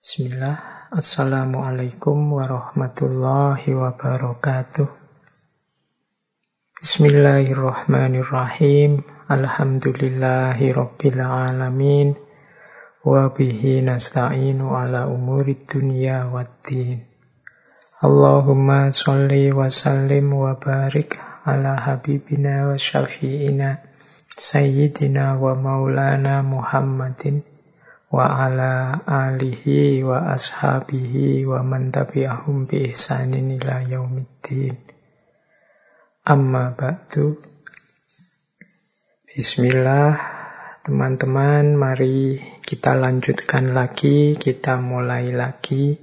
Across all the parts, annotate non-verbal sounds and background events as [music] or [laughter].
Bismillah, Assalamualaikum warahmatullahi wabarakatuh. Bismillahirrahmanirrahim. Alhamdulillahi alamin. Wa bihi nasta'inu ala umuri dunya waddin. Allahumma salli wa sallim wa barik ala habibina wa syafi'ina sayyidina wa maulana Muhammadin wa ala alihi wa ashabihi wa man tabi'ahum bi ihsanin ila yaumiddin. Amma ba'du. Bismillah, teman-teman, mari kita lanjutkan lagi, kita mulai lagi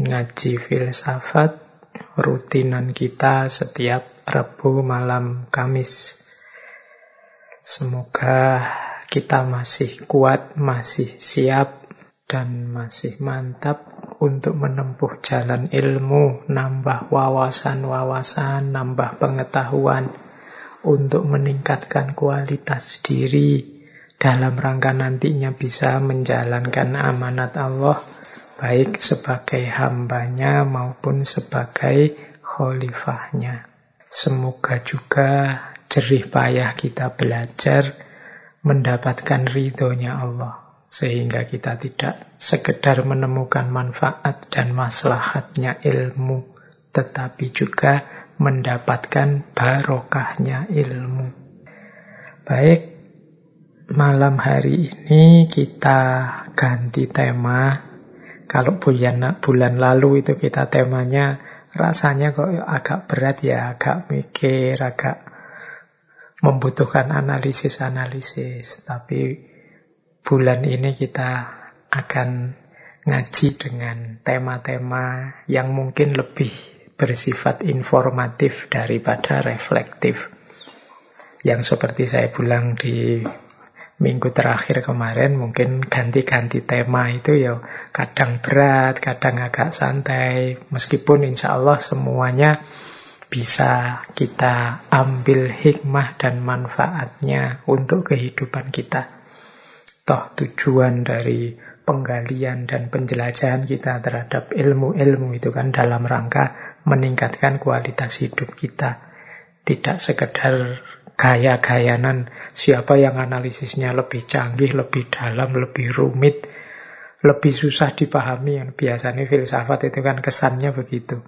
ngaji filsafat rutinan kita setiap Rabu malam Kamis. Semoga kita masih kuat, masih siap, dan masih mantap untuk menempuh jalan ilmu, nambah wawasan-wawasan, nambah pengetahuan, untuk meningkatkan kualitas diri dalam rangka nantinya bisa menjalankan amanat Allah, baik sebagai hambanya maupun sebagai khalifahnya. Semoga juga jerih payah kita belajar mendapatkan ridhonya Allah. Sehingga kita tidak sekedar menemukan manfaat dan maslahatnya ilmu, tetapi juga mendapatkan barokahnya ilmu. Baik, malam hari ini kita ganti tema. Kalau bulan, bulan lalu itu kita temanya rasanya kok agak berat ya, agak mikir, agak membutuhkan analisis-analisis. Tapi bulan ini kita akan ngaji dengan tema-tema yang mungkin lebih bersifat informatif daripada reflektif. Yang seperti saya bilang di minggu terakhir kemarin mungkin ganti-ganti tema itu ya kadang berat, kadang agak santai. Meskipun insya Allah semuanya bisa kita ambil hikmah dan manfaatnya untuk kehidupan kita. Toh tujuan dari penggalian dan penjelajahan kita terhadap ilmu-ilmu itu kan dalam rangka meningkatkan kualitas hidup kita. Tidak sekedar gaya-gayanan siapa yang analisisnya lebih canggih, lebih dalam, lebih rumit, lebih susah dipahami. Yang biasanya filsafat itu kan kesannya begitu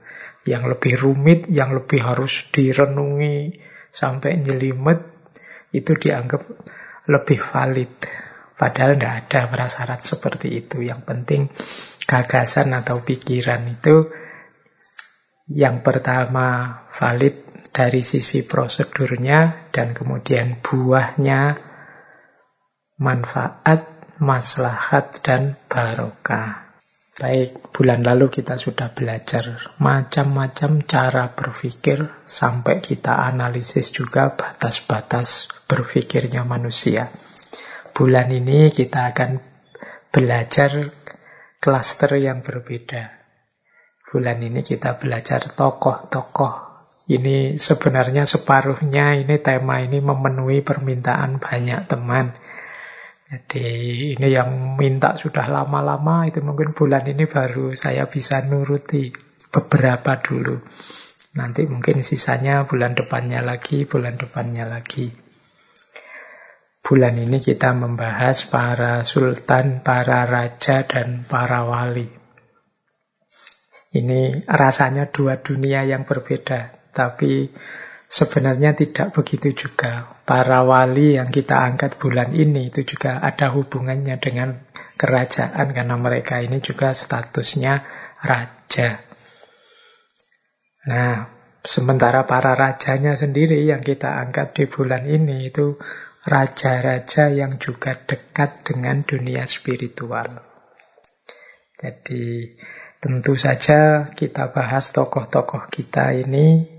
yang lebih rumit, yang lebih harus direnungi sampai nyelimet, itu dianggap lebih valid. Padahal tidak ada prasyarat seperti itu. Yang penting gagasan atau pikiran itu yang pertama valid dari sisi prosedurnya dan kemudian buahnya manfaat, maslahat, dan barokah. Baik, bulan lalu kita sudah belajar macam-macam cara berpikir sampai kita analisis juga batas-batas berpikirnya manusia. Bulan ini kita akan belajar klaster yang berbeda. Bulan ini kita belajar tokoh-tokoh. Ini sebenarnya separuhnya ini tema ini memenuhi permintaan banyak teman. Jadi ini yang minta sudah lama-lama itu mungkin bulan ini baru saya bisa nuruti beberapa dulu. Nanti mungkin sisanya bulan depannya lagi, bulan depannya lagi. Bulan ini kita membahas para sultan, para raja, dan para wali. Ini rasanya dua dunia yang berbeda, tapi Sebenarnya tidak begitu juga. Para wali yang kita angkat bulan ini itu juga ada hubungannya dengan kerajaan karena mereka ini juga statusnya raja. Nah, sementara para rajanya sendiri yang kita angkat di bulan ini itu raja-raja yang juga dekat dengan dunia spiritual. Jadi tentu saja kita bahas tokoh-tokoh kita ini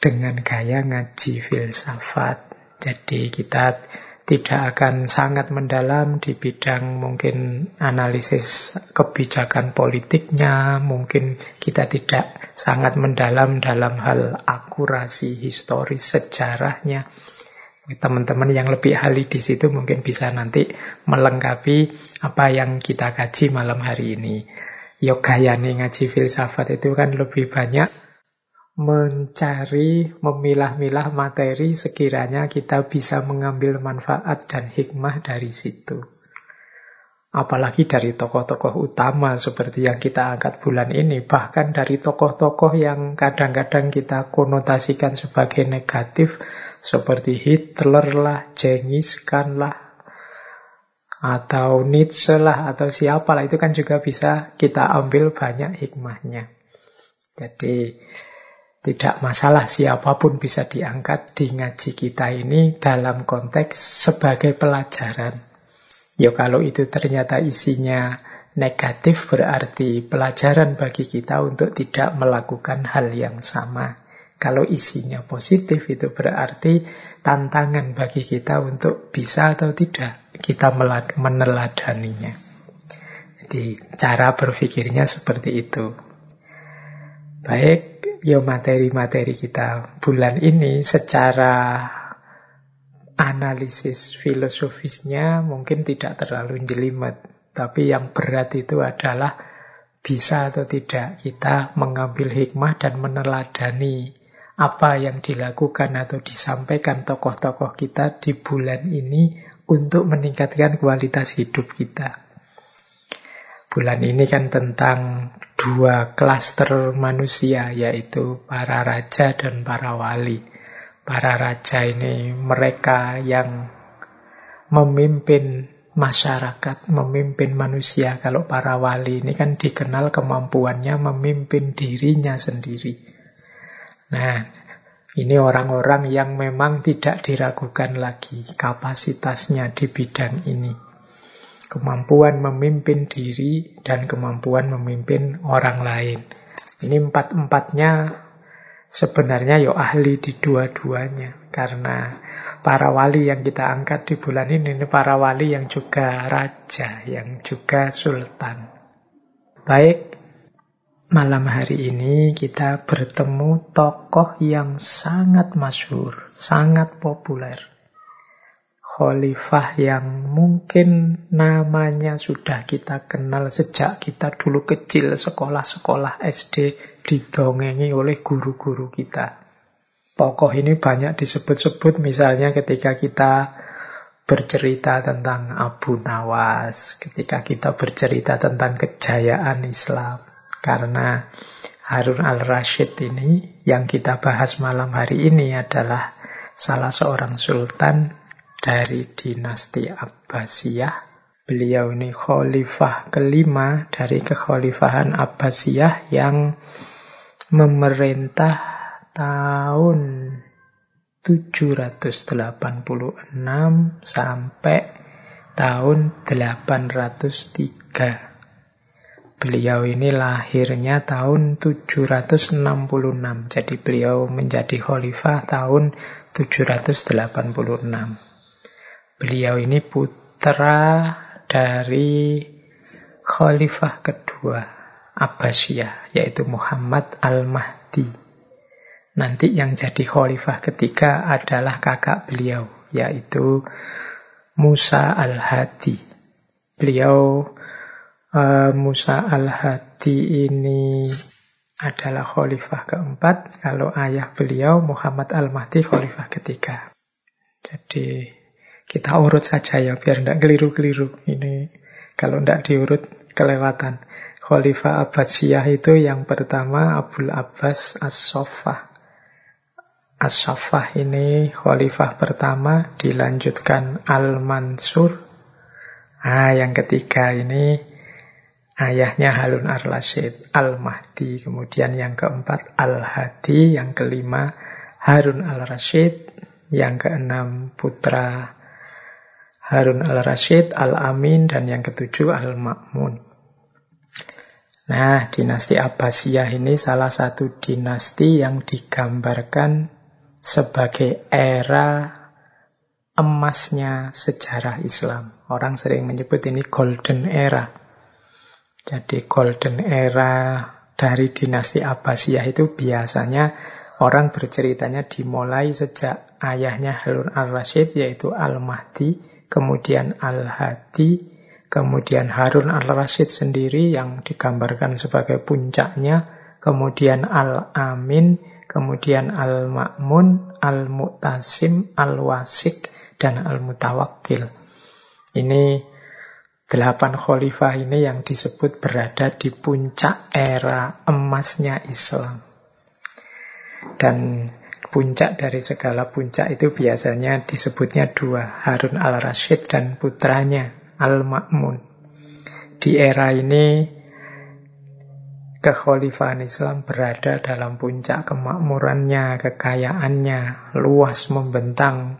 dengan gaya ngaji filsafat. Jadi kita tidak akan sangat mendalam di bidang mungkin analisis kebijakan politiknya, mungkin kita tidak sangat mendalam dalam hal akurasi historis sejarahnya. Teman-teman yang lebih ahli di situ mungkin bisa nanti melengkapi apa yang kita kaji malam hari ini. Yoga yang ngaji filsafat itu kan lebih banyak mencari, memilah-milah materi sekiranya kita bisa mengambil manfaat dan hikmah dari situ. Apalagi dari tokoh-tokoh utama seperti yang kita angkat bulan ini. Bahkan dari tokoh-tokoh yang kadang-kadang kita konotasikan sebagai negatif. Seperti Hitler lah, Genghis Khan lah, atau Nietzsche lah, atau siapa lah. Itu kan juga bisa kita ambil banyak hikmahnya. Jadi tidak masalah siapa pun bisa diangkat di ngaji kita ini dalam konteks sebagai pelajaran Ya kalau itu ternyata isinya negatif berarti pelajaran bagi kita untuk tidak melakukan hal yang sama. Kalau isinya positif itu berarti tantangan bagi kita untuk bisa atau tidak kita meneladaninya. Jadi cara berpikirnya seperti itu. Baik, ya materi-materi kita bulan ini secara analisis filosofisnya mungkin tidak terlalu jelimet. Tapi yang berat itu adalah bisa atau tidak kita mengambil hikmah dan meneladani apa yang dilakukan atau disampaikan tokoh-tokoh kita di bulan ini untuk meningkatkan kualitas hidup kita. Bulan ini kan tentang dua klaster manusia, yaitu para raja dan para wali para raja ini mereka yang memimpin masyarakat, memimpin manusia. Kalau para wali ini kan dikenal kemampuannya memimpin dirinya sendiri. Nah, ini orang-orang yang memang tidak diragukan lagi kapasitasnya di bidang ini. Kemampuan memimpin diri dan kemampuan memimpin orang lain. Ini empat-empatnya sebenarnya yo ahli di dua-duanya karena para wali yang kita angkat di bulan ini ini para wali yang juga raja, yang juga sultan. Baik, malam hari ini kita bertemu tokoh yang sangat masyhur, sangat populer khalifah yang mungkin namanya sudah kita kenal sejak kita dulu kecil sekolah-sekolah SD didongengi oleh guru-guru kita. Tokoh ini banyak disebut-sebut misalnya ketika kita bercerita tentang Abu Nawas, ketika kita bercerita tentang kejayaan Islam. Karena Harun al-Rashid ini yang kita bahas malam hari ini adalah salah seorang sultan dari dinasti Abbasiyah. Beliau ini khalifah kelima dari kekhalifahan Abbasiyah yang memerintah tahun 786 sampai tahun 803. Beliau ini lahirnya tahun 766. Jadi beliau menjadi khalifah tahun 786. Beliau ini putra dari khalifah kedua Abbasiyah, yaitu Muhammad Al-Mahdi. Nanti yang jadi khalifah ketiga adalah kakak beliau, yaitu Musa Al-Hadi. Beliau uh, Musa Al-Hadi ini adalah khalifah keempat, kalau ayah beliau Muhammad Al-Mahdi khalifah ketiga. Jadi kita urut saja ya, biar tidak keliru-keliru. Ini kalau tidak diurut, kelewatan. Khalifah Abbasiyah itu yang pertama Abdul Abbas As-Soffah. As-Soffah ini khalifah pertama, dilanjutkan Al-Mansur. Ah, yang ketiga ini ayahnya Harun ar-Rasyid, Al-Mahdi. Kemudian yang keempat Al-Hadi, yang kelima Harun al-Rasyid, yang keenam putra Harun al-Rashid, al-Amin, dan yang ketujuh al-Ma'mun. Nah, dinasti Abbasiyah ini salah satu dinasti yang digambarkan sebagai era emasnya sejarah Islam. Orang sering menyebut ini golden era. Jadi golden era dari dinasti Abbasiyah itu biasanya Orang berceritanya dimulai sejak ayahnya Harun al-Rashid yaitu Al-Mahdi, kemudian Al-Hadi, kemudian Harun al-Rashid sendiri yang digambarkan sebagai puncaknya, kemudian Al-Amin, kemudian Al-Ma'mun, Al-Mu'tasim, Al-Wasik, dan Al-Mutawakkil. Ini delapan khalifah ini yang disebut berada di puncak era emasnya Islam. Dan puncak dari segala puncak itu biasanya disebutnya dua, Harun al-Rashid dan putranya Al-Ma'mun. Di era ini kekhalifahan Islam berada dalam puncak kemakmurannya, kekayaannya, luas membentang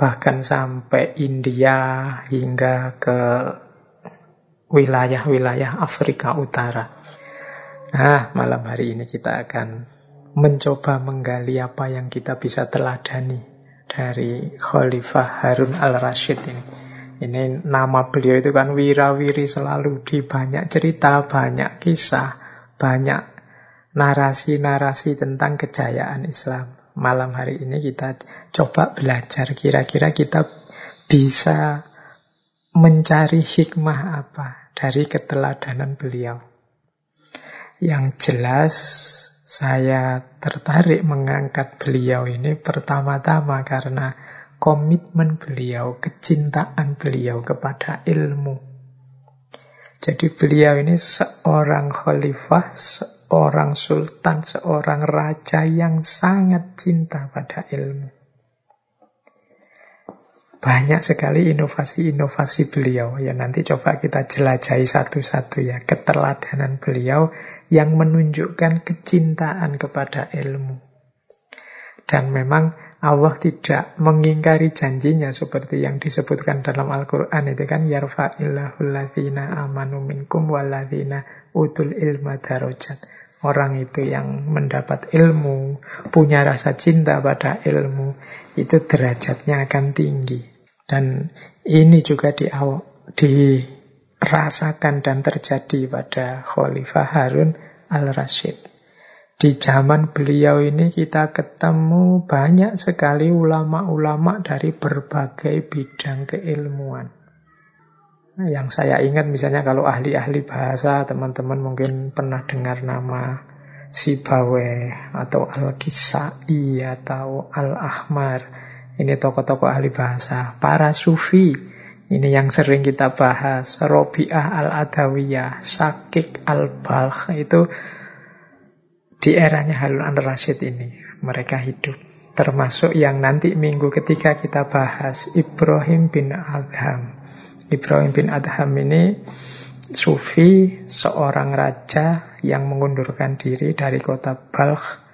bahkan sampai India hingga ke wilayah-wilayah Afrika Utara. Nah, malam hari ini kita akan mencoba menggali apa yang kita bisa teladani dari Khalifah Harun al-Rashid ini. Ini nama beliau itu kan wirawiri selalu di banyak cerita, banyak kisah, banyak narasi-narasi tentang kejayaan Islam. Malam hari ini kita coba belajar kira-kira kita bisa mencari hikmah apa dari keteladanan beliau. Yang jelas saya tertarik mengangkat beliau ini pertama-tama karena komitmen beliau, kecintaan beliau kepada ilmu. Jadi beliau ini seorang khalifah, seorang sultan, seorang raja yang sangat cinta pada ilmu. Banyak sekali inovasi-inovasi beliau. Ya nanti coba kita jelajahi satu-satu ya. Keteladanan beliau yang menunjukkan kecintaan kepada ilmu. Dan memang Allah tidak mengingkari janjinya seperti yang disebutkan dalam Al-Quran itu kan yarfa'illahul ladzina amanu minkum walladzina utul ilma darajat. Orang itu yang mendapat ilmu, punya rasa cinta pada ilmu, itu derajatnya akan tinggi. Dan ini juga di, dirasakan dan terjadi pada Khalifah Harun al-Rashid. Di zaman beliau ini kita ketemu banyak sekali ulama-ulama dari berbagai bidang keilmuan. Yang saya ingat misalnya kalau ahli-ahli bahasa, teman-teman mungkin pernah dengar nama Sibawe atau Al-Kisai atau Al-Ahmar. Ini tokoh-tokoh ahli bahasa. Para sufi, ini yang sering kita bahas. Robi'ah al-Adawiyah, Sakik al-Balkh, itu di eranya Harun al-Rashid ini. Mereka hidup. Termasuk yang nanti minggu ketiga kita bahas, Ibrahim bin Adham. Ibrahim bin Adham ini sufi, seorang raja yang mengundurkan diri dari kota Balkh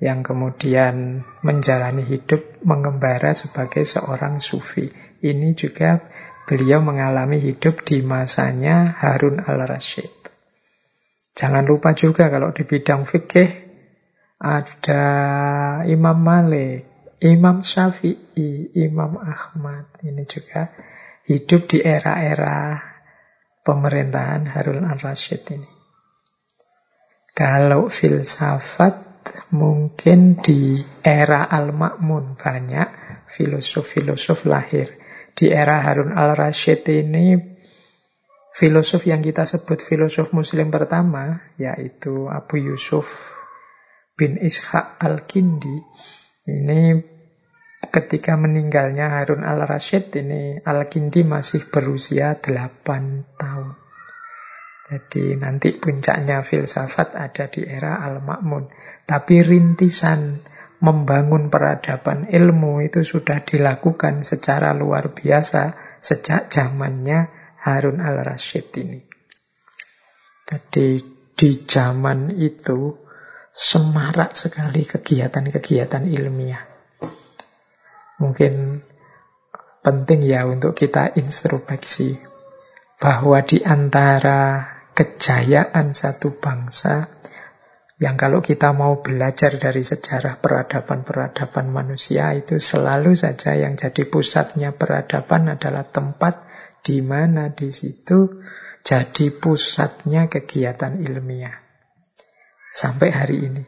yang kemudian menjalani hidup mengembara sebagai seorang sufi. Ini juga beliau mengalami hidup di masanya Harun al-Rashid. Jangan lupa juga kalau di bidang fikih ada Imam Malik, Imam Syafi'i, Imam Ahmad. Ini juga hidup di era-era pemerintahan Harun al-Rashid ini. Kalau filsafat mungkin di era Al-Ma'mun banyak filosof-filosof lahir. Di era Harun al-Rashid ini filosof yang kita sebut filosof muslim pertama yaitu Abu Yusuf bin Ishaq al-Kindi ini ketika meninggalnya Harun al-Rashid ini al-Kindi masih berusia 8 tahun. Jadi nanti puncaknya filsafat ada di era Al-Ma'mun. Tapi rintisan membangun peradaban ilmu itu sudah dilakukan secara luar biasa sejak zamannya Harun al-Rashid ini. Jadi di zaman itu semarak sekali kegiatan-kegiatan ilmiah. Mungkin penting ya untuk kita introspeksi bahwa di antara kejayaan satu bangsa yang kalau kita mau belajar dari sejarah peradaban-peradaban manusia itu selalu saja yang jadi pusatnya peradaban adalah tempat di mana di situ jadi pusatnya kegiatan ilmiah. Sampai hari ini.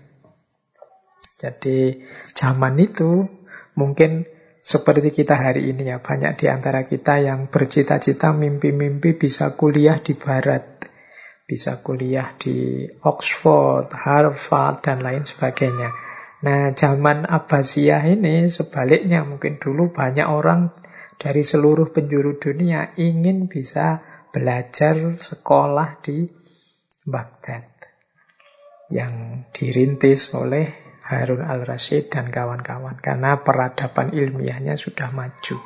Jadi zaman itu mungkin seperti kita hari ini ya, banyak di antara kita yang bercita-cita mimpi-mimpi bisa kuliah di barat, bisa kuliah di Oxford, Harvard, dan lain sebagainya. Nah, zaman Abbasiyah ini sebaliknya mungkin dulu banyak orang dari seluruh penjuru dunia ingin bisa belajar sekolah di Baghdad yang dirintis oleh Harun al-Rasyid dan kawan-kawan karena peradaban ilmiahnya sudah maju.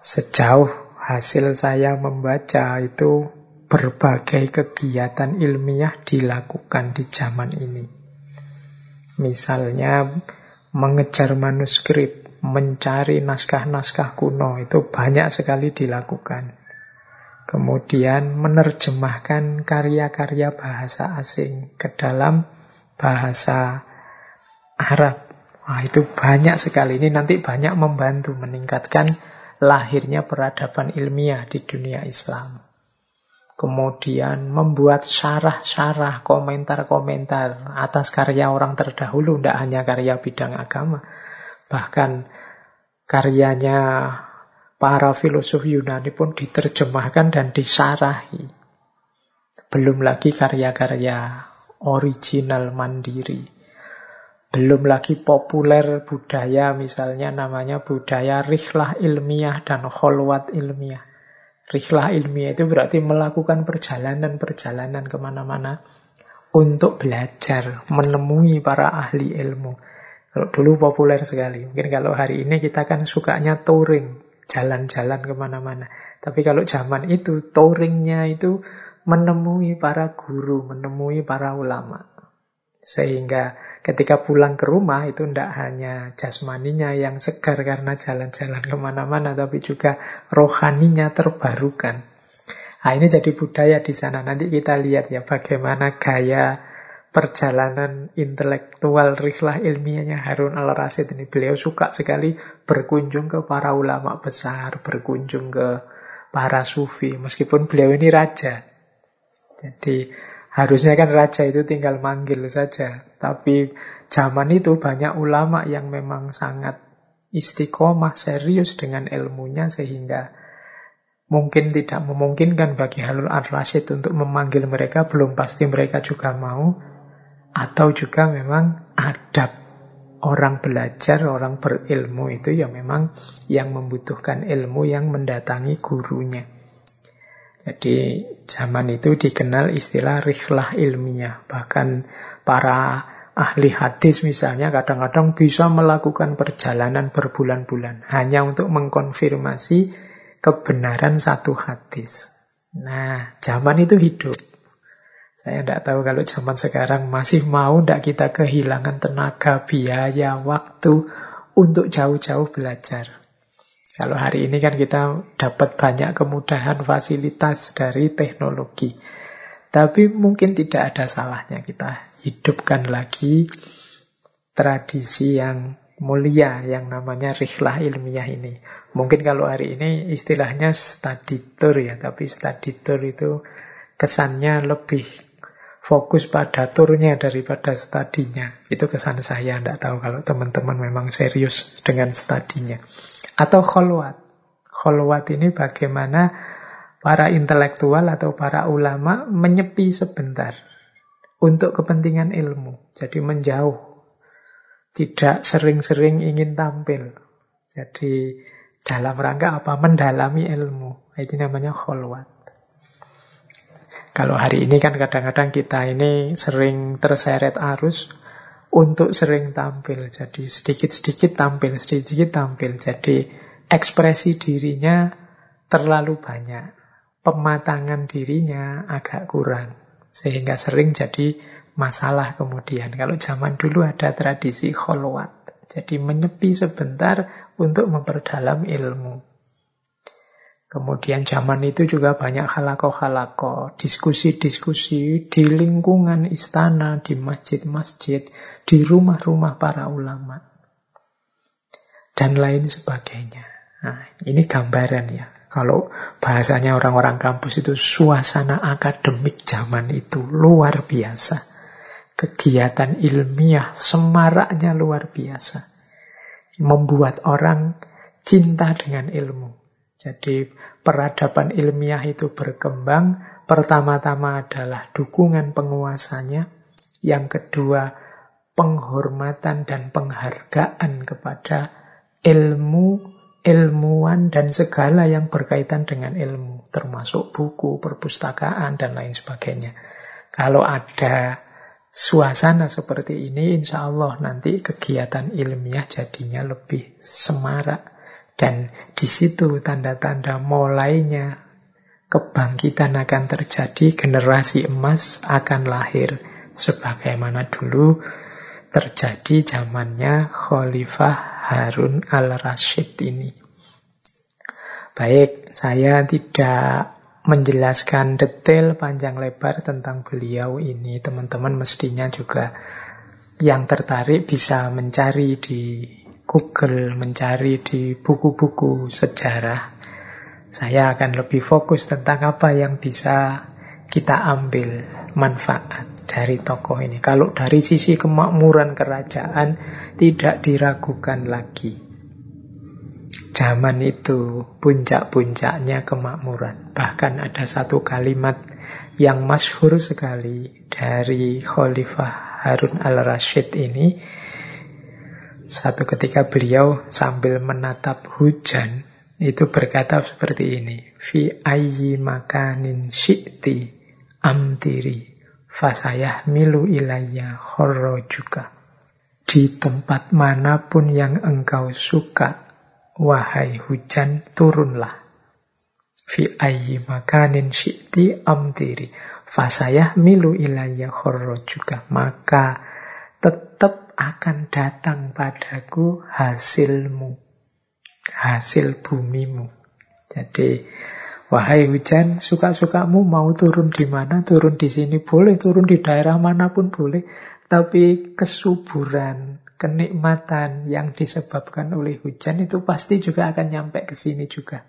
Sejauh hasil saya membaca itu berbagai kegiatan ilmiah dilakukan di zaman ini. Misalnya mengejar manuskrip, mencari naskah-naskah kuno itu banyak sekali dilakukan. Kemudian menerjemahkan karya-karya bahasa asing ke dalam bahasa Arab. Wah, itu banyak sekali. Ini nanti banyak membantu meningkatkan lahirnya peradaban ilmiah di dunia Islam. Kemudian membuat syarah-syarah, komentar-komentar atas karya orang terdahulu, tidak hanya karya bidang agama. Bahkan karyanya para filosof Yunani pun diterjemahkan dan disarahi. Belum lagi karya-karya original mandiri. Belum lagi populer budaya misalnya namanya budaya rihlah ilmiah dan kholwat ilmiah. Rihlah ilmiah itu berarti melakukan perjalanan-perjalanan ke mana-mana untuk belajar, menemui para ahli ilmu. Kalau dulu populer sekali. Mungkin kalau hari ini kita kan sukanya touring, jalan-jalan ke mana-mana. Tapi kalau zaman itu, touringnya itu menemui para guru, menemui para ulama. Sehingga ketika pulang ke rumah itu tidak hanya jasmaninya yang segar karena jalan-jalan ke mana-mana, tapi juga rohaninya terbarukan. Nah, ini jadi budaya di sana. Nanti kita lihat ya bagaimana gaya perjalanan intelektual rihlah ilmiahnya Harun al-Rasyid ini. Beliau suka sekali berkunjung ke para ulama besar, berkunjung ke para sufi. Meskipun beliau ini raja, jadi harusnya kan raja itu tinggal manggil saja. Tapi zaman itu banyak ulama yang memang sangat istiqomah, serius dengan ilmunya sehingga mungkin tidak memungkinkan bagi Halul Ar-Rasyid untuk memanggil mereka, belum pasti mereka juga mau. Atau juga memang adab orang belajar, orang berilmu itu ya memang yang membutuhkan ilmu yang mendatangi gurunya. Jadi zaman itu dikenal istilah rihlah ilmiah. Bahkan para ahli hadis misalnya kadang-kadang bisa melakukan perjalanan berbulan-bulan hanya untuk mengkonfirmasi kebenaran satu hadis. Nah, zaman itu hidup. Saya tidak tahu kalau zaman sekarang masih mau tidak kita kehilangan tenaga, biaya, waktu untuk jauh-jauh belajar. Kalau hari ini kan kita dapat banyak kemudahan fasilitas dari teknologi. Tapi mungkin tidak ada salahnya kita hidupkan lagi tradisi yang mulia yang namanya rihlah ilmiah ini. Mungkin kalau hari ini istilahnya study tour ya, tapi study tour itu kesannya lebih fokus pada turnya daripada studinya. Itu kesan saya, tidak tahu kalau teman-teman memang serius dengan studinya. Atau kholwat. Kholwat ini bagaimana para intelektual atau para ulama menyepi sebentar untuk kepentingan ilmu. Jadi menjauh. Tidak sering-sering ingin tampil. Jadi dalam rangka apa? Mendalami ilmu. Itu namanya kholwat. Kalau hari ini kan kadang-kadang kita ini sering terseret arus untuk sering tampil. Jadi sedikit-sedikit tampil, sedikit-sedikit tampil. Jadi ekspresi dirinya terlalu banyak. Pematangan dirinya agak kurang. Sehingga sering jadi masalah kemudian. Kalau zaman dulu ada tradisi kholwat. Jadi menyepi sebentar untuk memperdalam ilmu. Kemudian zaman itu juga banyak halako-halako, diskusi-diskusi di lingkungan istana, di masjid-masjid, di rumah-rumah para ulama, dan lain sebagainya. Nah, ini gambaran ya. Kalau bahasanya orang-orang kampus itu suasana akademik zaman itu luar biasa. kegiatan ilmiah semaraknya luar biasa. Membuat orang cinta dengan ilmu. Jadi peradaban ilmiah itu berkembang, pertama-tama adalah dukungan penguasanya, yang kedua penghormatan dan penghargaan kepada ilmu, ilmuwan, dan segala yang berkaitan dengan ilmu, termasuk buku, perpustakaan, dan lain sebagainya. Kalau ada suasana seperti ini, insya Allah nanti kegiatan ilmiah jadinya lebih semarak. Dan di situ tanda-tanda mulainya kebangkitan akan terjadi, generasi emas akan lahir. Sebagaimana dulu terjadi zamannya Khalifah Harun al-Rashid ini. Baik, saya tidak menjelaskan detail panjang lebar tentang beliau ini. Teman-teman mestinya juga yang tertarik bisa mencari di Google, mencari di buku-buku sejarah. Saya akan lebih fokus tentang apa yang bisa kita ambil manfaat dari tokoh ini. Kalau dari sisi kemakmuran kerajaan tidak diragukan lagi. Zaman itu puncak-puncaknya kemakmuran. Bahkan ada satu kalimat yang masyhur sekali dari Khalifah Harun al-Rashid ini. Satu ketika beliau sambil menatap hujan, itu berkata seperti ini. Fi ayyi makanin syi'ti amtiri fasayah milu ilayya juga. Di tempat mana pun yang engkau suka, wahai hujan, turunlah. Fi ayyi makanin syi'ti amtiri. Fasayah milu ilayya juga. Maka akan datang padaku hasilmu. Hasil bumimu. Jadi Wahai hujan, suka-sukamu mau turun di mana, turun di sini boleh, turun di daerah mana pun boleh. Tapi kesuburan, kenikmatan yang disebabkan oleh hujan itu pasti juga akan nyampe ke sini juga.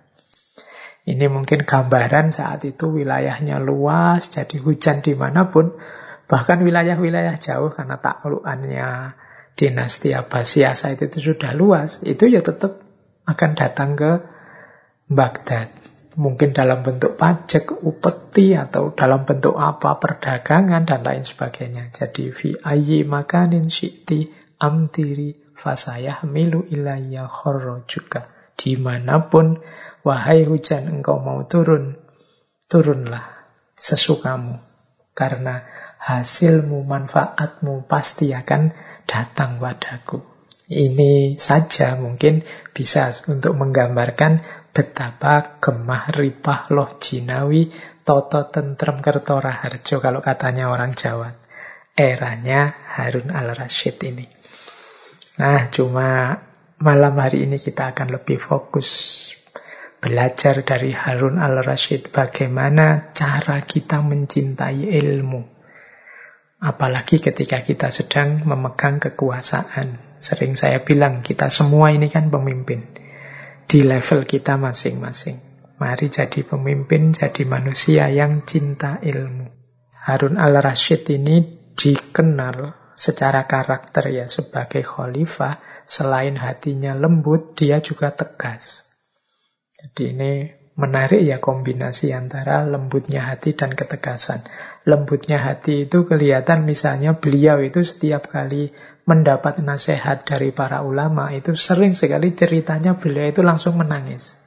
Ini mungkin gambaran saat itu wilayahnya luas, jadi hujan di mana pun, bahkan wilayah-wilayah jauh karena taklukannya dinasti Abbasiyah saat itu sudah luas, itu ya tetap akan datang ke Baghdad. Mungkin dalam bentuk pajak, upeti, atau dalam bentuk apa, perdagangan, dan lain sebagainya. Jadi, fi ayyi makanin syi'ti amtiri fasayah milu ilayya khorro juga. Di mana pun, wahai hujan, engkau mau turun, turunlah sesukamu. Karena hasilmu, manfaatmu pasti akan datang padaku. Ini saja mungkin bisa untuk menggambarkan betapa gemah ripah loh jinawi toto tentrem kertora harjo kalau katanya orang Jawa. Eranya Harun al-Rashid ini. Nah, cuma malam hari ini kita akan lebih fokus belajar dari Harun al-Rashid bagaimana cara kita mencintai ilmu. Apalagi ketika kita sedang memegang kekuasaan. Sering saya bilang, kita semua ini kan pemimpin. Di level kita masing-masing. Mari jadi pemimpin, jadi manusia yang cinta ilmu. Harun al-Rashid ini dikenal secara karakter ya sebagai khalifah. Selain hatinya lembut, dia juga tegas. Jadi ini menarik ya kombinasi antara lembutnya hati dan ketegasan. Lembutnya hati itu kelihatan misalnya beliau itu setiap kali mendapat nasihat dari para ulama itu sering sekali ceritanya beliau itu langsung menangis.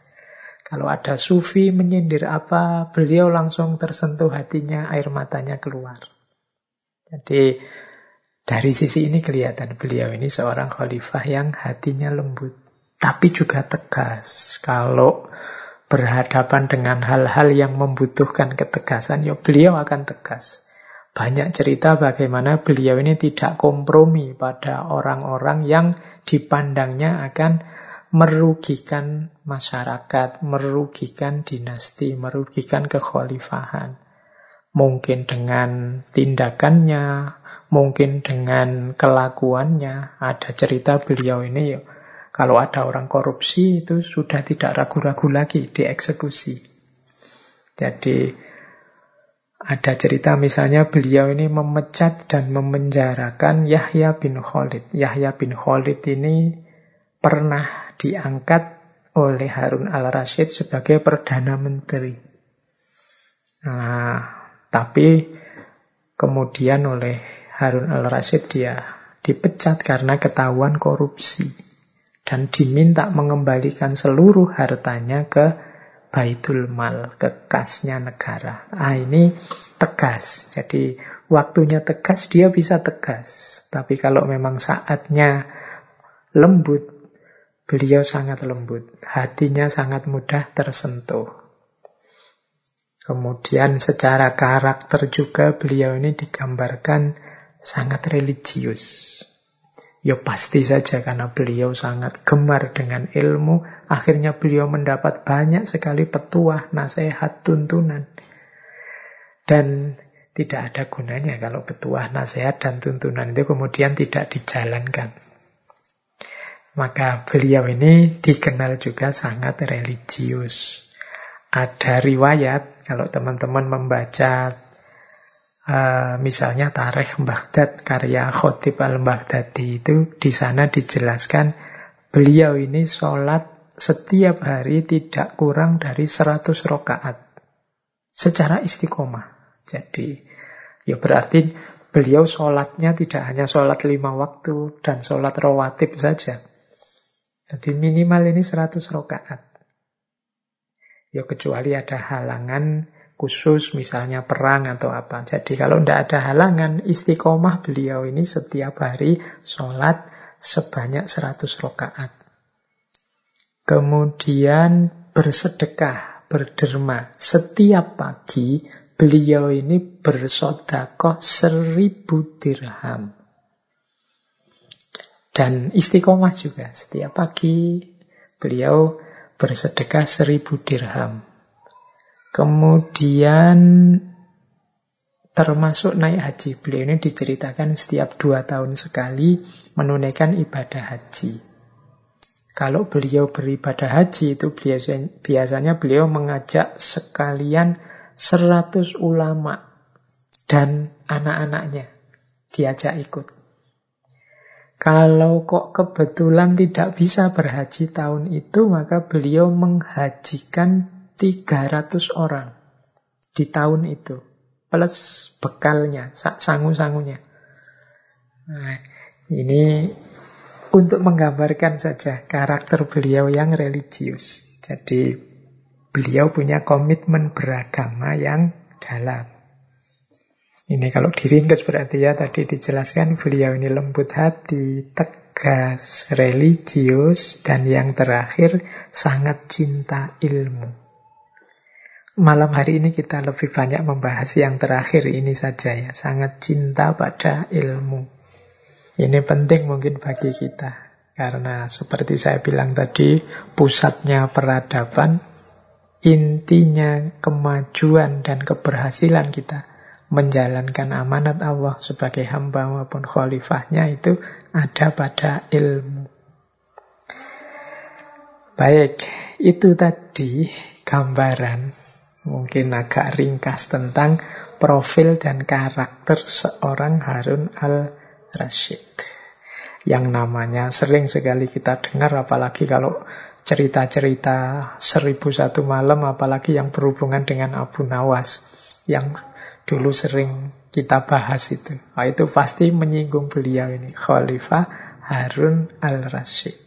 Kalau ada sufi menyindir apa, beliau langsung tersentuh hatinya, air matanya keluar. Jadi dari sisi ini kelihatan beliau ini seorang khalifah yang hatinya lembut, tapi juga tegas. Kalau berhadapan dengan hal-hal yang membutuhkan ketegasan, ya beliau akan tegas. Banyak cerita bagaimana beliau ini tidak kompromi pada orang-orang yang dipandangnya akan merugikan masyarakat, merugikan dinasti, merugikan kekhalifahan. Mungkin dengan tindakannya, mungkin dengan kelakuannya. Ada cerita beliau ini ya, kalau ada orang korupsi itu sudah tidak ragu-ragu lagi dieksekusi. Jadi Ada cerita misalnya beliau ini memecat dan memenjarakan Yahya bin Khalid. Yahya bin Khalid ini pernah diangkat oleh Harun al-Rashid sebagai Perdana Menteri. Nah, tapi kemudian oleh Harun al-Rashid dia dipecat karena ketahuan korupsi. Dan diminta mengembalikan seluruh hartanya ke Baitul Mal, ke kasnya negara. Ah ini tegas. Jadi waktunya tegas, dia bisa tegas. Tapi kalau memang saatnya lembut, beliau sangat lembut. Hatinya sangat mudah tersentuh. Kemudian secara karakter juga beliau ini digambarkan sangat religius. Ya pasti saja karena beliau sangat gemar dengan ilmu, akhirnya beliau mendapat banyak sekali petuah, nasihat, tuntunan. Dan tidak ada gunanya kalau petuah, nasihat, dan tuntunan itu kemudian tidak dijalankan. Maka beliau ini dikenal juga sangat religius. Ada riwayat, kalau teman-teman membaca Uh, misalnya Tarikh Baghdad karya Khotib al-Baghdadi itu di sana dijelaskan beliau ini sholat setiap hari tidak kurang dari 100 rokaat secara istiqomah. Jadi ya berarti beliau sholatnya tidak hanya sholat lima waktu dan sholat rawatib saja. Jadi minimal ini 100 rokaat. Ya kecuali ada halangan khusus misalnya perang atau apa. Jadi kalau tidak ada halangan, istiqomah beliau ini setiap hari sholat sebanyak 100 rokaat. Kemudian bersedekah, berderma. Setiap pagi beliau ini bersodakoh seribu dirham. Dan istiqomah juga. Setiap pagi beliau bersedekah seribu dirham. Kemudian termasuk naik haji. Beliau ini diceritakan setiap dua tahun sekali menunaikan ibadah haji. Kalau beliau beribadah haji itu biasanya beliau mengajak sekalian 100 ulama dan anak-anaknya diajak ikut. Kalau kok kebetulan tidak bisa berhaji tahun itu, maka beliau menghajikan 300 orang di tahun itu. Plus bekalnya, sangu-sangunya. Nah, ini untuk menggambarkan saja karakter beliau yang religius. Jadi beliau punya komitmen beragama yang dalam. Ini kalau diringkas berarti ya tadi dijelaskan beliau ini lembut hati, tegas, religius, dan yang terakhir sangat cinta ilmu. Malam hari ini kita lebih banyak membahas yang terakhir ini saja ya. Sangat cinta pada ilmu. Ini penting mungkin bagi kita. Karena seperti saya bilang tadi, pusatnya peradaban, intinya kemajuan dan keberhasilan kita menjalankan amanat Allah sebagai hamba maupun khalifahnya itu ada pada ilmu. Baik, itu tadi gambaran mungkin agak ringkas tentang profil dan karakter seorang Harun al-Rashid. Yang namanya sering sekali kita dengar, apalagi kalau cerita-cerita seribu satu malam, apalagi yang berhubungan dengan Abu Nawas, yang dulu sering kita bahas itu. Nah, itu pasti menyinggung beliau ini, Khalifah Harun al-Rashid.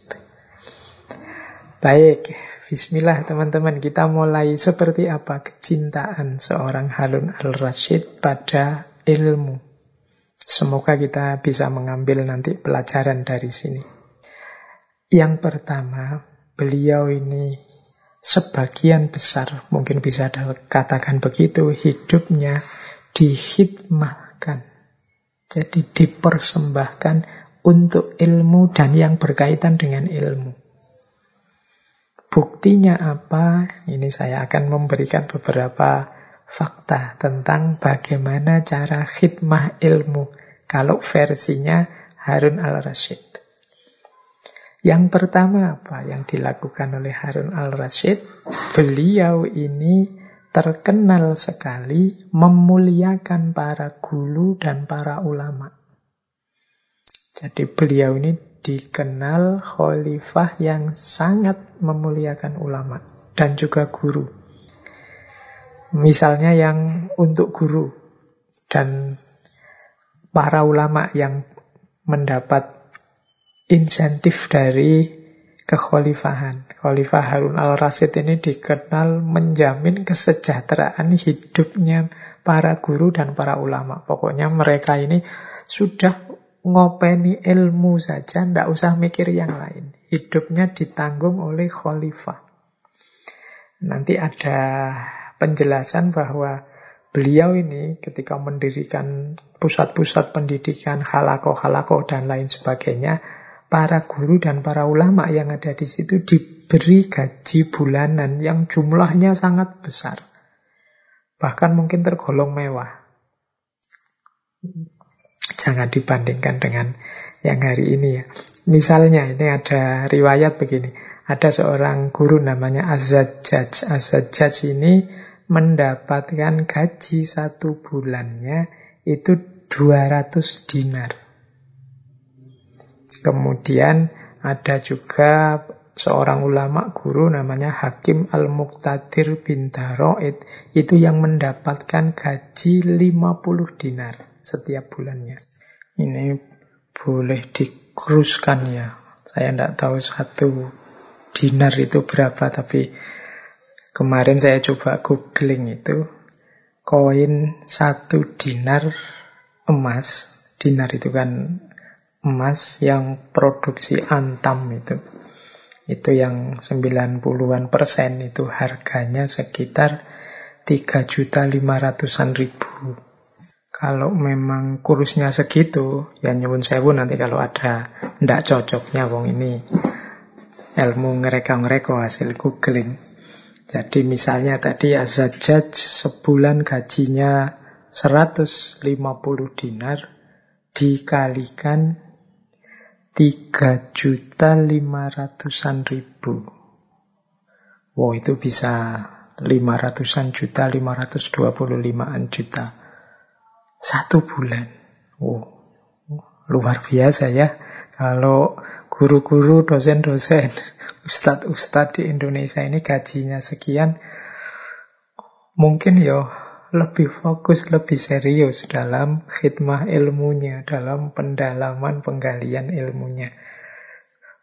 Baik, Bismillah teman-teman, kita mulai seperti apa kecintaan seorang Harun al-Rashid pada ilmu. Semoga kita bisa mengambil nanti pelajaran dari sini. Yang pertama, beliau ini sebagian besar, mungkin bisa katakan begitu, hidupnya dihidmahkan. Jadi dipersembahkan untuk ilmu dan yang berkaitan dengan ilmu. Buktinya apa? Ini saya akan memberikan beberapa fakta tentang bagaimana cara khidmah ilmu kalau versinya Harun al-Rashid. Yang pertama apa yang dilakukan oleh Harun al-Rashid? Beliau ini terkenal sekali memuliakan para guru dan para ulama. Jadi beliau ini dikenal khalifah yang sangat memuliakan ulama dan juga guru. Misalnya yang untuk guru dan para ulama yang mendapat insentif dari kekhalifahan. Khalifah Harun al-Rasyid ini dikenal menjamin kesejahteraan hidupnya para guru dan para ulama. Pokoknya mereka ini sudah ngopeni ilmu saja, tidak usah mikir yang lain. Hidupnya ditanggung oleh khalifah. Nanti ada penjelasan bahwa beliau ini ketika mendirikan pusat-pusat pendidikan, halako-halako dan lain sebagainya, para guru dan para ulama yang ada di situ diberi gaji bulanan yang jumlahnya sangat besar. Bahkan mungkin tergolong mewah. Jangan dibandingkan dengan yang hari ini ya. Misalnya ini ada riwayat begini. Ada seorang guru namanya Azad-Jaj. Azad-Jaj ini mendapatkan gaji satu bulannya itu 200 dinar. Kemudian ada juga seorang ulama guru namanya Hakim Al-Muqtadir bin Daroid itu yang mendapatkan gaji 50 dinar setiap bulannya. Ini boleh dikruskan ya. Saya tidak tahu satu dinar itu berapa tapi kemarin saya coba googling itu koin satu dinar emas. Dinar itu kan emas yang produksi antam itu. Itu yang 90-an persen itu harganya sekitar 3 juta 500-an ribu. Kalau memang kursnya segitu, ya nyebut sewu nanti kalau ada ndak cocoknya wong ini ilmu ngereka-ngereko hasil googling. Jadi misalnya tadi Azajaj sebulan gajinya 150 dinar dikalikan tiga juta lima ratusan ribu. Wow, itu bisa lima ratusan juta, lima ratus dua puluh limaan juta. Satu bulan. Wow, luar biasa ya. Kalau guru-guru, dosen-dosen, [laughs] ustadz-ustadz di Indonesia ini gajinya sekian, mungkin ya lebih fokus, lebih serius dalam khidmah ilmunya, dalam pendalaman penggalian ilmunya.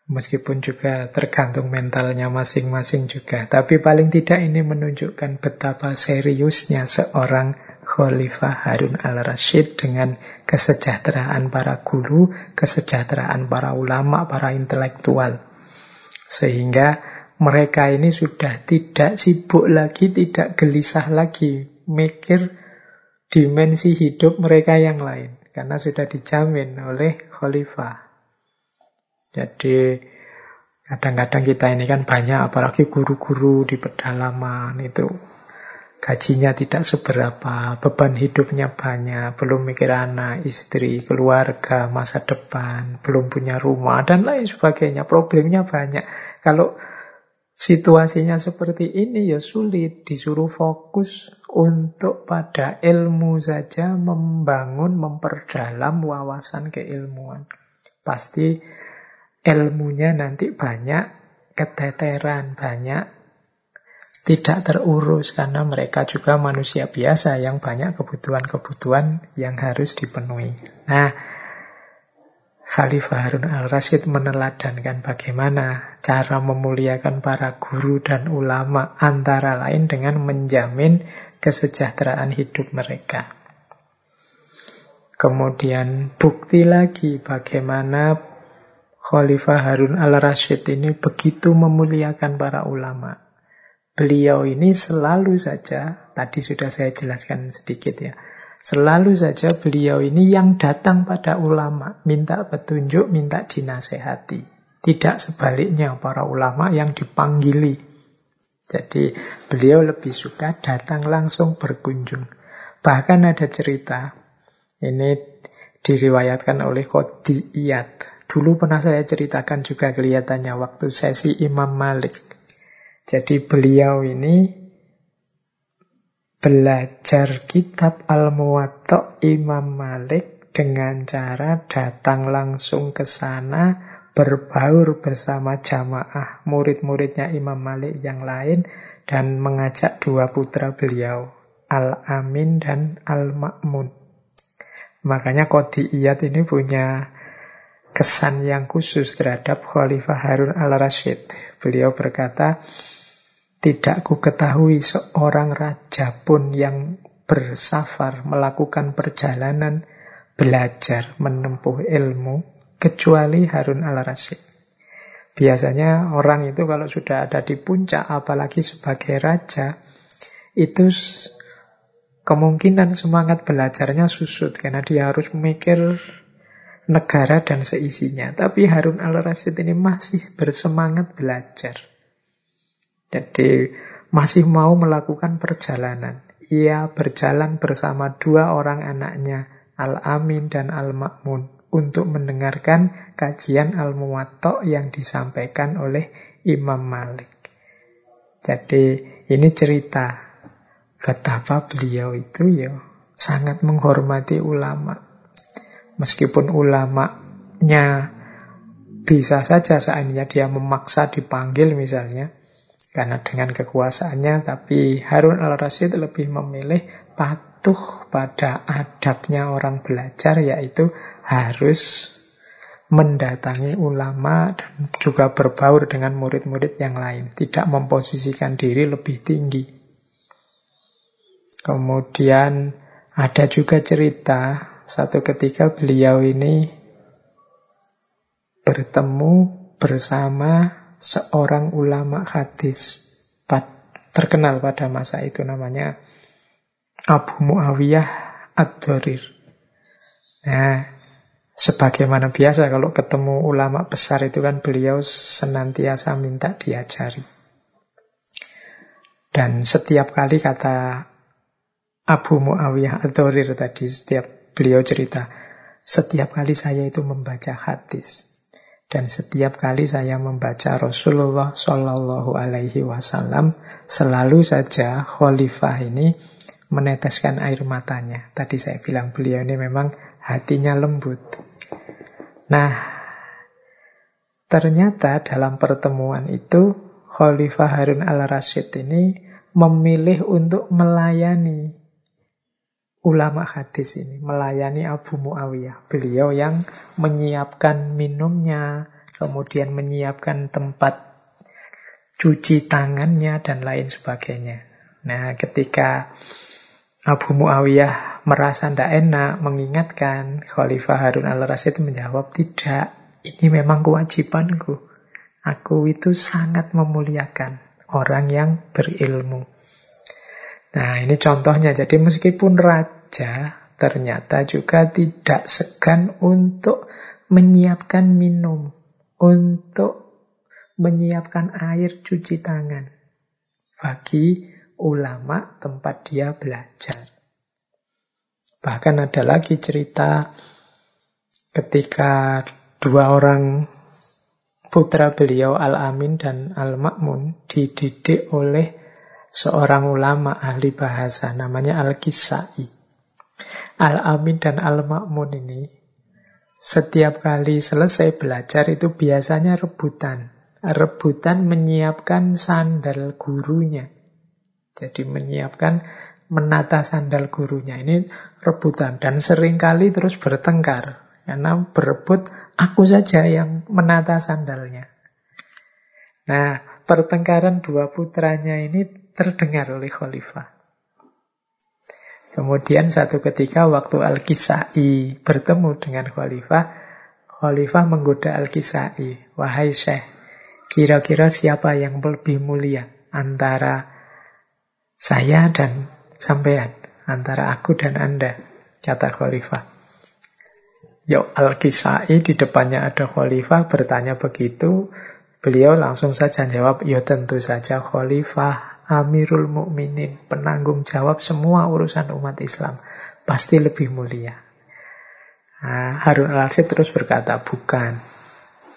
Meskipun juga tergantung mentalnya masing-masing juga. Tapi paling tidak ini menunjukkan betapa seriusnya seorang Khalifah Harun al-Rashid dengan kesejahteraan para guru, kesejahteraan para ulama, para intelektual. Sehingga mereka ini sudah tidak sibuk lagi, tidak gelisah lagi mikir dimensi hidup mereka yang lain karena sudah dijamin oleh khalifah. Jadi kadang-kadang kita ini kan banyak apalagi guru-guru di pedalaman itu gajinya tidak seberapa, beban hidupnya banyak, belum mikir anak, istri, keluarga, masa depan, belum punya rumah dan lain sebagainya. Problemnya banyak. Kalau Situasinya seperti ini ya sulit disuruh fokus untuk pada ilmu saja membangun, memperdalam wawasan keilmuan. Pasti ilmunya nanti banyak keteteran, banyak tidak terurus karena mereka juga manusia biasa yang banyak kebutuhan-kebutuhan yang harus dipenuhi. Nah, Khalifah Harun al-Rasyid meneladankan bagaimana cara memuliakan para guru dan ulama antara lain dengan menjamin kesejahteraan hidup mereka. Kemudian bukti lagi bagaimana Khalifah Harun al-Rasyid ini begitu memuliakan para ulama. Beliau ini selalu saja, tadi sudah saya jelaskan sedikit ya, Selalu saja beliau ini yang datang pada ulama, minta petunjuk, minta dinasehati. Tidak sebaliknya para ulama yang dipanggili. Jadi beliau lebih suka datang langsung berkunjung. Bahkan ada cerita, ini diriwayatkan oleh Qodiyat. Dulu pernah saya ceritakan juga kelihatannya waktu sesi Imam Malik. Jadi beliau ini belajar kitab Al-Muwatta Imam Malik dengan cara datang langsung ke sana, berbaur bersama jamaah murid-muridnya Imam Malik yang lain, dan mengajak dua putra beliau, Al-Amin dan Al-Ma'mun. Makanya Qadiyat ini punya kesan yang khusus terhadap Khalifah Harun al-Rashid. Beliau berkata, tidak ku ketahui seorang raja pun yang bersafar melakukan perjalanan belajar menempuh ilmu kecuali Harun al-Rashid. Biasanya orang itu kalau sudah ada di puncak, apalagi sebagai raja, itu kemungkinan semangat belajarnya susut karena dia harus memikir negara dan seisinya. Tapi Harun al-Rasyid ini masih bersemangat belajar. Jadi masih mau melakukan perjalanan. Ia berjalan bersama dua orang anaknya, Al-Amin dan Al-Ma'mun, untuk mendengarkan kajian Al-Muwatta yang disampaikan oleh Imam Malik. Jadi ini cerita betapa beliau itu ya sangat menghormati ulama. Meskipun ulamanya bisa saja seandainya dia memaksa dipanggil misalnya, karena dengan kekuasaannya, tapi Harun al-Rasyid lebih memilih patuh pada adabnya orang belajar, yaitu harus mendatangi ulama dan juga berbaur dengan murid-murid yang lain, tidak memposisikan diri lebih tinggi. Kemudian ada juga cerita satu ketika beliau ini bertemu bersama seorang ulama hadis terkenal pada masa itu namanya Abu Muawiyah Ad-Dorir. Nah, sebagaimana biasa kalau ketemu ulama besar itu kan beliau senantiasa minta diajari. Dan setiap kali kata Abu Muawiyah Adhorir tadi setiap beliau cerita setiap kali saya itu membaca hadis dan setiap kali saya membaca Rasulullah Shallallahu Alaihi Wasallam selalu saja Khalifah ini meneteskan air matanya. Tadi saya bilang beliau ini memang hatinya lembut. Nah, ternyata dalam pertemuan itu Khalifah Harun al-Rashid ini memilih untuk melayani ulama hadis ini melayani Abu Muawiyah. Beliau yang menyiapkan minumnya, kemudian menyiapkan tempat cuci tangannya dan lain sebagainya. Nah, ketika Abu Muawiyah merasa tidak enak mengingatkan Khalifah Harun al-Rasyid menjawab, tidak, ini memang kewajibanku. Aku itu sangat memuliakan orang yang berilmu. Nah, ini contohnya. Jadi meskipun raja ternyata juga tidak segan untuk menyiapkan minum, untuk menyiapkan air cuci tangan bagi ulama tempat dia belajar. Bahkan ada lagi cerita ketika dua orang putra beliau Al-Amin dan Al-Ma'mun dididik oleh seorang ulama ahli bahasa namanya Al-Kisai. Al-Amin dan Al-Ma'mun ini setiap kali selesai belajar itu biasanya rebutan. Rebutan menyiapkan sandal gurunya. Jadi menyiapkan menata sandal gurunya. Ini rebutan dan sering kali terus bertengkar karena berebut aku saja yang menata sandalnya. Nah, pertengkaran dua putranya ini terdengar oleh khalifah. Kemudian satu ketika waktu Al-Kisai bertemu dengan khalifah, khalifah menggoda Al-Kisai, "Wahai Syekh, kira-kira siapa yang lebih mulia antara saya dan sampean, antara aku dan Anda?" kata khalifah. Yuk Al-Kisai di depannya ada khalifah bertanya begitu, beliau langsung saja jawab, "Ya tentu saja khalifah Amirul Mukminin, penanggung jawab semua urusan umat Islam, pasti lebih mulia. Nah, Harun al-Rasyid terus berkata, bukan.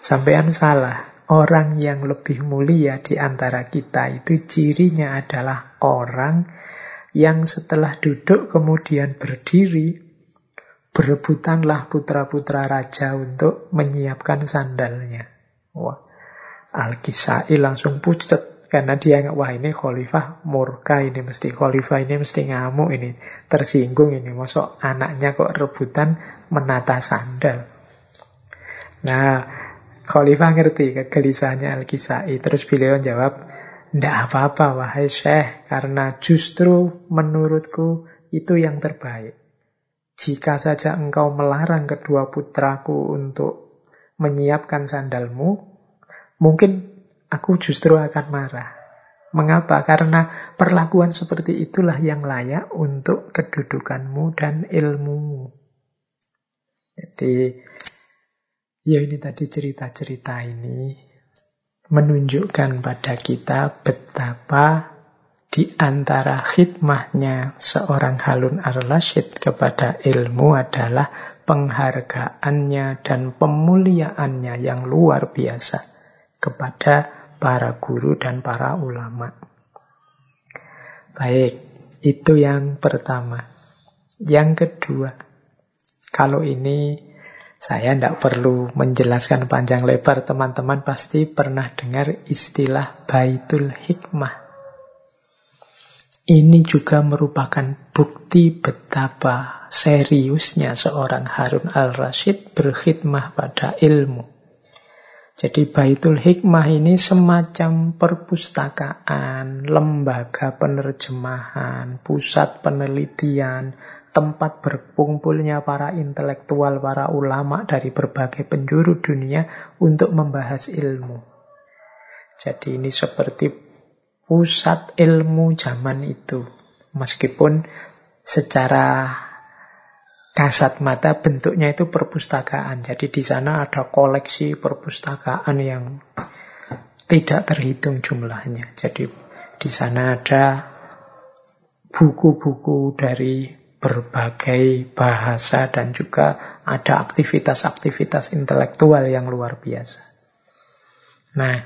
Sampean salah. Orang yang lebih mulia di antara kita itu cirinya adalah orang yang setelah duduk kemudian berdiri, berebutanlah putra-putra raja untuk menyiapkan sandalnya. Wah, Al-Kisai langsung pucat karena dia nggak wah ini khalifah murka ini mesti khalifah ini mesti ngamuk ini tersinggung ini masuk anaknya kok rebutan menata sandal. Nah, khalifah ngerti kegelisahannya Al-Kisai terus beliau jawab, tidak apa-apa wahai syekh, karena justru menurutku itu yang terbaik. Jika saja engkau melarang kedua putraku untuk menyiapkan sandalmu, mungkin aku justru akan marah. Mengapa? Karena perlakuan seperti itulah yang layak untuk kedudukanmu dan ilmumu. Jadi, ya ini tadi cerita-cerita ini menunjukkan pada kita betapa di antara khidmahnya seorang Halun ar-Rasyid kepada ilmu adalah penghargaannya dan pemuliaannya yang luar biasa kepada para guru dan para ulama. Baik, itu yang pertama. Yang kedua, kalau ini saya tidak perlu menjelaskan panjang lebar, teman-teman pasti pernah dengar istilah Baitul Hikmah. Ini juga merupakan bukti betapa seriusnya seorang Harun al-Rashid berkhidmah pada ilmu. Jadi Baitul Hikmah ini semacam perpustakaan, lembaga penerjemahan, pusat penelitian, tempat berkumpulnya para intelektual, para ulama dari berbagai penjuru dunia untuk membahas ilmu. Jadi ini seperti pusat ilmu zaman itu. Meskipun secara kasat mata bentuknya itu perpustakaan. Jadi di sana ada koleksi perpustakaan yang tidak terhitung jumlahnya. Jadi di sana ada buku-buku dari berbagai bahasa dan juga ada aktivitas-aktivitas intelektual yang luar biasa. Nah,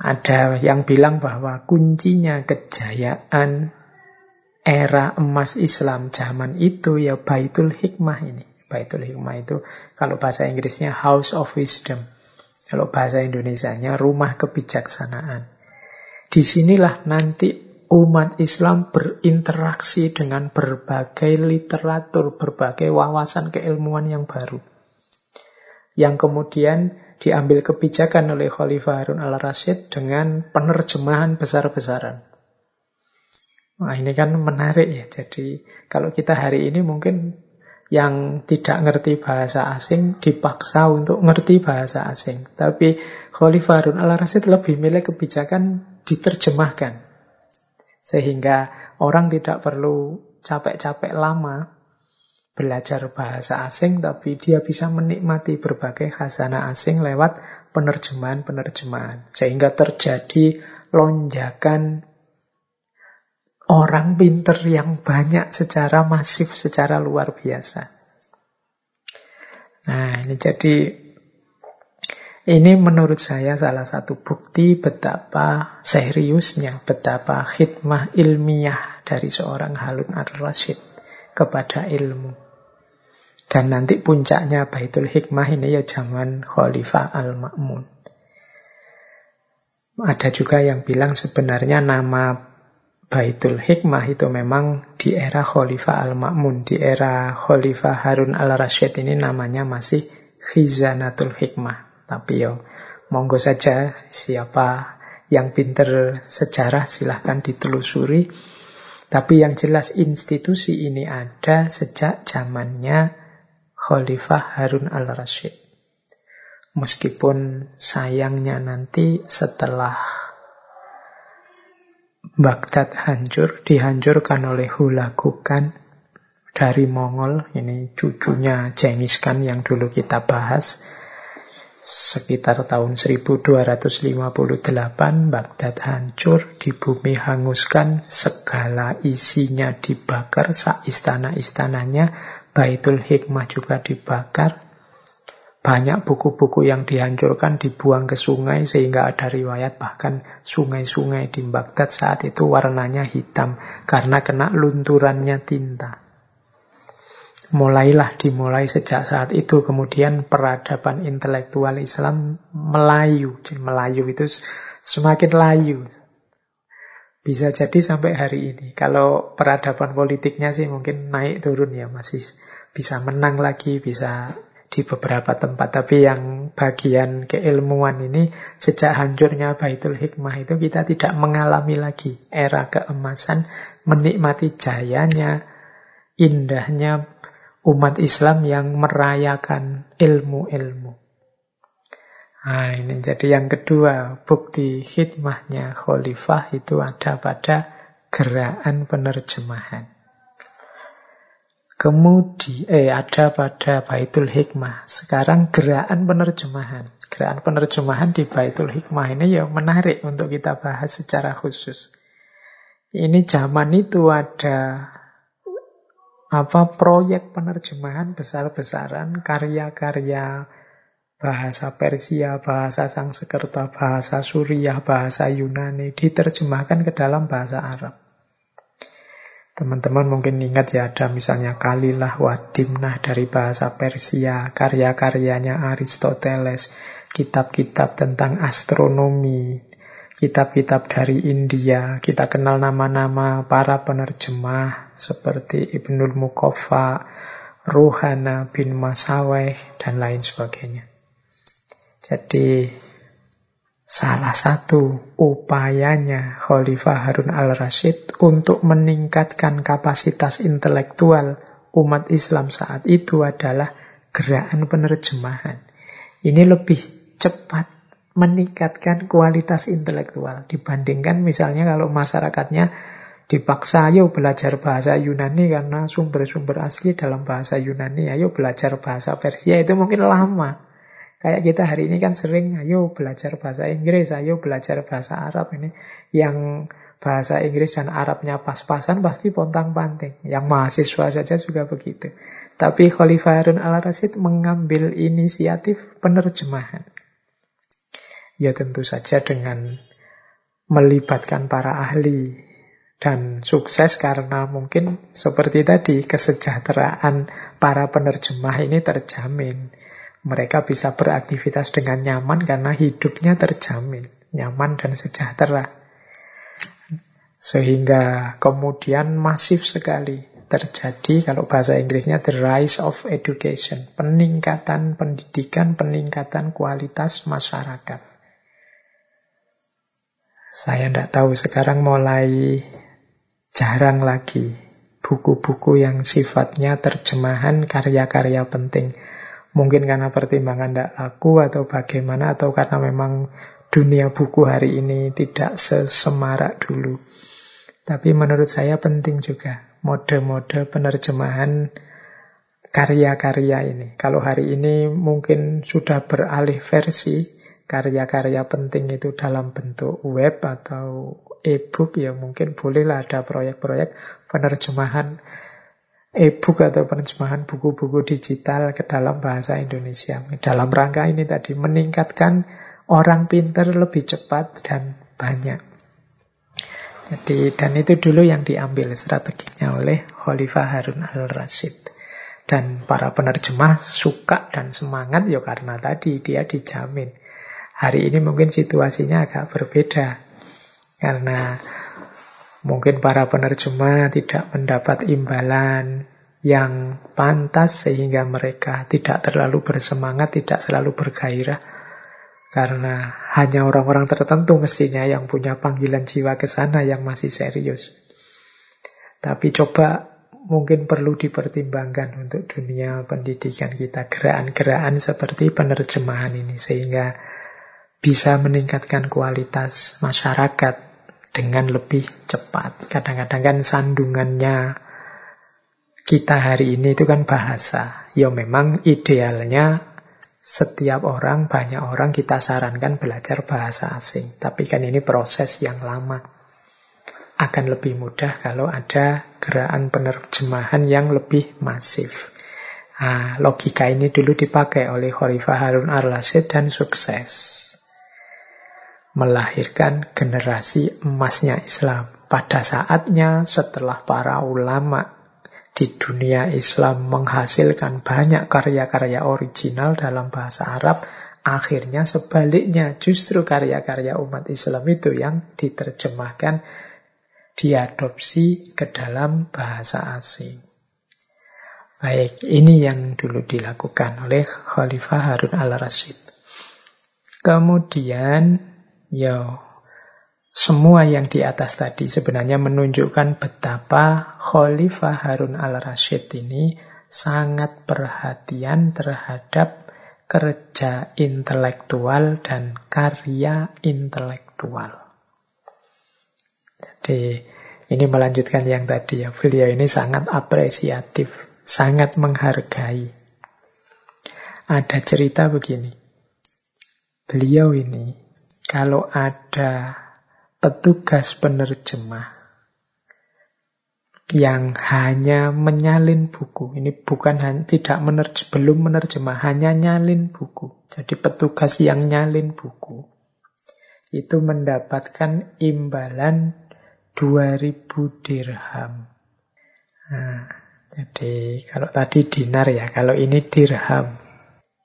ada yang bilang bahwa kuncinya kejayaan era emas Islam zaman itu ya Baitul Hikmah ini. Baitul Hikmah itu kalau bahasa Inggrisnya House of Wisdom. Kalau bahasa Indonesianya rumah kebijaksanaan. Di sinilah nanti umat Islam berinteraksi dengan berbagai literatur, berbagai wawasan keilmuan yang baru. Yang kemudian diambil kebijakan oleh Khalifah Harun al-Rasyid dengan penerjemahan besar-besaran. Wah ini kan menarik ya. Jadi kalau kita hari ini mungkin yang tidak ngerti bahasa asing dipaksa untuk ngerti bahasa asing. Tapi Khalifah Harun al-Rasyid lebih milih kebijakan diterjemahkan. Sehingga orang tidak perlu capek-capek lama belajar bahasa asing, tapi dia bisa menikmati berbagai khazanah asing lewat penerjemahan-penerjemahan. Sehingga terjadi lonjakan orang pinter yang banyak secara masif, secara luar biasa. Nah, ini jadi ini menurut saya salah satu bukti betapa seriusnya, betapa khidmah ilmiah dari seorang Halun ar-Rasyid kepada ilmu. Dan nanti puncaknya Baitul Hikmah ini ya zaman Khalifah Al-Ma'mun. Ada juga yang bilang sebenarnya nama Baitul Hikmah itu memang di era Khalifah Al-Ma'mun, di era Khalifah Harun Al-Rasyid ini namanya masih Khizanatul Hikmah. Tapi yo, monggo saja siapa yang pinter sejarah silahkan ditelusuri. Tapi yang jelas institusi ini ada sejak zamannya Khalifah Harun Al-Rasyid. Meskipun sayangnya nanti setelah Baghdad hancur, dihancurkan oleh Hulagu Khan dari Mongol. Ini cucunya Genghis Khan yang dulu kita bahas. Sekitar tahun 1258 Baghdad hancur, di bumi hanguskan, segala isinya dibakar, sak istana-istananya, Baitul Hikmah juga dibakar. Banyak buku-buku yang dihancurkan, dibuang ke sungai, sehingga ada riwayat bahkan sungai-sungai di Baghdad saat itu warnanya hitam karena kena lunturannya tinta. Mulailah dimulai sejak saat itu, kemudian peradaban intelektual Islam Melayu. Melayu itu semakin layu. Bisa jadi sampai hari ini. Kalau peradaban politiknya sih mungkin naik turun ya, masih bisa menang lagi, bisa di beberapa tempat. Tapi yang bagian keilmuan ini, sejak hancurnya Baitul Hikmah itu kita tidak mengalami lagi era keemasan, menikmati jayanya, indahnya umat Islam yang merayakan ilmu-ilmu. Nah, ini jadi yang kedua, bukti hikmahnya khalifah itu ada pada gerakan penerjemahan. Kemudian, eh ada pada Baitul Hikmah. Sekarang gerakan penerjemahan. Gerakan penerjemahan di Baitul Hikmah ini ya menarik untuk kita bahas secara khusus. Ini zaman itu ada apa proyek penerjemahan besar-besaran karya-karya bahasa Persia, bahasa Sangsekerta, bahasa Suriah, bahasa Yunani diterjemahkan ke dalam bahasa Arab. Teman-teman mungkin ingat ya ada misalnya Kalilah Wadimnah dari bahasa Persia, karya-karyanya Aristoteles, kitab-kitab tentang astronomi, kitab-kitab dari India. Kita kenal nama-nama para penerjemah seperti Ibnul Mukofa, Ruhana bin Masaweh, dan lain sebagainya. Jadi Salah satu upayanya Khalifah Harun al-Rashid untuk meningkatkan kapasitas intelektual umat Islam saat itu adalah gerakan penerjemahan. Ini lebih cepat meningkatkan kualitas intelektual dibandingkan misalnya kalau masyarakatnya dipaksa ayo belajar bahasa Yunani karena sumber-sumber asli dalam bahasa Yunani, ayo belajar bahasa Persia itu mungkin lama. Kayak kita hari ini kan sering, ayo belajar bahasa Inggris, ayo belajar bahasa Arab ini. Yang bahasa Inggris dan Arabnya pas-pasan pasti pontang-panting. Yang mahasiswa saja juga begitu. Tapi Khalifah Harun al-Rasyid mengambil inisiatif penerjemahan. Ya tentu saja dengan melibatkan para ahli dan sukses karena mungkin seperti tadi kesejahteraan para penerjemah ini terjamin. Mereka bisa beraktivitas dengan nyaman karena hidupnya terjamin, nyaman dan sejahtera. Sehingga kemudian masif sekali terjadi kalau bahasa Inggrisnya the rise of education, peningkatan pendidikan, peningkatan kualitas masyarakat. Saya tidak tahu sekarang mulai jarang lagi buku-buku yang sifatnya terjemahan karya-karya penting Mungkin karena pertimbangan tidak laku atau bagaimana atau karena memang dunia buku hari ini tidak sesemarak dulu. Tapi menurut saya penting juga mode-mode penerjemahan karya-karya ini. Kalau hari ini mungkin sudah beralih versi, karya-karya penting itu dalam bentuk web atau e-book, ya mungkin bolehlah ada proyek-proyek penerjemahan e-book atau penerjemahan buku-buku digital ke dalam bahasa Indonesia. Dalam rangka ini tadi meningkatkan orang pinter lebih cepat dan banyak. Jadi dan itu dulu yang diambil strateginya oleh Khalifah Harun al-Rashid. Dan para penerjemah suka dan semangat ya karena tadi dia dijamin. Hari ini mungkin situasinya agak berbeda. Karena Mungkin para penerjemah tidak mendapat imbalan yang pantas sehingga mereka tidak terlalu bersemangat, tidak selalu bergairah. Karena hanya orang-orang tertentu mestinya yang punya panggilan jiwa ke sana yang masih serius. Tapi coba mungkin perlu dipertimbangkan untuk dunia pendidikan kita gerakan-gerakan seperti penerjemahan ini sehingga bisa meningkatkan kualitas masyarakat dengan lebih cepat. Kadang-kadang kan sandungannya kita hari ini itu kan bahasa. Ya memang idealnya setiap orang, banyak orang kita sarankan belajar bahasa asing. Tapi kan ini proses yang lama. Akan lebih mudah kalau ada gerakan penerjemahan yang lebih masif. Nah, logika ini dulu dipakai oleh Khalifah Harun al-Rashid dan sukses. Melahirkan generasi emasnya Islam. Pada saatnya setelah para ulama di dunia Islam menghasilkan banyak karya-karya original dalam bahasa Arab, akhirnya sebaliknya justru karya-karya umat Islam itu yang diterjemahkan, diadopsi ke dalam bahasa asing. Baik, ini yang dulu dilakukan oleh Khalifah Harun al-Rashid. Kemudian, ya semua yang di atas tadi sebenarnya menunjukkan betapa Khalifah Harun al-Rashid ini sangat perhatian terhadap kerja intelektual dan karya intelektual. Jadi ini melanjutkan yang tadi ya. Beliau ini sangat apresiatif, sangat menghargai. Ada cerita begini. Beliau ini kalau ada petugas penerjemah yang hanya menyalin buku. Ini bukan hanya, tidak menerj belum menerjemah, hanya nyalin buku. Jadi petugas yang nyalin buku itu mendapatkan imbalan 2000 dirham. Nah, jadi kalau tadi dinar ya, kalau ini dirham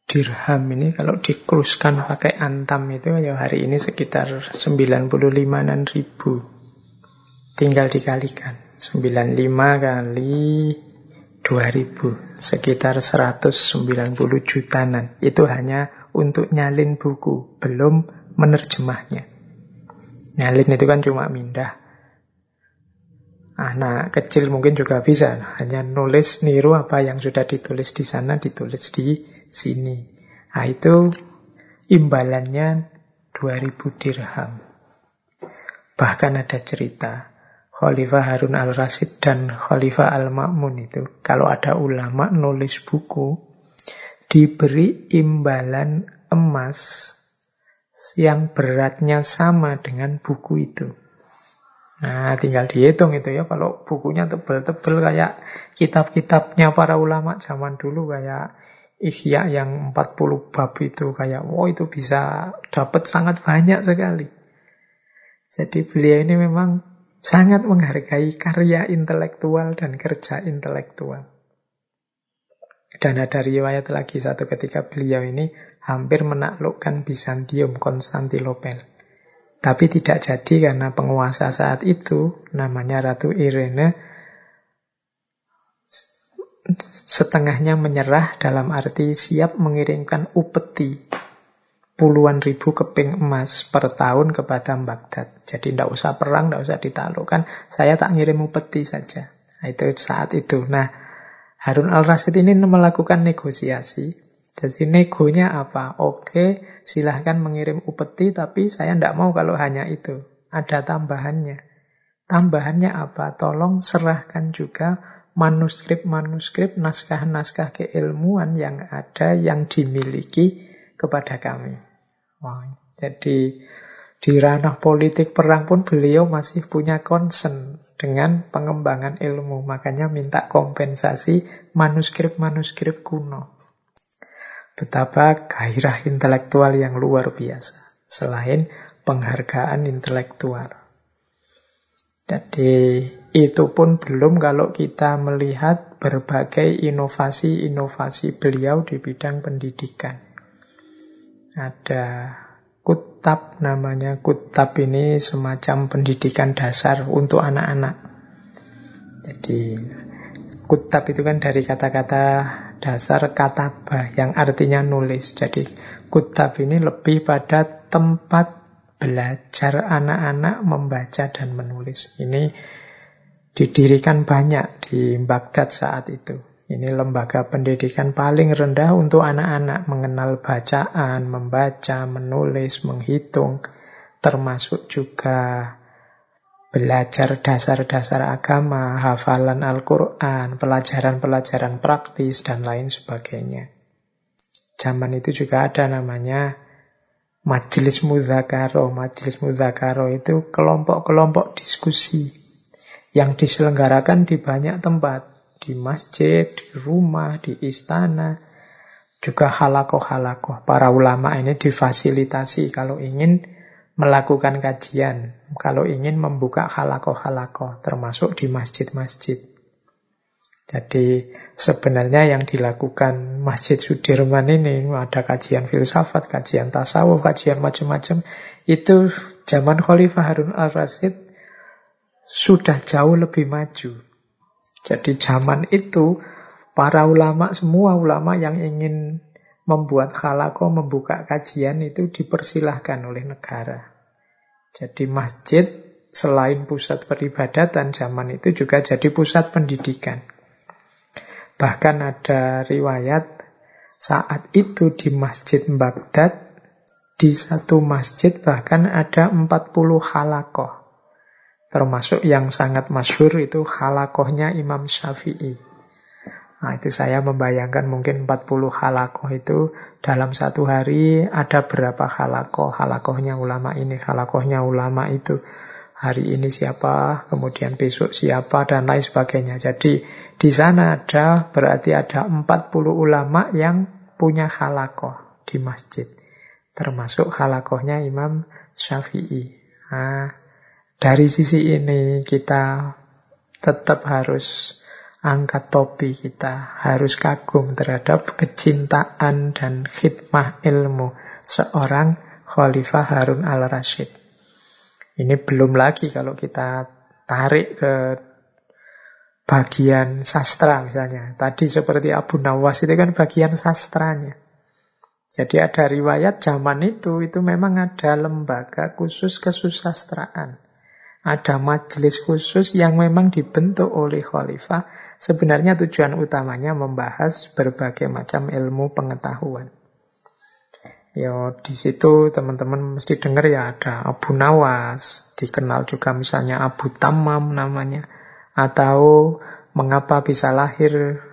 dirham ini kalau dikruskan pakai antam itu ya hari ini sekitar 95 ribu. Tinggal dikalikan. 95 kali 2000 sekitar 190 jutaan. Itu hanya untuk nyalin buku, belum menerjemahnya. Nyalin itu kan cuma mindah. Anak kecil mungkin juga bisa, hanya nulis niru apa yang sudah ditulis di sana, ditulis di sini. Nah itu imbalannya 2000 dirham. Bahkan ada cerita Khalifah Harun al-Rasyid dan Khalifah al-Ma'mun itu kalau ada ulama nulis buku diberi imbalan emas yang beratnya sama dengan buku itu. Nah, tinggal dihitung itu ya. Kalau bukunya tebel-tebel kayak kitab-kitabnya para ulama zaman dulu kayak Ihya yang 40 bab itu kayak wow itu bisa dapat sangat banyak sekali. Jadi beliau ini memang sangat menghargai karya intelektual dan kerja intelektual. Dan ada riwayat lagi satu ketika beliau ini hampir menaklukkan Bizantium Konstantinopel. Tapi tidak jadi karena penguasa saat itu namanya Ratu Irene setengahnya menyerah dalam arti siap mengirimkan upeti puluhan ribu keping emas per tahun kepada Baghdad. Jadi tidak usah perang, tidak usah ditaklukkan. Saya tak ngirim upeti saja. Nah, itu saat itu. Nah, Harun al-Rasyid ini melakukan negosiasi. Jadi negonya apa? Oke, silahkan mengirim upeti, tapi saya tidak mau kalau hanya itu. Ada tambahannya. Tambahannya apa? Tolong serahkan juga manuskrip-manuskrip, naskah-naskah keilmuan yang ada yang dimiliki kepada kami. Wow. Jadi di ranah politik perang pun beliau masih punya concern dengan pengembangan ilmu. Makanya minta kompensasi manuskrip-manuskrip kuno. Betapa gairah intelektual yang luar biasa. Selain penghargaan intelektual. Jadi itu pun belum kalau kita melihat berbagai inovasi-inovasi beliau di bidang pendidikan. Ada kutab namanya. Kutab ini semacam pendidikan dasar untuk anak-anak. Jadi kutab itu kan dari kata-kata dasar kataba yang artinya nulis. Jadi kutab ini lebih pada tempat belajar anak-anak membaca dan menulis. Ini didirikan banyak di Baghdad saat itu. Ini lembaga pendidikan paling rendah untuk anak-anak mengenal bacaan, membaca, menulis, menghitung, termasuk juga belajar dasar-dasar agama, hafalan Al-Quran, pelajaran-pelajaran praktis, dan lain sebagainya. Zaman itu juga ada namanya Majelis Muzakaro. Majelis Muzakaro itu kelompok-kelompok diskusi yang diselenggarakan di banyak tempat. di masjid, di rumah, di istana, juga halakoh-halakoh. Para ulama ini difasilitasi kalau ingin melakukan kajian, kalau ingin membuka halakoh-halakoh, termasuk di masjid-masjid. Jadi sebenarnya yang dilakukan Masjid Sudirman ini ada kajian filsafat, kajian tasawuf, kajian macam-macam. Itu zaman Khalifah Harun al-Rasyid sudah jauh lebih maju. Jadi zaman itu para ulama, semua ulama yang ingin membuat halako, membuka kajian itu dipersilahkan oleh negara. Jadi masjid selain pusat peribadatan zaman itu juga jadi pusat pendidikan. Bahkan ada riwayat saat itu di Masjid Baghdad, di satu masjid bahkan ada 40 halakoh. Termasuk yang sangat masyur itu halakohnya Imam Syafi'i. Nah itu saya membayangkan mungkin 40 halakoh itu dalam satu hari ada berapa halakoh. Halakohnya ulama ini, halakohnya ulama itu. Hari ini siapa, kemudian besok siapa, dan lain sebagainya. Jadi di sana ada berarti ada 40 ulama yang punya halakoh di masjid. Termasuk halakohnya Imam Syafi'i. Nah, dari sisi ini kita tetap harus angkat topi kita, harus kagum terhadap kecintaan dan khidmah ilmu seorang Khalifah Harun al-Rashid. Ini belum lagi kalau kita tarik ke bagian sastra misalnya. Tadi seperti Abu Nawas itu kan bagian sastranya. Jadi ada riwayat zaman itu, itu memang ada lembaga khusus kesusastraan. Ada majelis khusus yang memang dibentuk oleh khalifah. Sebenarnya tujuan utamanya membahas berbagai macam ilmu pengetahuan. Ya di situ teman-teman mesti dengar ya ada Abu Nawas, dikenal juga misalnya Abu Tamam namanya atau mengapa bisa lahir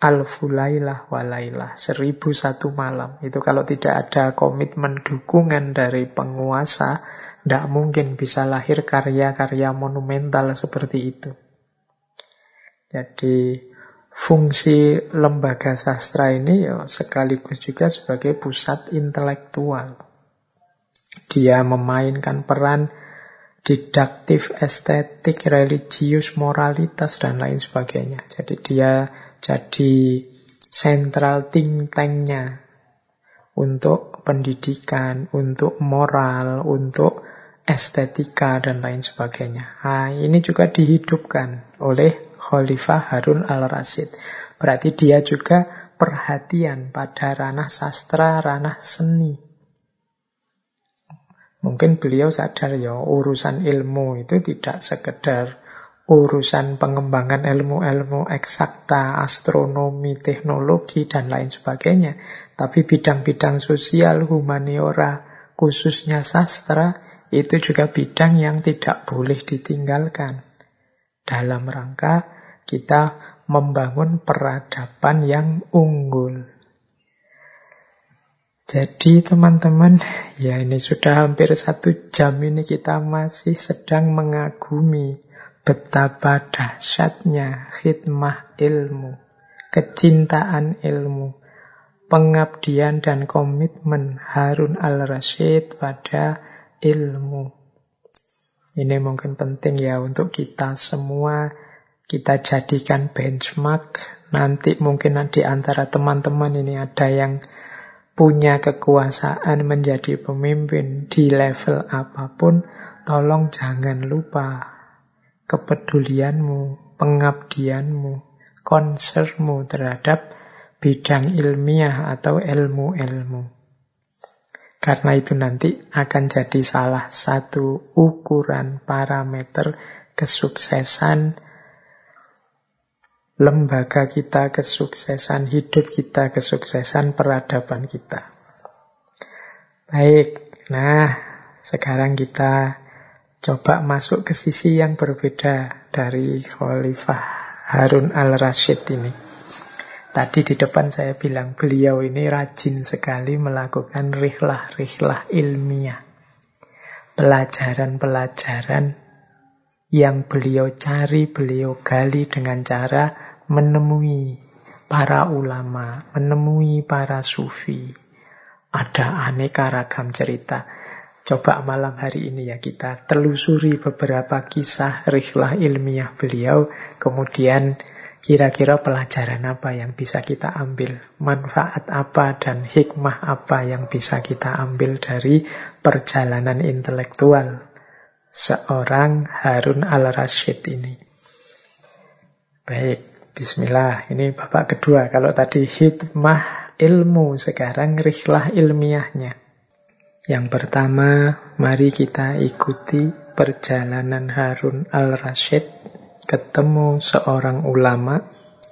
Al-Fulailah walailah, seribu satu malam. Itu kalau tidak ada komitmen dukungan dari penguasa, tidak mungkin bisa lahir karya-karya monumental seperti itu. Jadi fungsi lembaga sastra ini ya sekaligus juga sebagai pusat intelektual. Dia memainkan peran didaktif, estetik, religius, moralitas, dan lain sebagainya. Jadi dia jadi sentral think tanknya untuk pendidikan, untuk moral, untuk estetika, dan lain sebagainya. Nah, ini juga dihidupkan oleh Khalifah Harun al-Rasyid. Berarti dia juga perhatian pada ranah sastra, ranah seni. Mungkin beliau sadar ya urusan ilmu itu tidak sekedar urusan pengembangan ilmu-ilmu eksakta, astronomi, teknologi, dan lain sebagainya. Tapi bidang-bidang sosial, humaniora, khususnya sastra, itu juga bidang yang tidak boleh ditinggalkan. Dalam rangka kita membangun peradaban yang unggul. Jadi teman-teman, ya ini sudah hampir satu jam ini kita masih sedang mengagumi betapa dahsyatnya khidmah ilmu, kecintaan ilmu, pengabdian dan komitmen Harun al-Rashid pada ilmu. Ini mungkin penting ya untuk kita semua kita jadikan benchmark. Nanti mungkin di antara teman-teman ini ada yang punya kekuasaan menjadi pemimpin di level apa pun, tolong jangan lupa kepedulianmu, pengabdianmu, konsermu terhadap bidang ilmiah atau ilmu-ilmu. Karena itu nanti akan jadi salah satu ukuran parameter kesuksesan lembaga kita, kesuksesan hidup kita, kesuksesan peradaban kita. Baik, nah sekarang kita coba masuk ke sisi yang berbeda dari Khalifah Harun al-Rashid ini. Tadi di depan saya bilang beliau ini rajin sekali melakukan rihlah-rihlah ilmiah. Pelajaran-pelajaran yang beliau cari, beliau gali dengan cara menemui para ulama, menemui para sufi. Ada aneka ragam cerita. Coba malam hari ini ya kita telusuri beberapa kisah rihlah ilmiah beliau, kemudian Kira-kira pelajaran apa yang bisa kita ambil? Manfaat apa dan hikmah apa yang bisa kita ambil dari perjalanan intelektual seorang Harun al-Rashid ini? Baik, bismillah. Ini bapak kedua. Kalau tadi hikmah ilmu, sekarang rihlah ilmiahnya. Yang pertama, mari kita ikuti perjalanan Harun al-Rashid ketemu seorang ulama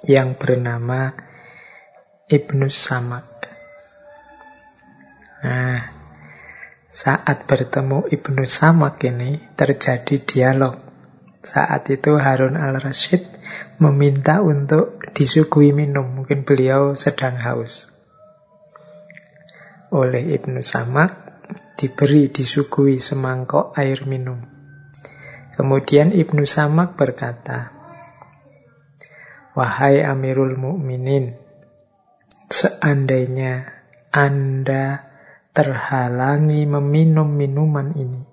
yang bernama Ibnu Samak. Nah, saat bertemu Ibnu Samak ini terjadi dialog. Saat itu Harun al-Rashid meminta untuk disuguhi minum. Mungkin beliau sedang haus. Oleh Ibnu Samak diberi disuguhi semangkok air minum. Kemudian Ibnu Samak berkata, Wahai Amirul Mukminin, seandainya Anda terhalangi meminum minuman ini.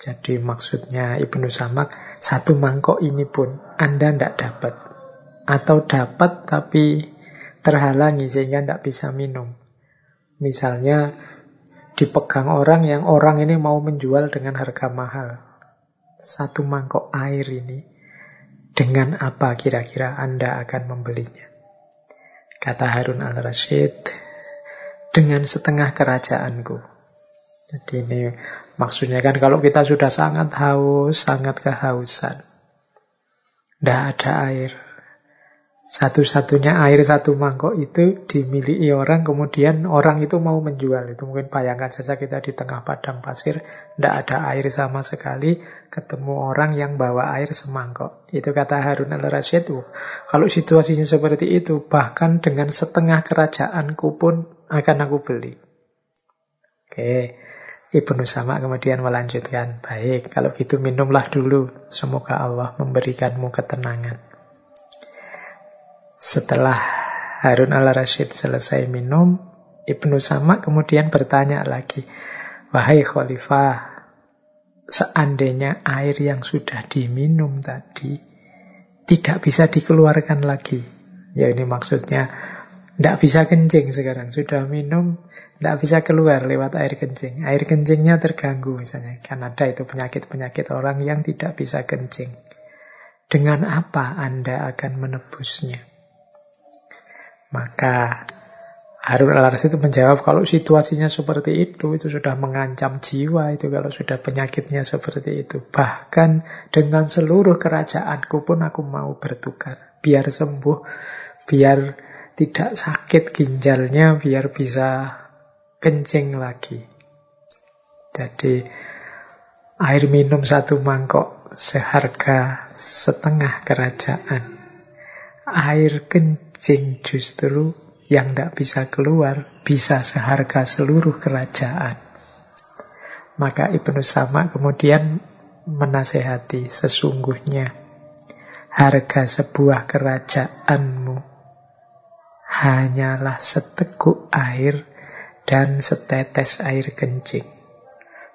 Jadi maksudnya Ibnu Samak, satu mangkok ini pun Anda tidak dapat. Atau dapat tapi terhalangi sehingga tidak bisa minum. Misalnya dipegang orang yang orang ini mau menjual dengan harga mahal satu mangkok air ini, dengan apa kira-kira Anda akan membelinya? Kata Harun al-Rashid, dengan setengah kerajaanku. Jadi ini maksudnya kan kalau kita sudah sangat haus, sangat kehausan. Tidak ada air. Satu-satunya air satu mangkok itu dimiliki orang, kemudian orang itu mau menjual. Itu mungkin bayangkan saja kita di tengah padang pasir, tidak ada air sama sekali, ketemu orang yang bawa air semangkok. Itu kata Harun al-Rasyid, kalau situasinya seperti itu, bahkan dengan setengah kerajaanku pun akan aku beli. Oke, Ibnu Sama kemudian melanjutkan, baik, kalau gitu minumlah dulu, semoga Allah memberikanmu ketenangan. Setelah Harun al-Rashid selesai minum, Ibnu Sama kemudian bertanya lagi, Wahai Khalifah, seandainya air yang sudah diminum tadi tidak bisa dikeluarkan lagi. Ya ini maksudnya tidak bisa kencing sekarang. Sudah minum, tidak bisa keluar lewat air kencing. Air kencingnya terganggu misalnya. Kan ada itu penyakit-penyakit orang yang tidak bisa kencing. Dengan apa Anda akan menebusnya? Maka Harun al-Rasyid itu menjawab kalau situasinya seperti itu, itu sudah mengancam jiwa itu kalau sudah penyakitnya seperti itu. Bahkan dengan seluruh kerajaanku pun aku mau bertukar. Biar sembuh, biar tidak sakit ginjalnya, biar bisa kencing lagi. Jadi air minum satu mangkok seharga setengah kerajaan. Air kencing kencing justru yang tidak bisa keluar bisa seharga seluruh kerajaan. Maka Ibnu Sama kemudian menasehati sesungguhnya harga sebuah kerajaanmu hanyalah seteguk air dan setetes air kencing.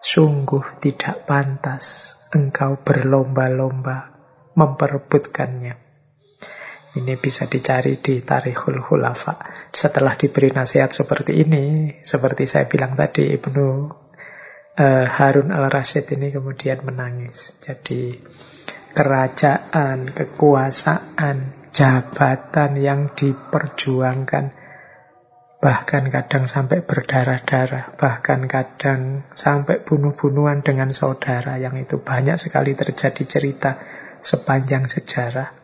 Sungguh tidak pantas engkau berlomba-lomba memperebutkannya. Ini bisa dicari di Tarikhul Khulafa. Setelah diberi nasihat seperti ini, seperti saya bilang tadi, Ibnu uh, Harun al-Rasyid ini kemudian menangis. Jadi kerajaan, kekuasaan, jabatan yang diperjuangkan bahkan kadang sampai berdarah-darah, bahkan kadang sampai bunuh-bunuhan dengan saudara yang itu banyak sekali terjadi cerita sepanjang sejarah.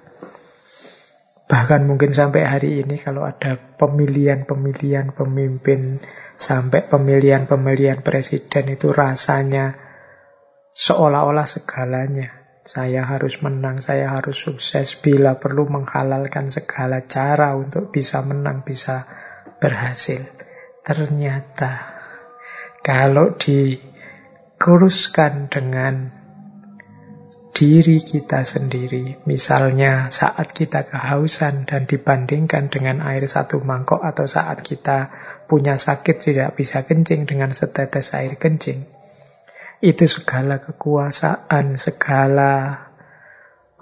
Bahkan mungkin sampai hari ini kalau ada pemilihan-pemilihan pemimpin sampai pemilihan-pemilihan presiden itu rasanya seolah-olah segalanya. Saya harus menang, saya harus sukses bila perlu menghalalkan segala cara untuk bisa menang, bisa berhasil. Ternyata kalau dikuruskan dengan diri kita sendiri. Misalnya saat kita kehausan dan dibandingkan dengan air satu mangkok atau saat kita punya sakit tidak bisa kencing dengan setetes air kencing. Itu segala kekuasaan, segala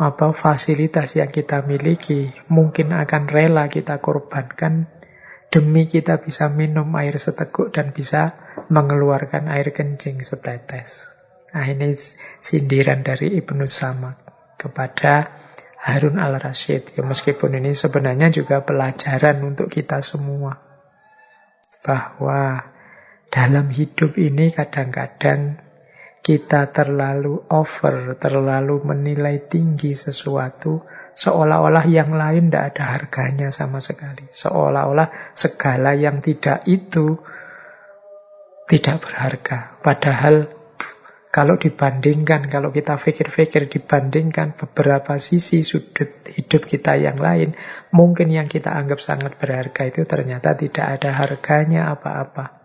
apa fasilitas yang kita miliki mungkin akan rela kita korbankan demi kita bisa minum air seteguk dan bisa mengeluarkan air kencing setetes. Nah ini sindiran dari Ibnu Samak kepada Harun al-Rashid. Ya, meskipun ini sebenarnya juga pelajaran untuk kita semua. Bahwa dalam hidup ini kadang-kadang kita terlalu over, terlalu menilai tinggi sesuatu, seolah-olah yang lain tidak ada harganya sama sekali. Seolah-olah segala yang tidak itu tidak berharga. Padahal kalau dibandingkan, kalau kita pikir-pikir dibandingkan beberapa sisi sudut hidup kita yang lain, mungkin yang kita anggap sangat berharga itu ternyata tidak ada harganya apa-apa.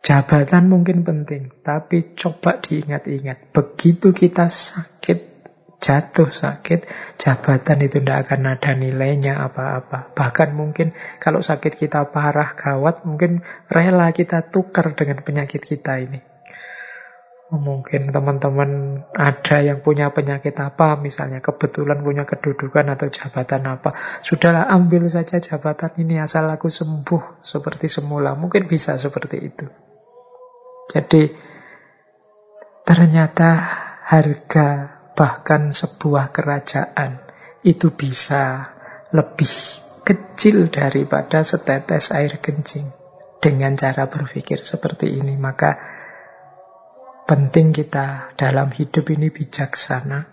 Jabatan mungkin penting, tapi coba diingat-ingat. Begitu kita sakit, jatuh sakit, jabatan itu tidak akan ada nilainya apa-apa. Bahkan mungkin kalau sakit kita parah, gawat, mungkin rela kita tukar dengan penyakit kita ini. Mungkin teman-teman ada yang punya penyakit apa, misalnya kebetulan punya kedudukan atau jabatan apa. Sudahlah ambil saja jabatan ini asal aku sembuh seperti semula. Mungkin bisa seperti itu. Jadi ternyata harga bahkan sebuah kerajaan itu bisa lebih kecil daripada setetes air kencing. Dengan cara berpikir seperti ini, maka penting kita dalam hidup ini bijaksana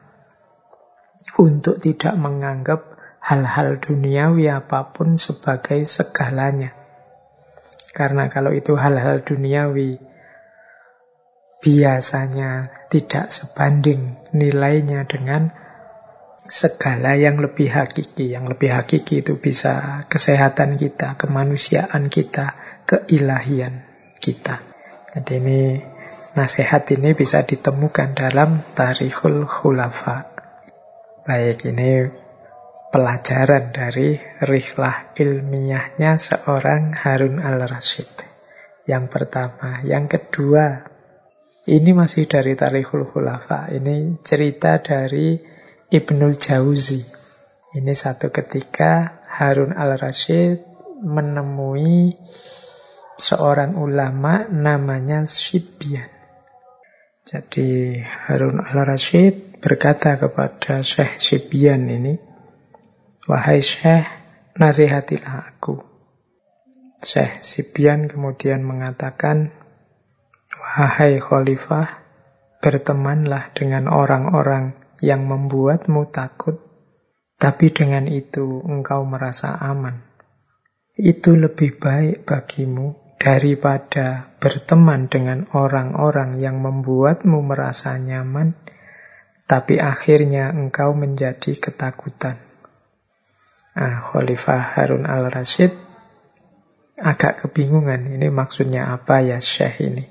untuk tidak menganggap hal-hal duniawi apa pun sebagai segalanya. Karena kalau itu hal-hal duniawi, biasanya tidak sebanding nilainya dengan segala yang lebih hakiki. Yang lebih hakiki itu bisa kesehatan kita, kemanusiaan kita, keilahian kita. Jadi ini nasihat ini bisa ditemukan dalam Tarikhul Khulafa. Baik, ini pelajaran dari rihlah ilmiahnya seorang Harun al-Rashid. Yang pertama. Yang kedua, ini masih dari Tarikhul Khulafa. Ini cerita dari Ibnul Jauzi. Ini satu ketika Harun al-Rashid menemui seorang ulama namanya Sibyan. Jadi Harun al-Rashid berkata kepada Syekh Sibyan ini, Wahai Syekh, nasihatilah aku. Syekh Sibyan kemudian mengatakan, Wahai khalifah, bertemanlah dengan orang-orang yang membuatmu takut, tapi dengan itu engkau merasa aman. Itu lebih baik bagimu daripada berteman dengan orang-orang yang membuatmu merasa nyaman, tapi akhirnya engkau menjadi ketakutan. Ah, Khalifah Harun al-Rashid agak kebingungan, ini maksudnya apa ya Syekh ini?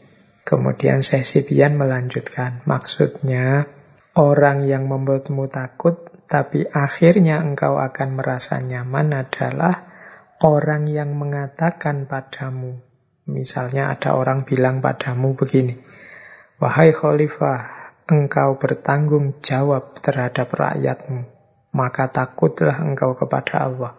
Kemudian sesi Bian melanjutkan, maksudnya orang yang membuatmu takut, tapi akhirnya engkau akan merasa nyaman adalah orang yang mengatakan padamu. Misalnya ada orang bilang padamu begini, Wahai Khalifah, engkau bertanggung jawab terhadap rakyatmu, maka takutlah engkau kepada Allah.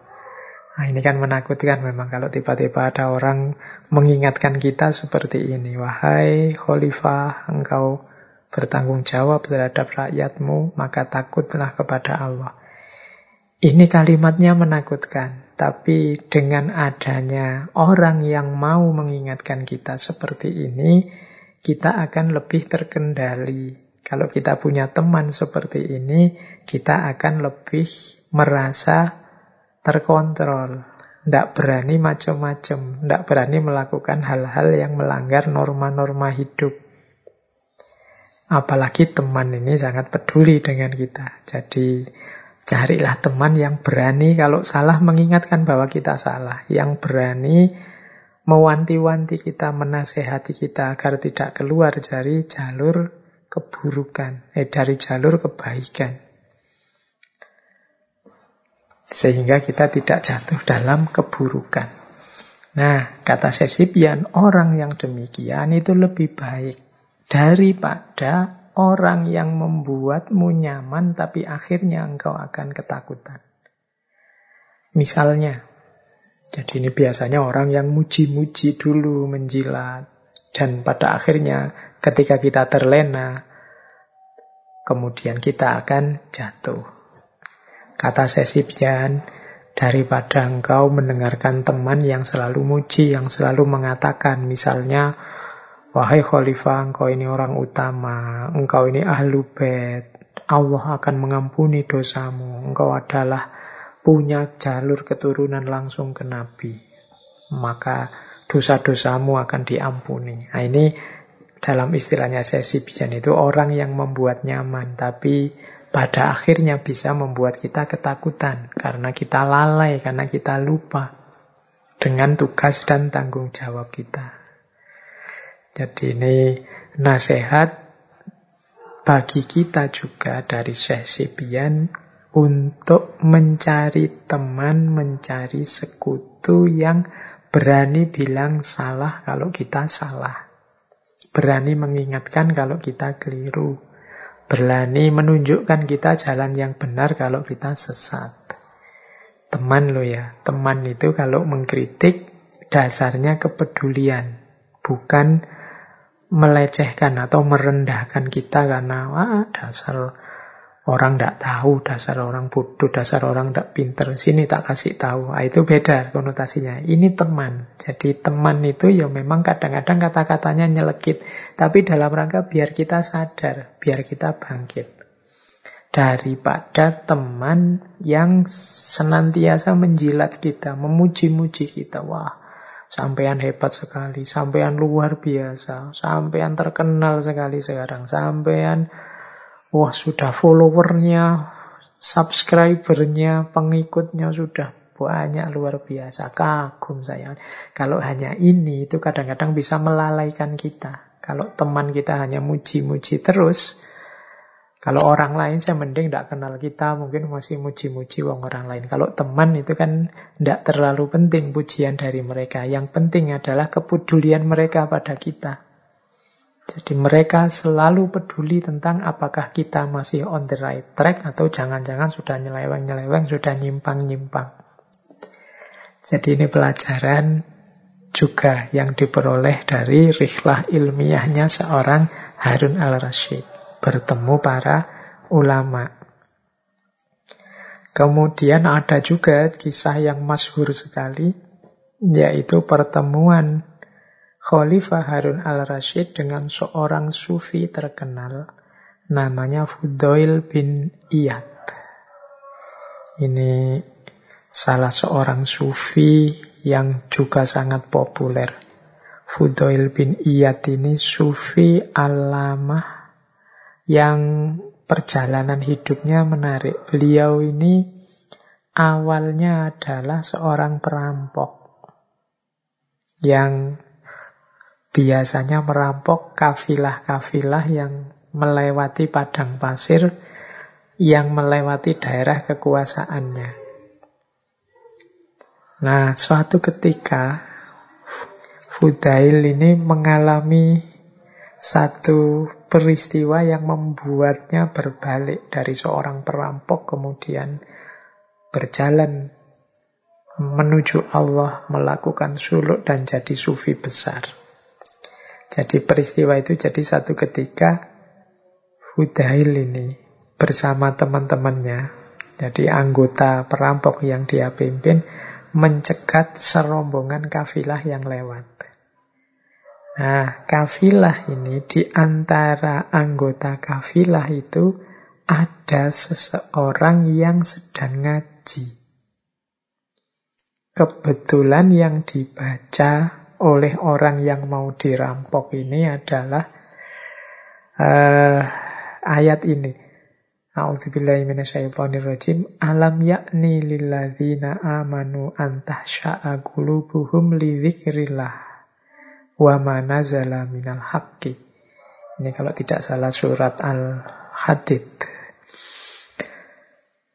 Nah ini kan menakutkan memang kalau tiba-tiba ada orang mengingatkan kita seperti ini. Wahai khalifah, engkau bertanggung jawab terhadap rakyatmu, maka takutlah kepada Allah. Ini kalimatnya menakutkan, tapi dengan adanya orang yang mau mengingatkan kita seperti ini, kita akan lebih terkendali. Kalau kita punya teman seperti ini, kita akan lebih merasa terkontrol, tidak berani macam-macam, tidak berani melakukan hal-hal yang melanggar norma-norma hidup. Apalagi teman ini sangat peduli dengan kita. Jadi carilah teman yang berani kalau salah mengingatkan bahwa kita salah. Yang berani mewanti-wanti kita, menasehati kita agar tidak keluar dari jalur keburukan, eh dari jalur kebaikan. Sehingga kita tidak jatuh dalam keburukan. Nah, kata Sesipian, orang yang demikian itu lebih baik daripada orang yang membuatmu nyaman tapi akhirnya engkau akan ketakutan. Misalnya, jadi ini biasanya orang yang muji-muji dulu menjilat dan pada akhirnya ketika kita terlena kemudian kita akan jatuh. Kata Sesipian, daripada engkau mendengarkan teman yang selalu muji, yang selalu mengatakan, misalnya, Wahai khalifah, engkau ini orang utama, engkau ini ahlu bed, Allah akan mengampuni dosamu, engkau adalah punya jalur keturunan langsung ke Nabi. Maka dosa-dosamu akan diampuni. Nah ini dalam istilahnya Sesipian itu orang yang membuat nyaman, tapi pada akhirnya bisa membuat kita ketakutan karena kita lalai, karena kita lupa dengan tugas dan tanggung jawab kita. Jadi ini nasihat bagi kita juga dari Syekh Sibian untuk mencari teman, mencari sekutu yang berani bilang salah kalau kita salah. Berani mengingatkan kalau kita keliru. Berani menunjukkan kita jalan yang benar kalau kita sesat. Teman lo ya, teman itu kalau mengkritik dasarnya kepedulian, bukan melecehkan atau merendahkan kita karena wah dasar Orang tidak tahu, dasar orang bodoh, dasar orang tidak pinter. Sini tak kasih tahu. Nah, itu beda konotasinya. Ini teman. Jadi teman itu ya memang kadang-kadang kata-katanya nyelekit. Tapi dalam rangka biar kita sadar, biar kita bangkit. Daripada teman yang senantiasa menjilat kita, memuji-muji kita. Wah, sampean hebat sekali, sampean luar biasa, sampean terkenal sekali sekarang, sampean Wah sudah followernya, subscribernya, pengikutnya sudah banyak luar biasa. Kagum saya. Kalau hanya ini itu kadang-kadang bisa melalaikan kita. Kalau teman kita hanya muji-muji terus, kalau orang lain saya mending tidak kenal kita, mungkin masih muji-muji wong orang lain. Kalau teman itu kan tidak terlalu penting pujian dari mereka. Yang penting adalah kepedulian mereka pada kita. Jadi mereka selalu peduli tentang apakah kita masih on the right track atau jangan-jangan sudah nyeleweng-nyeleweng, sudah nyimpang-nyimpang. Jadi ini pelajaran juga yang diperoleh dari rihlah ilmiahnya seorang Harun al-Rashid. Bertemu para ulama. Kemudian ada juga kisah yang masyhur sekali, yaitu pertemuan Khalifah Harun al-Rashid dengan seorang sufi terkenal namanya Fudoil bin Iyad. Ini salah seorang sufi yang juga sangat populer. Fudoil bin Iyad ini sufi alamah yang perjalanan hidupnya menarik. Beliau ini awalnya adalah seorang perampok yang biasanya merampok kafilah-kafilah yang melewati padang pasir, yang melewati daerah kekuasaannya. Nah, suatu ketika Fudail ini mengalami satu peristiwa yang membuatnya berbalik dari seorang perampok kemudian berjalan menuju Allah, melakukan suluk dan jadi sufi besar. Jadi peristiwa itu jadi satu ketika Hudail ini bersama teman-temannya, jadi anggota perampok yang dia pimpin, mencegat serombongan kafilah yang lewat. Nah, kafilah ini di antara anggota kafilah itu ada seseorang yang sedang ngaji. Kebetulan yang dibaca oleh orang yang mau dirampok ini adalah uh, ayat ini. A'udzubillahiminasyaitonirrajim. Alam yakni lilladzina amanu antahsya'a qulubuhum li dzikrillah wa ma nazala minal haqqi Ini kalau tidak salah surat Al-Hadid.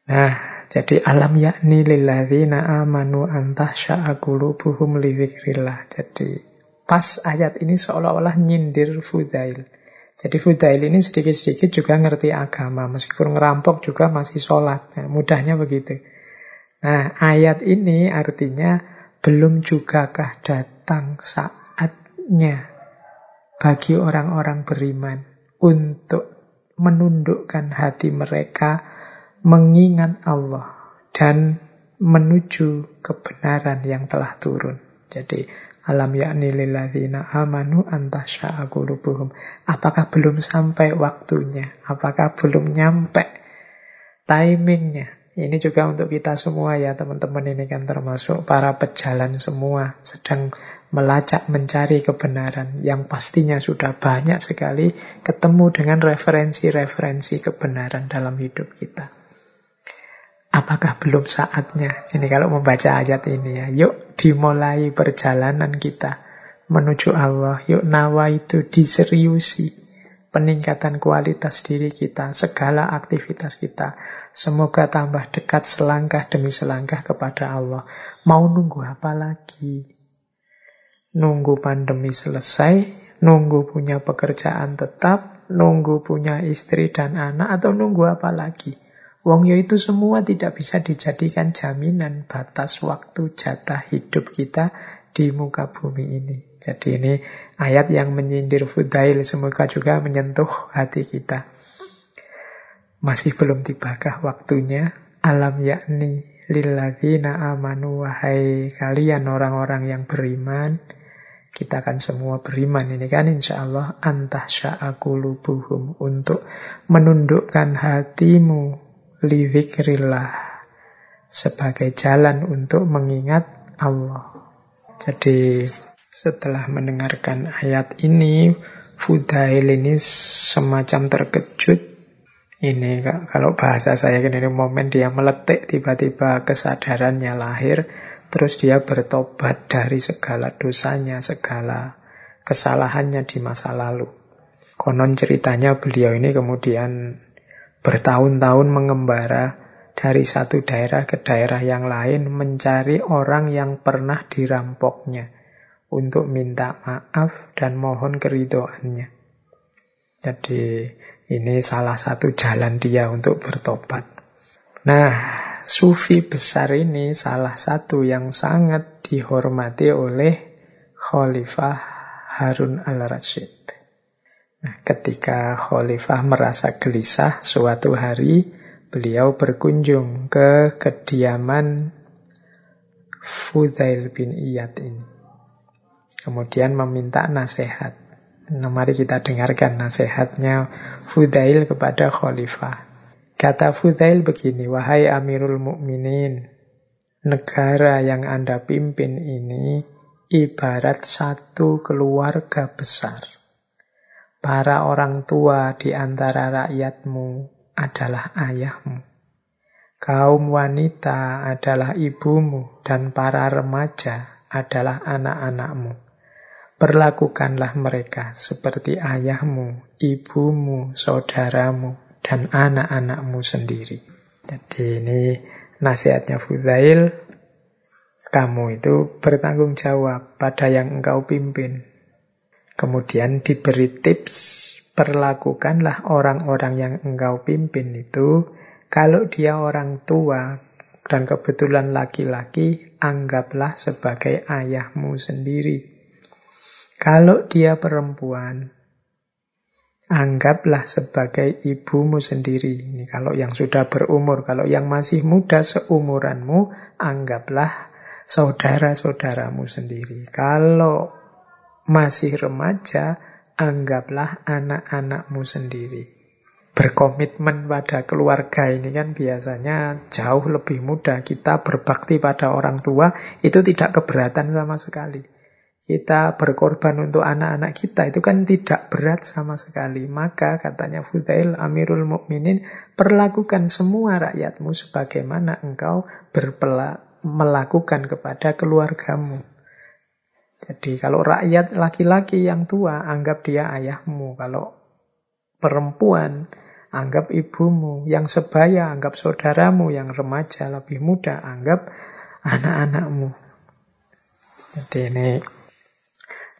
Nah, jadi alam yakni lilladzina amanu antah sya'akulubuhum lidzikrillah. Jadi pas ayat ini seolah-olah nyindir Fudail. Jadi Fudail ini sedikit-sedikit juga ngerti agama. Meskipun ngerampok juga masih sholat. Nah, mudahnya begitu. Nah, ayat ini artinya belum jugakah datang saatnya bagi orang-orang beriman untuk menundukkan hati mereka mengingat Allah dan menuju kebenaran yang telah turun. Jadi alam yakni lilladzina amanu antasya'a qulubuhum. Apakah belum sampai waktunya? Apakah belum nyampe timingnya? Ini juga untuk kita semua ya teman-teman ini kan termasuk para pejalan semua sedang melacak mencari kebenaran yang pastinya sudah banyak sekali ketemu dengan referensi-referensi kebenaran dalam hidup kita. Apakah belum saatnya? Ini kalau membaca ayat ini ya, yuk dimulai perjalanan kita menuju Allah. Yuk nawa itu diseriusi peningkatan kualitas diri kita, segala aktivitas kita. Semoga tambah dekat selangkah demi selangkah kepada Allah. Mau nunggu apa lagi? Nunggu pandemi selesai, nunggu punya pekerjaan tetap, nunggu punya istri dan anak, atau nunggu apa lagi. Wong yo itu semua tidak bisa dijadikan jaminan batas waktu jatah hidup kita di muka bumi ini. Jadi ini ayat yang menyindir Fudail semoga juga menyentuh hati kita. Masih belum tibakah waktunya alam yakni lilladzina amanu wahai kalian orang-orang yang beriman kita akan semua beriman ini kan insya Allah antah sya'akulubuhum untuk menundukkan hatimu liwikrillah sebagai jalan untuk mengingat Allah. Jadi setelah mendengarkan ayat ini, Fudail ini semacam terkejut. Ini kalau bahasa saya ini momen dia meletik tiba-tiba kesadarannya lahir Terus dia bertobat dari segala dosanya, segala kesalahannya di masa lalu. Konon ceritanya beliau ini kemudian bertahun-tahun mengembara dari satu daerah ke daerah yang lain mencari orang yang pernah dirampoknya untuk minta maaf dan mohon keridoannya. Jadi ini salah satu jalan dia untuk bertobat. Nah, sufi besar ini salah satu yang sangat dihormati oleh Khalifah Harun al-Rashid. Nah, ketika Khalifah merasa gelisah suatu hari, beliau berkunjung ke kediaman Fudail bin Iyad ini. Kemudian meminta nasihat. Nah, mari kita dengarkan nasihatnya Fudail kepada Khalifah. Kata Fudail begini, wahai Amirul Mukminin, negara yang Anda pimpin ini ibarat satu keluarga besar. Para orang tua di antara rakyatmu adalah ayahmu. Kaum wanita adalah ibumu dan para remaja adalah anak-anakmu. Perlakukanlah mereka seperti ayahmu, ibumu, saudaramu, dan anak-anakmu sendiri. Jadi ini nasihatnya Fudail, kamu itu bertanggung jawab pada yang engkau pimpin. Kemudian diberi tips, perlakukanlah orang-orang yang engkau pimpin itu, kalau dia orang tua dan kebetulan laki-laki, anggaplah sebagai ayahmu sendiri. Kalau dia perempuan, anggaplah sebagai ibumu sendiri. Ini kalau yang sudah berumur, kalau yang masih muda seumuranmu, anggaplah saudara-saudaramu sendiri. Kalau masih remaja, anggaplah anak-anakmu sendiri. Berkomitmen pada keluarga ini kan biasanya jauh lebih mudah. Kita berbakti pada orang tua itu tidak keberatan sama sekali kita berkorban untuk anak-anak kita itu kan tidak berat sama sekali. Maka katanya Fudail Amirul Mukminin perlakukan semua rakyatmu sebagaimana engkau berpela melakukan kepada keluargamu. Jadi kalau rakyat laki-laki yang tua anggap dia ayahmu, kalau perempuan, anggap ibumu. Yang sebaya, anggap saudaramu. Yang remaja, lebih muda, anggap anak-anakmu. Jadi ini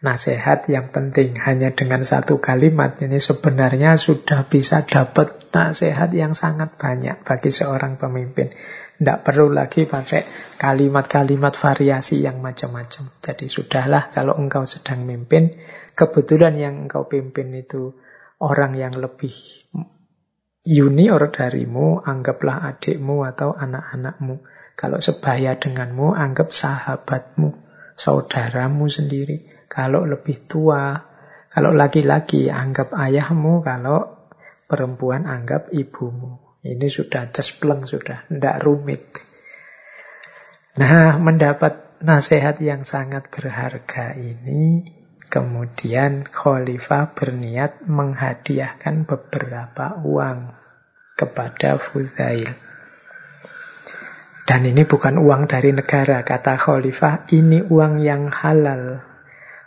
nasihat yang penting. Hanya dengan satu kalimat ini sebenarnya sudah bisa dapat nasihat yang sangat banyak bagi seorang pemimpin. Tidak perlu lagi pakai kalimat-kalimat variasi yang macam-macam. Jadi sudahlah kalau engkau sedang mimpin, kebetulan yang engkau pimpin itu orang yang lebih junior darimu, anggaplah adikmu atau anak-anakmu. Kalau sebaya denganmu, anggap sahabatmu, saudaramu sendiri. Kalau lebih tua, kalau laki-laki anggap ayahmu, kalau perempuan anggap ibumu. Ini sudah cespleng sudah, tidak rumit. Nah, mendapat nasihat yang sangat berharga ini, kemudian khalifah berniat menghadiahkan beberapa uang kepada Fuzail. Dan ini bukan uang dari negara, kata khalifah, ini uang yang halal.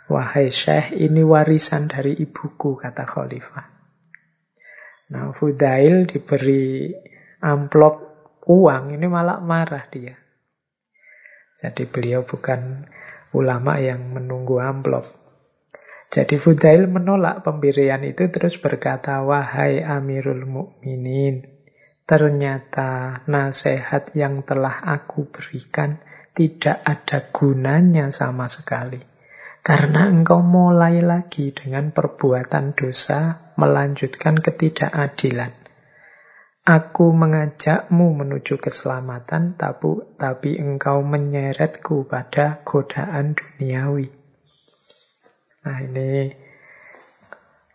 Wahai Syekh, ini warisan dari ibuku, kata Khalifah. Nah, Fudail diberi amplop uang, ini malah marah dia. Jadi beliau bukan ulama yang menunggu amplop. Jadi Fudail menolak pemberian itu terus berkata, Wahai Amirul Mukminin, ternyata nasihat yang telah aku berikan tidak ada gunanya sama sekali. Karena engkau mulai lagi dengan perbuatan dosa, melanjutkan ketidakadilan. Aku mengajakmu menuju keselamatan, tapi, tapi engkau menyeretku pada godaan duniawi. Nah ini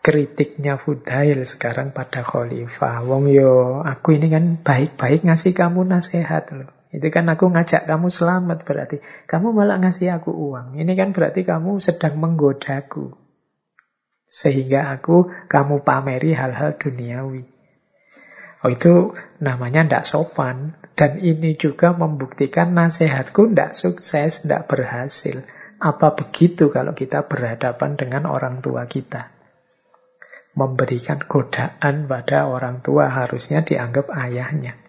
kritiknya Fudail sekarang pada khalifah. Wong yo, aku ini kan baik-baik ngasih kamu nasihat loh. Itu kan aku ngajak kamu selamat berarti. Kamu malah ngasih aku uang. Ini kan berarti kamu sedang menggodaku. Sehingga aku, kamu pameri hal-hal duniawi. Oh itu namanya tidak sopan. Dan ini juga membuktikan nasihatku tidak sukses, tidak berhasil. Apa begitu kalau kita berhadapan dengan orang tua kita? Memberikan godaan pada orang tua harusnya dianggap ayahnya.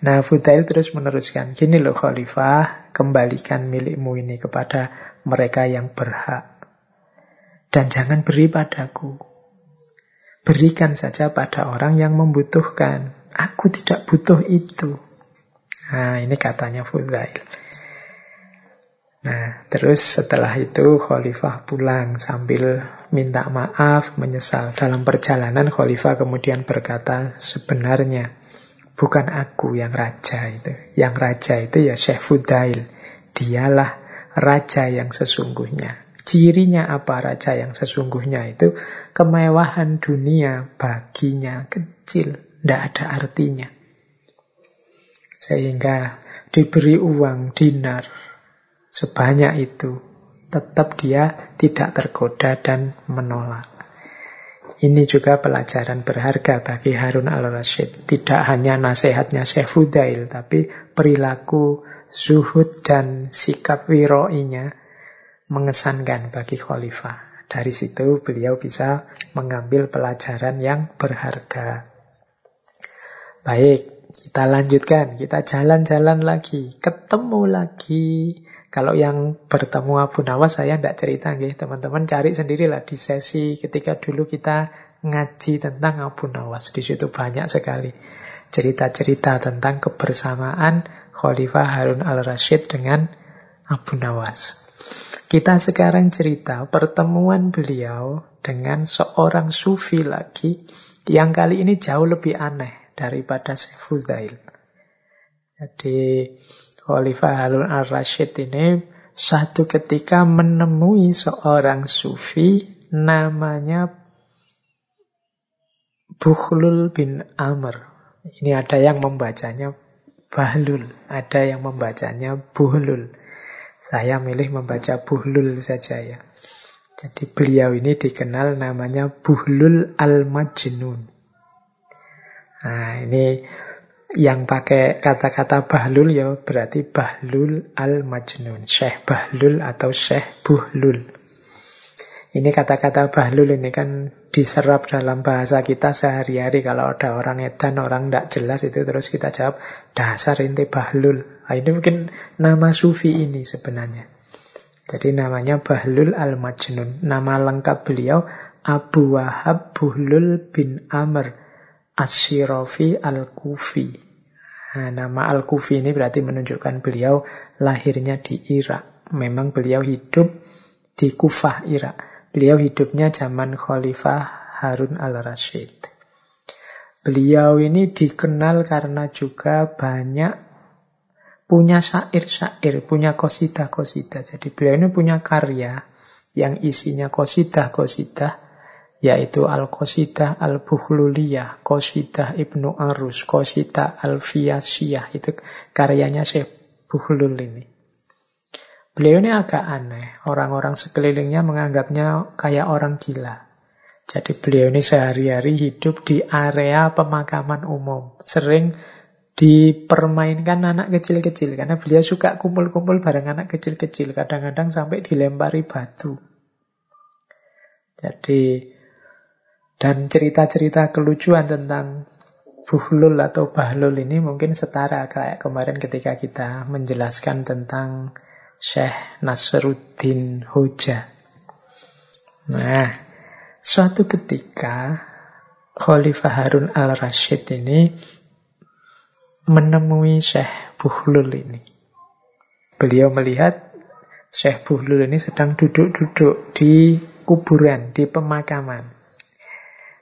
Nah, Fudail terus meneruskan, gini loh Khalifah, kembalikan milikmu ini kepada mereka yang berhak. Dan jangan beri padaku. Berikan saja pada orang yang membutuhkan. Aku tidak butuh itu. Nah, ini katanya Fudail. Nah, terus setelah itu Khalifah pulang sambil minta maaf, menyesal. Dalam perjalanan Khalifah kemudian berkata, sebenarnya Bukan aku yang raja itu. Yang raja itu ya Syekh Fudail. Dialah raja yang sesungguhnya. Cirinya apa raja yang sesungguhnya itu? Kemewahan dunia baginya kecil. Tidak ada artinya. Sehingga diberi uang dinar sebanyak itu. Tetap dia tidak tergoda dan menolak. Ini juga pelajaran berharga bagi Harun al-Rashid. Tidak hanya nasihatnya Syekh Fudail, tapi perilaku zuhud dan sikap wiroinya mengesankan bagi khalifah. Dari situ beliau bisa mengambil pelajaran yang berharga. Baik, kita lanjutkan. Kita jalan-jalan lagi. Ketemu lagi kalau yang bertemu Abu Nawas saya tidak cerita teman-teman cari sendirilah di sesi ketika dulu kita ngaji tentang Abu Nawas. Di situ banyak sekali cerita-cerita tentang kebersamaan Khalifah Harun al-Rashid dengan Abu Nawas. Kita sekarang cerita pertemuan beliau dengan seorang sufi lagi yang kali ini jauh lebih aneh daripada Syekh Jadi Khalifah Harun al-Rashid ini satu ketika menemui seorang sufi namanya Bukhlul bin Amr. Ini ada yang membacanya Bahlul, ada yang membacanya Buhlul. Saya milih membaca Buhlul saja ya. Jadi beliau ini dikenal namanya Buhlul al-Majnun. Nah, ini yang pakai kata-kata bahlul ya berarti bahlul al-majnun. Syekh bahlul atau syekh buhlul. Ini kata-kata bahlul ini kan diserap dalam bahasa kita sehari-hari. Kalau ada orang edan, orang tidak jelas itu terus kita jawab, dasar inti bahlul. Nah, ini mungkin nama sufi ini sebenarnya. Jadi namanya Bahlul Al-Majnun. Nama lengkap beliau Abu Wahab Buhlul bin Amr Asyirafi Al-Kufi. Nah, nama Al-Kufi ini berarti menunjukkan beliau lahirnya di Irak. Memang beliau hidup di Kufah, Irak. Beliau hidupnya zaman Khalifah Harun al-Rashid. Beliau ini dikenal karena juga banyak punya syair-syair, punya kosita-kosita. Jadi beliau ini punya karya yang isinya kosita-kosita, yaitu Al-Qasidah Al-Bukhluliyah, Qasidah Ibnu Arus, Qasidah Al-Fiyasiyah. Itu karyanya Syekh Bukhlul ini. Beliau ini agak aneh. Orang-orang sekelilingnya menganggapnya kayak orang gila. Jadi beliau ini sehari-hari hidup di area pemakaman umum. Sering dipermainkan anak kecil-kecil. Karena beliau suka kumpul-kumpul bareng anak kecil-kecil. Kadang-kadang sampai dilempari batu. Jadi, dan cerita-cerita kelucuan tentang Buhlul atau Bahlul ini mungkin setara kayak kemarin ketika kita menjelaskan tentang Syekh Nasruddin Hoja. Nah, suatu ketika Khalifah Harun al-Rashid ini menemui Syekh Buhlul ini. Beliau melihat Syekh Buhlul ini sedang duduk-duduk di kuburan, di pemakaman.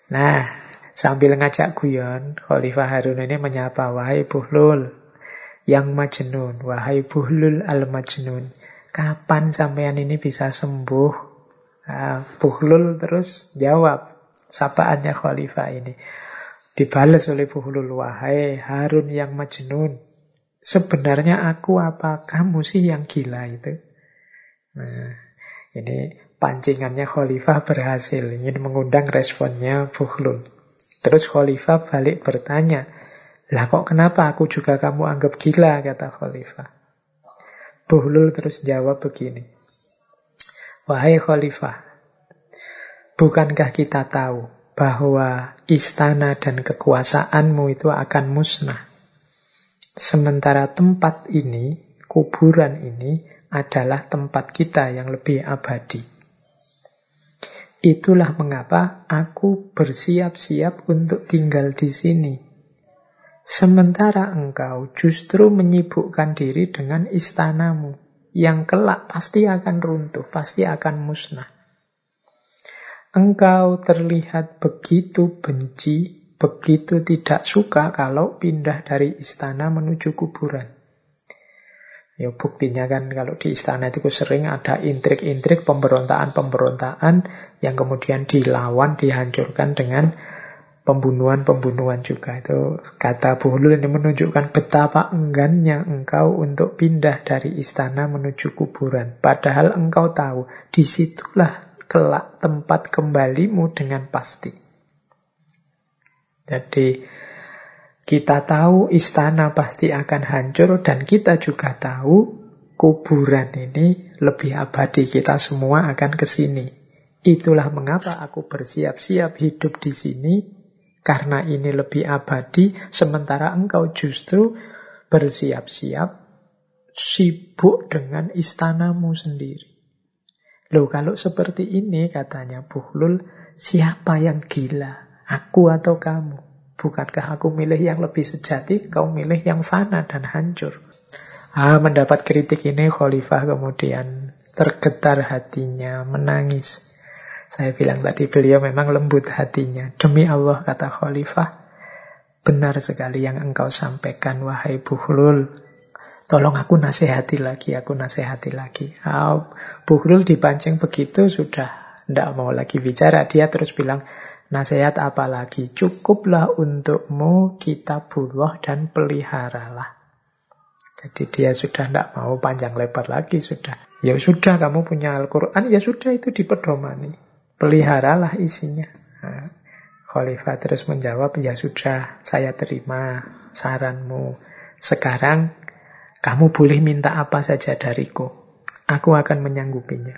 Nah, sambil ngajak guyon, Khalifah Harun ini menyapa, wahai Buhlul, yang majnun. Wahai buhlul al-majnun. Kapan sampean ini bisa sembuh? Nah, buhlul terus jawab. Sapaannya khalifah ini. Dibalas oleh buhlul. Wahai Harun yang majnun. Sebenarnya aku apa kamu sih yang gila itu? Nah, ini pancingannya khalifah berhasil. Ingin mengundang responnya buhlul. Terus khalifah balik bertanya, lah kok kenapa aku juga kamu anggap gila, kata Khalifah. Buhlul terus jawab begini. Wahai Khalifah, bukankah kita tahu bahwa istana dan kekuasaanmu itu akan musnah? Sementara tempat ini, kuburan ini, adalah tempat kita yang lebih abadi. Itulah mengapa aku bersiap-siap untuk tinggal di sini Sementara engkau justru menyibukkan diri dengan istanamu yang kelak pasti akan runtuh, pasti akan musnah. Engkau terlihat begitu benci, begitu tidak suka kalau pindah dari istana menuju kuburan. Ya buktinya kan kalau di istana itu sering ada intrik-intrik pemberontakan-pemberontakan yang kemudian dilawan, dihancurkan dengan pembunuhan-pembunuhan juga. Itu kata Buhlul ini menunjukkan betapa enggannya engkau untuk pindah dari istana menuju kuburan. Padahal engkau tahu, di situlah kelak tempat kembalimu dengan pasti. Jadi kita tahu istana pasti akan hancur dan kita juga tahu kuburan ini lebih abadi. Kita semua akan ke sini. Itulah mengapa aku bersiap-siap hidup di sini karena ini lebih abadi, sementara engkau justru bersiap-siap sibuk dengan istanamu sendiri. Loh kalau seperti ini katanya Buhlul, siapa yang gila? Aku atau kamu? Bukankah aku milih yang lebih sejati, kau milih yang fana dan hancur? Ah, mendapat kritik ini Khalifah kemudian tergetar hatinya, menangis. Saya bilang tadi beliau memang lembut hatinya. Demi Allah kata Khalifah, benar sekali yang engkau sampaikan wahai Buhlul. Tolong aku nasihati lagi, aku nasihati lagi. Oh, Buhlul dipancing begitu sudah tidak mau lagi bicara. Dia terus bilang, nasihat apa lagi? Cukuplah untukmu kitabullah dan peliharalah. Jadi dia sudah tidak mau panjang lebar lagi, sudah. Ya sudah, kamu punya Al-Quran, ya sudah itu dipedomani peliharalah isinya. Nah, Khalifah terus menjawab, ya sudah, saya terima saranmu. Sekarang kamu boleh minta apa saja dariku. Aku akan menyanggupinya.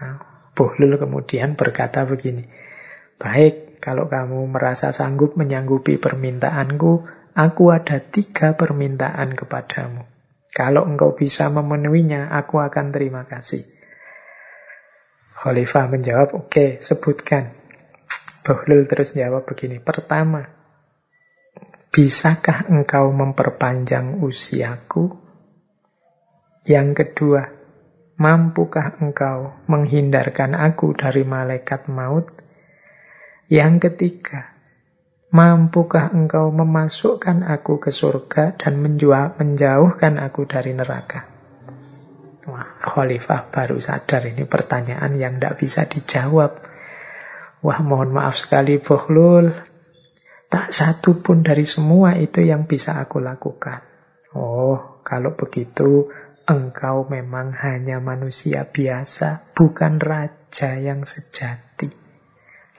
Nah, Buhlul kemudian berkata begini, Baik, kalau kamu merasa sanggup menyanggupi permintaanku, aku ada tiga permintaan kepadamu. Kalau engkau bisa memenuhinya, aku akan terima kasih. Khalifah menjawab, oke, okay, sebutkan. Bahlul terus jawab begini. Pertama, bisakah engkau memperpanjang usiaku? Yang kedua, mampukah engkau menghindarkan aku dari malaikat maut? Yang ketiga, Mampukah engkau memasukkan aku ke surga dan menjauhkan aku dari neraka? Wah, Khalifah baru sadar ini pertanyaan yang tidak bisa dijawab. Wah, mohon maaf sekali, Bohlul. Tak satu pun dari semua itu yang bisa aku lakukan. Oh, kalau begitu, engkau memang hanya manusia biasa, bukan raja yang sejati.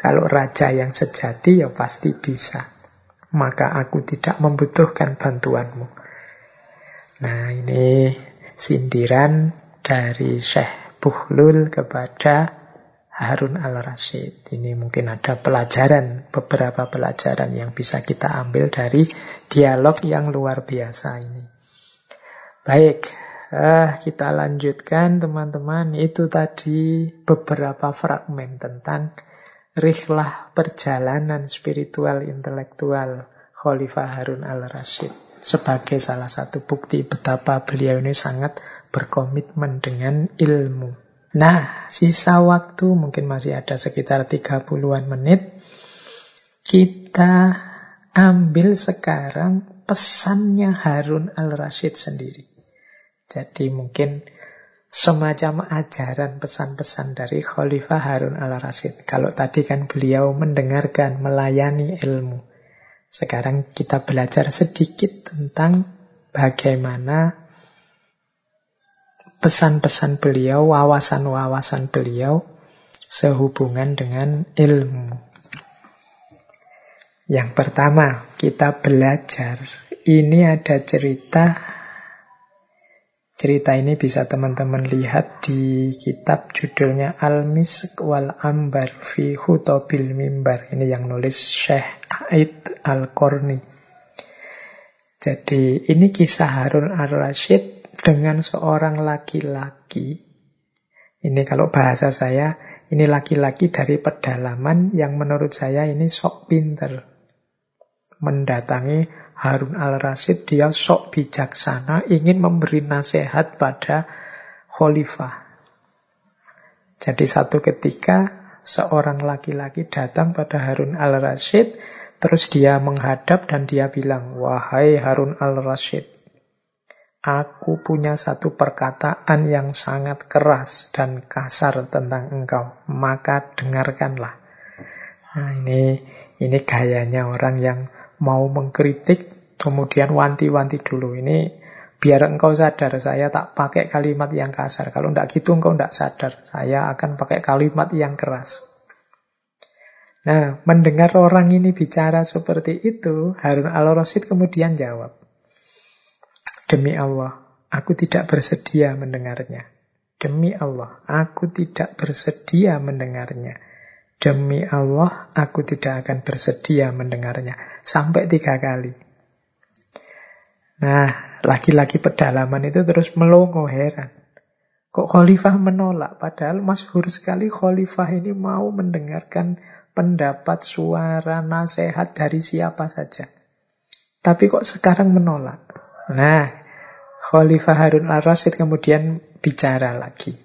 Kalau raja yang sejati ya pasti bisa. Maka aku tidak membutuhkan bantuanmu. Nah ini sindiran dari Syekh Buhlul kepada Harun al-Rashid. Ini mungkin ada pelajaran, beberapa pelajaran yang bisa kita ambil dari dialog yang luar biasa ini. Baik, eh, kita lanjutkan teman-teman. Itu tadi beberapa fragmen tentang rihlah perjalanan spiritual intelektual Khalifah Harun al-Rashid sebagai salah satu bukti betapa beliau ini sangat berkomitmen dengan ilmu. Nah, sisa waktu mungkin masih ada sekitar 30-an menit. Kita ambil sekarang pesannya Harun al-Rashid sendiri. Jadi mungkin semacam ajaran pesan-pesan dari Khalifah Harun al-Rasyid. Kalau tadi kan beliau mendengarkan, melayani ilmu. Sekarang kita belajar sedikit tentang bagaimana pesan-pesan beliau, wawasan-wawasan beliau sehubungan dengan ilmu. Yang pertama, kita belajar. Ini ada cerita Cerita ini bisa teman-teman lihat di kitab judulnya Al-Misk wal Ambar fi Khutobil Mimbar. Ini yang nulis Syekh Aid Al-Korni. Jadi ini kisah Harun al-Rashid dengan seorang laki-laki. Ini kalau bahasa saya, ini laki-laki dari pedalaman yang menurut saya ini sok pinter. Mendatangi Harun al-Rasyid dia sok bijaksana ingin memberi nasihat pada khalifah. Jadi satu ketika seorang laki-laki datang pada Harun al-Rasyid terus dia menghadap dan dia bilang, "Wahai Harun al-Rasyid, aku punya satu perkataan yang sangat keras dan kasar tentang engkau, maka dengarkanlah." Nah, ini ini gayanya orang yang mau mengkritik, kemudian wanti-wanti dulu. Ini biar engkau sadar, saya tak pakai kalimat yang kasar. Kalau tidak gitu engkau tidak sadar, saya akan pakai kalimat yang keras. Nah, mendengar orang ini bicara seperti itu, Harun al-Rasyid kemudian jawab, Demi Allah, aku tidak bersedia mendengarnya. Demi Allah, aku tidak bersedia mendengarnya. Demi Allah, aku tidak akan bersedia mendengarnya. Sampai tiga kali. Nah, laki-laki pedalaman itu terus melongo heran. Kok khalifah menolak? Padahal masyhur sekali khalifah ini mau mendengarkan pendapat, suara, nasihat dari siapa saja. Tapi kok sekarang menolak? Nah, Khalifah Harun al-Rasyid kemudian bicara lagi.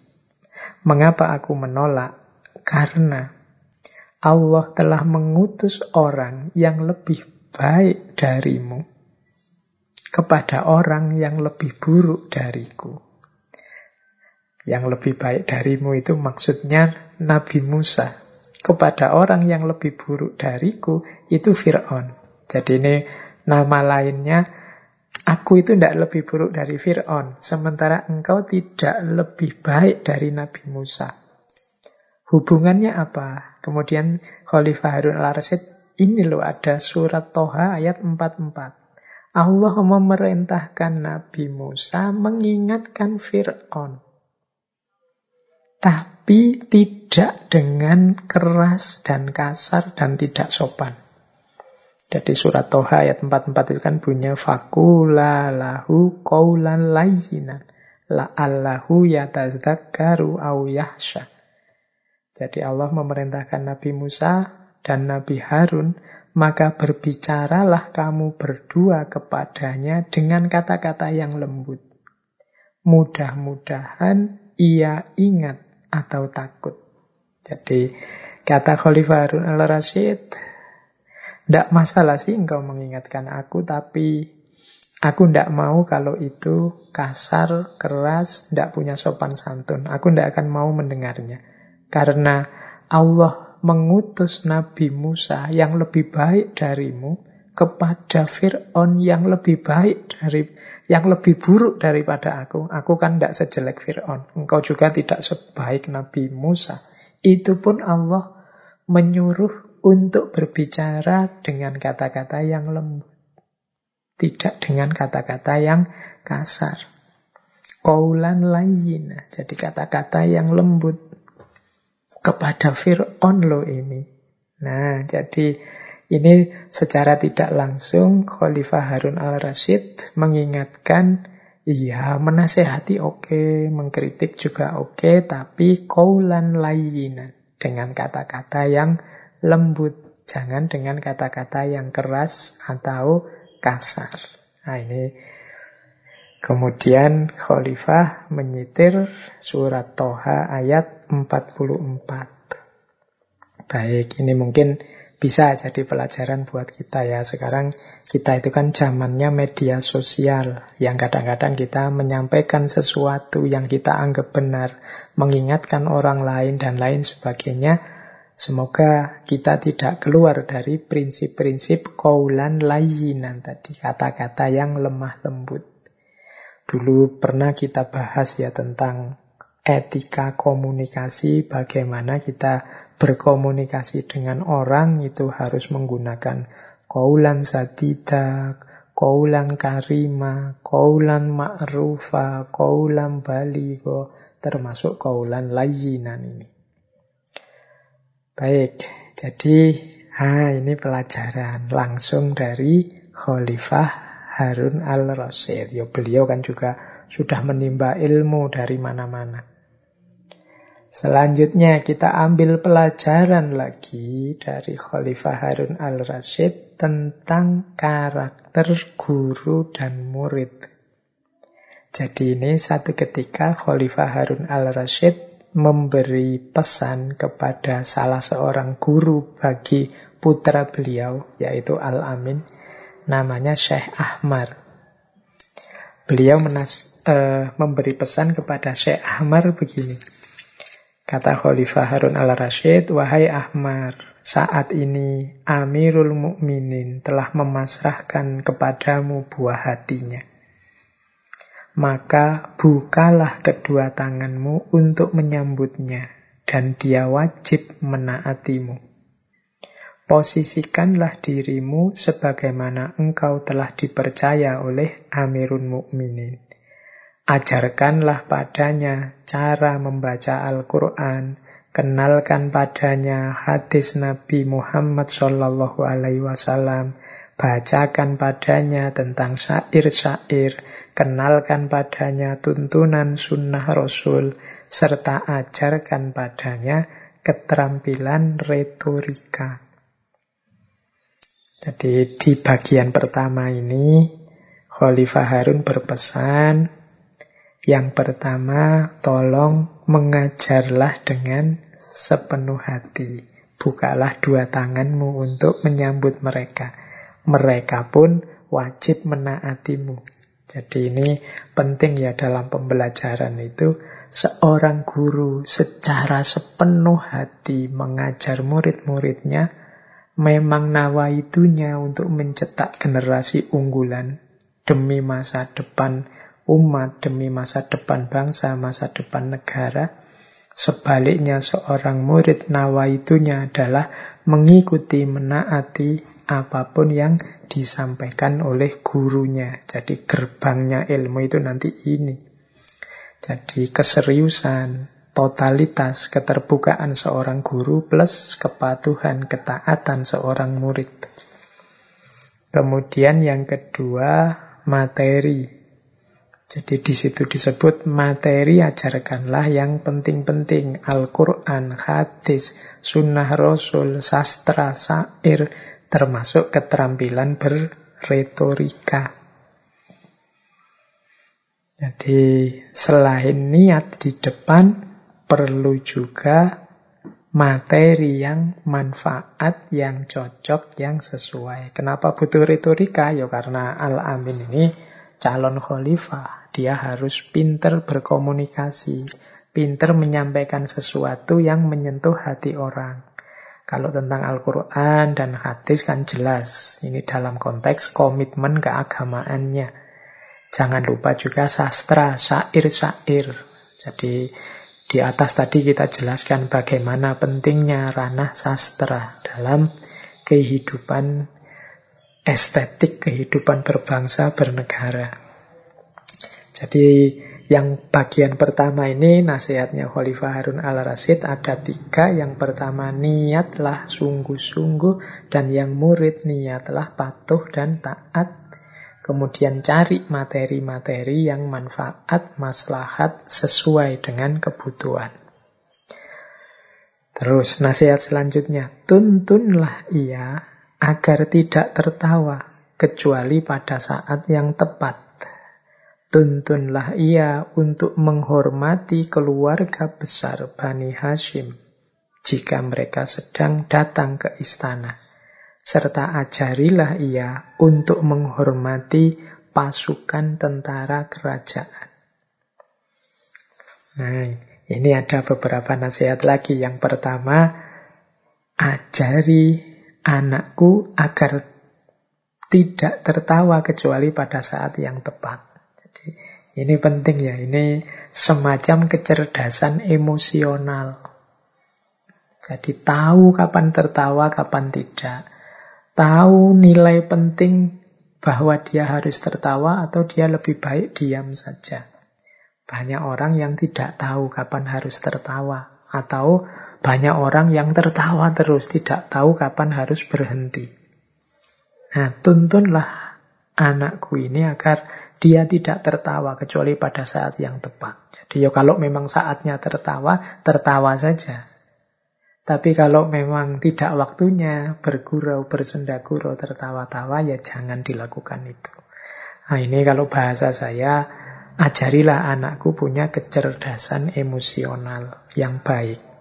Mengapa aku menolak? Karena Allah telah mengutus orang yang lebih baik darimu kepada orang yang lebih buruk dariku. Yang lebih baik darimu itu maksudnya Nabi Musa. Kepada orang yang lebih buruk dariku itu Fir'aun. Jadi ini nama lainnya Aku itu tidak lebih buruk dari Fir'aun. Sementara engkau tidak lebih baik dari Nabi Musa. Hubungannya apa? Kemudian Khalifah Harun al-Rasyid, ini loh ada surat Toha ayat 44. Allah memerintahkan Nabi Musa mengingatkan Fir'aun. Tapi tidak dengan keras dan kasar dan tidak sopan. Jadi surat Toha ayat 44 itu kan bunyinya fakula lahu qawlan layyinan la'allahu yatazakkaru au yahsha. Jadi Allah memerintahkan Nabi Musa dan Nabi Harun, maka berbicaralah kamu berdua kepadanya dengan kata-kata yang lembut. Mudah-mudahan ia ingat atau takut. Jadi kata Khalifah Harun al-Rashid, tidak masalah sih engkau mengingatkan aku, tapi aku tidak mau kalau itu kasar, keras, tidak punya sopan santun. Aku tidak akan mau mendengarnya. Karena Allah mengutus Nabi Musa yang lebih baik darimu kepada Fir'aun yang lebih baik dari yang lebih buruk daripada aku. Aku kan tidak sejelek Fir'aun. Engkau juga tidak sebaik Nabi Musa. Itu pun Allah menyuruh untuk berbicara dengan kata-kata yang lembut. Tidak dengan kata-kata yang kasar. Kaulan lain, jadi kata-kata yang lembut. Kepada Fir'aun lo ini. Nah, jadi ini secara tidak langsung Khalifah Harun al-Rashid mengingatkan, iya menasehati oke, okay, mengkritik juga oke, okay, tapi kaulan lain dengan kata-kata yang lembut. Jangan dengan kata-kata yang keras atau kasar. Nah ini kemudian Khalifah menyitir surat Toha ayat 44. Baik, ini mungkin bisa jadi pelajaran buat kita ya. Sekarang kita itu kan zamannya media sosial yang kadang-kadang kita menyampaikan sesuatu yang kita anggap benar, mengingatkan orang lain dan lain sebagainya Semoga kita tidak keluar dari prinsip-prinsip kaulan layinan tadi, kata-kata yang lemah lembut. Dulu pernah kita bahas ya tentang etika komunikasi, bagaimana kita berkomunikasi dengan orang itu harus menggunakan kaulan sadida, kaulan karima, kaulan ma'rufa, kaulan baligo, termasuk kaulan layinan ini. Baik, jadi ha, ini pelajaran langsung dari Khalifah Harun al-Rasyid. Ya, beliau kan juga sudah menimba ilmu dari mana-mana. Selanjutnya kita ambil pelajaran lagi dari Khalifah Harun al-Rasyid tentang karakter guru dan murid. Jadi ini satu ketika Khalifah Harun al-Rasyid memberi pesan kepada salah seorang guru bagi putra beliau, yaitu Al-Amin, namanya Syekh Ahmar. Beliau menas, uh, memberi pesan kepada Syekh Ahmar begini. Kata Khalifah Harun al-Rashid, Wahai Ahmar, saat ini Amirul Mukminin telah memasrahkan kepadamu buah hatinya maka bukalah kedua tanganmu untuk menyambutnya, dan dia wajib menaatimu. Posisikanlah dirimu sebagaimana engkau telah dipercaya oleh Amirun Mukminin. Ajarkanlah padanya cara membaca Al-Quran, kenalkan padanya hadis Nabi Muhammad Shallallahu Alaihi Wasallam, Bacakan padanya tentang syair-syair, kenalkan padanya tuntunan sunnah Rasul, serta ajarkan padanya keterampilan retorika. Jadi di bagian pertama ini Khalifah Harun berpesan yang pertama tolong mengajarlah dengan sepenuh hati. Bukalah dua tanganmu untuk menyambut mereka mereka pun wajib menaatimu. Jadi ini penting ya dalam pembelajaran itu seorang guru secara sepenuh hati mengajar murid-muridnya memang nawaitunya untuk mencetak generasi unggulan demi masa depan umat, demi masa depan bangsa, masa depan negara. Sebaliknya seorang murid nawaitunya adalah mengikuti, menaati apa pun yang disampaikan oleh gurunya. Jadi gerbangnya ilmu itu nanti ini. Jadi keseriusan, totalitas keterbukaan seorang guru plus kepatuhan, ketaatan seorang murid. Kemudian yang kedua, materi. Jadi di situ disebut materi ajarkanlah yang penting-penting. Al-Quran, hadis, sunnah rasul, sastra, sair, termasuk keterampilan berretorika. Jadi selain niat di depan, perlu juga materi yang manfaat, yang cocok, yang sesuai. Kenapa butuh retorika? Ya karena Al-Amin ini calon khalifah. Dia harus pinter berkomunikasi, pinter menyampaikan sesuatu yang menyentuh hati orang. Kalau tentang Al-Quran dan hadis kan jelas. Ini dalam konteks komitmen keagamaannya. Jangan lupa juga sastra, syair-syair. Jadi di atas tadi kita jelaskan bagaimana pentingnya ranah sastra dalam kehidupan estetik kehidupan berbangsa bernegara. Jadi yang bagian pertama ini nasihatnya Khalifah Harun al-Rasyid ada tiga. Yang pertama niatlah sungguh-sungguh dan yang murid niatlah patuh dan taat. Kemudian cari materi-materi yang manfaat, maslahat sesuai dengan kebutuhan. Terus nasihat selanjutnya, tuntunlah ia agar tidak tertawa kecuali pada saat yang tepat. Tuntunlah ia untuk menghormati keluarga besar Bani Hashim jika mereka sedang datang ke istana. Serta ajarilah ia untuk menghormati pasukan tentara kerajaan. Nah, ini ada beberapa nasihat lagi. Yang pertama, ajari anakku agar tidak tertawa kecuali pada saat yang tepat. Jadi ini penting ya, ini semacam kecerdasan emosional. Jadi tahu kapan tertawa, kapan tidak. Tahu nilai penting bahwa dia harus tertawa atau dia lebih baik diam saja. Banyak orang yang tidak tahu kapan harus tertawa atau banyak orang yang tertawa terus, tidak tahu kapan harus berhenti. Nah, tuntunlah anakku ini agar dia tidak tertawa kecuali pada saat yang tepat. Jadi ya kalau memang saatnya tertawa, tertawa saja. Tapi kalau memang tidak waktunya bergurau, bersenda gurau, tertawa-tawa, ya jangan dilakukan itu. Nah ini kalau bahasa saya, ajarilah anakku punya kecerdasan emosional yang baik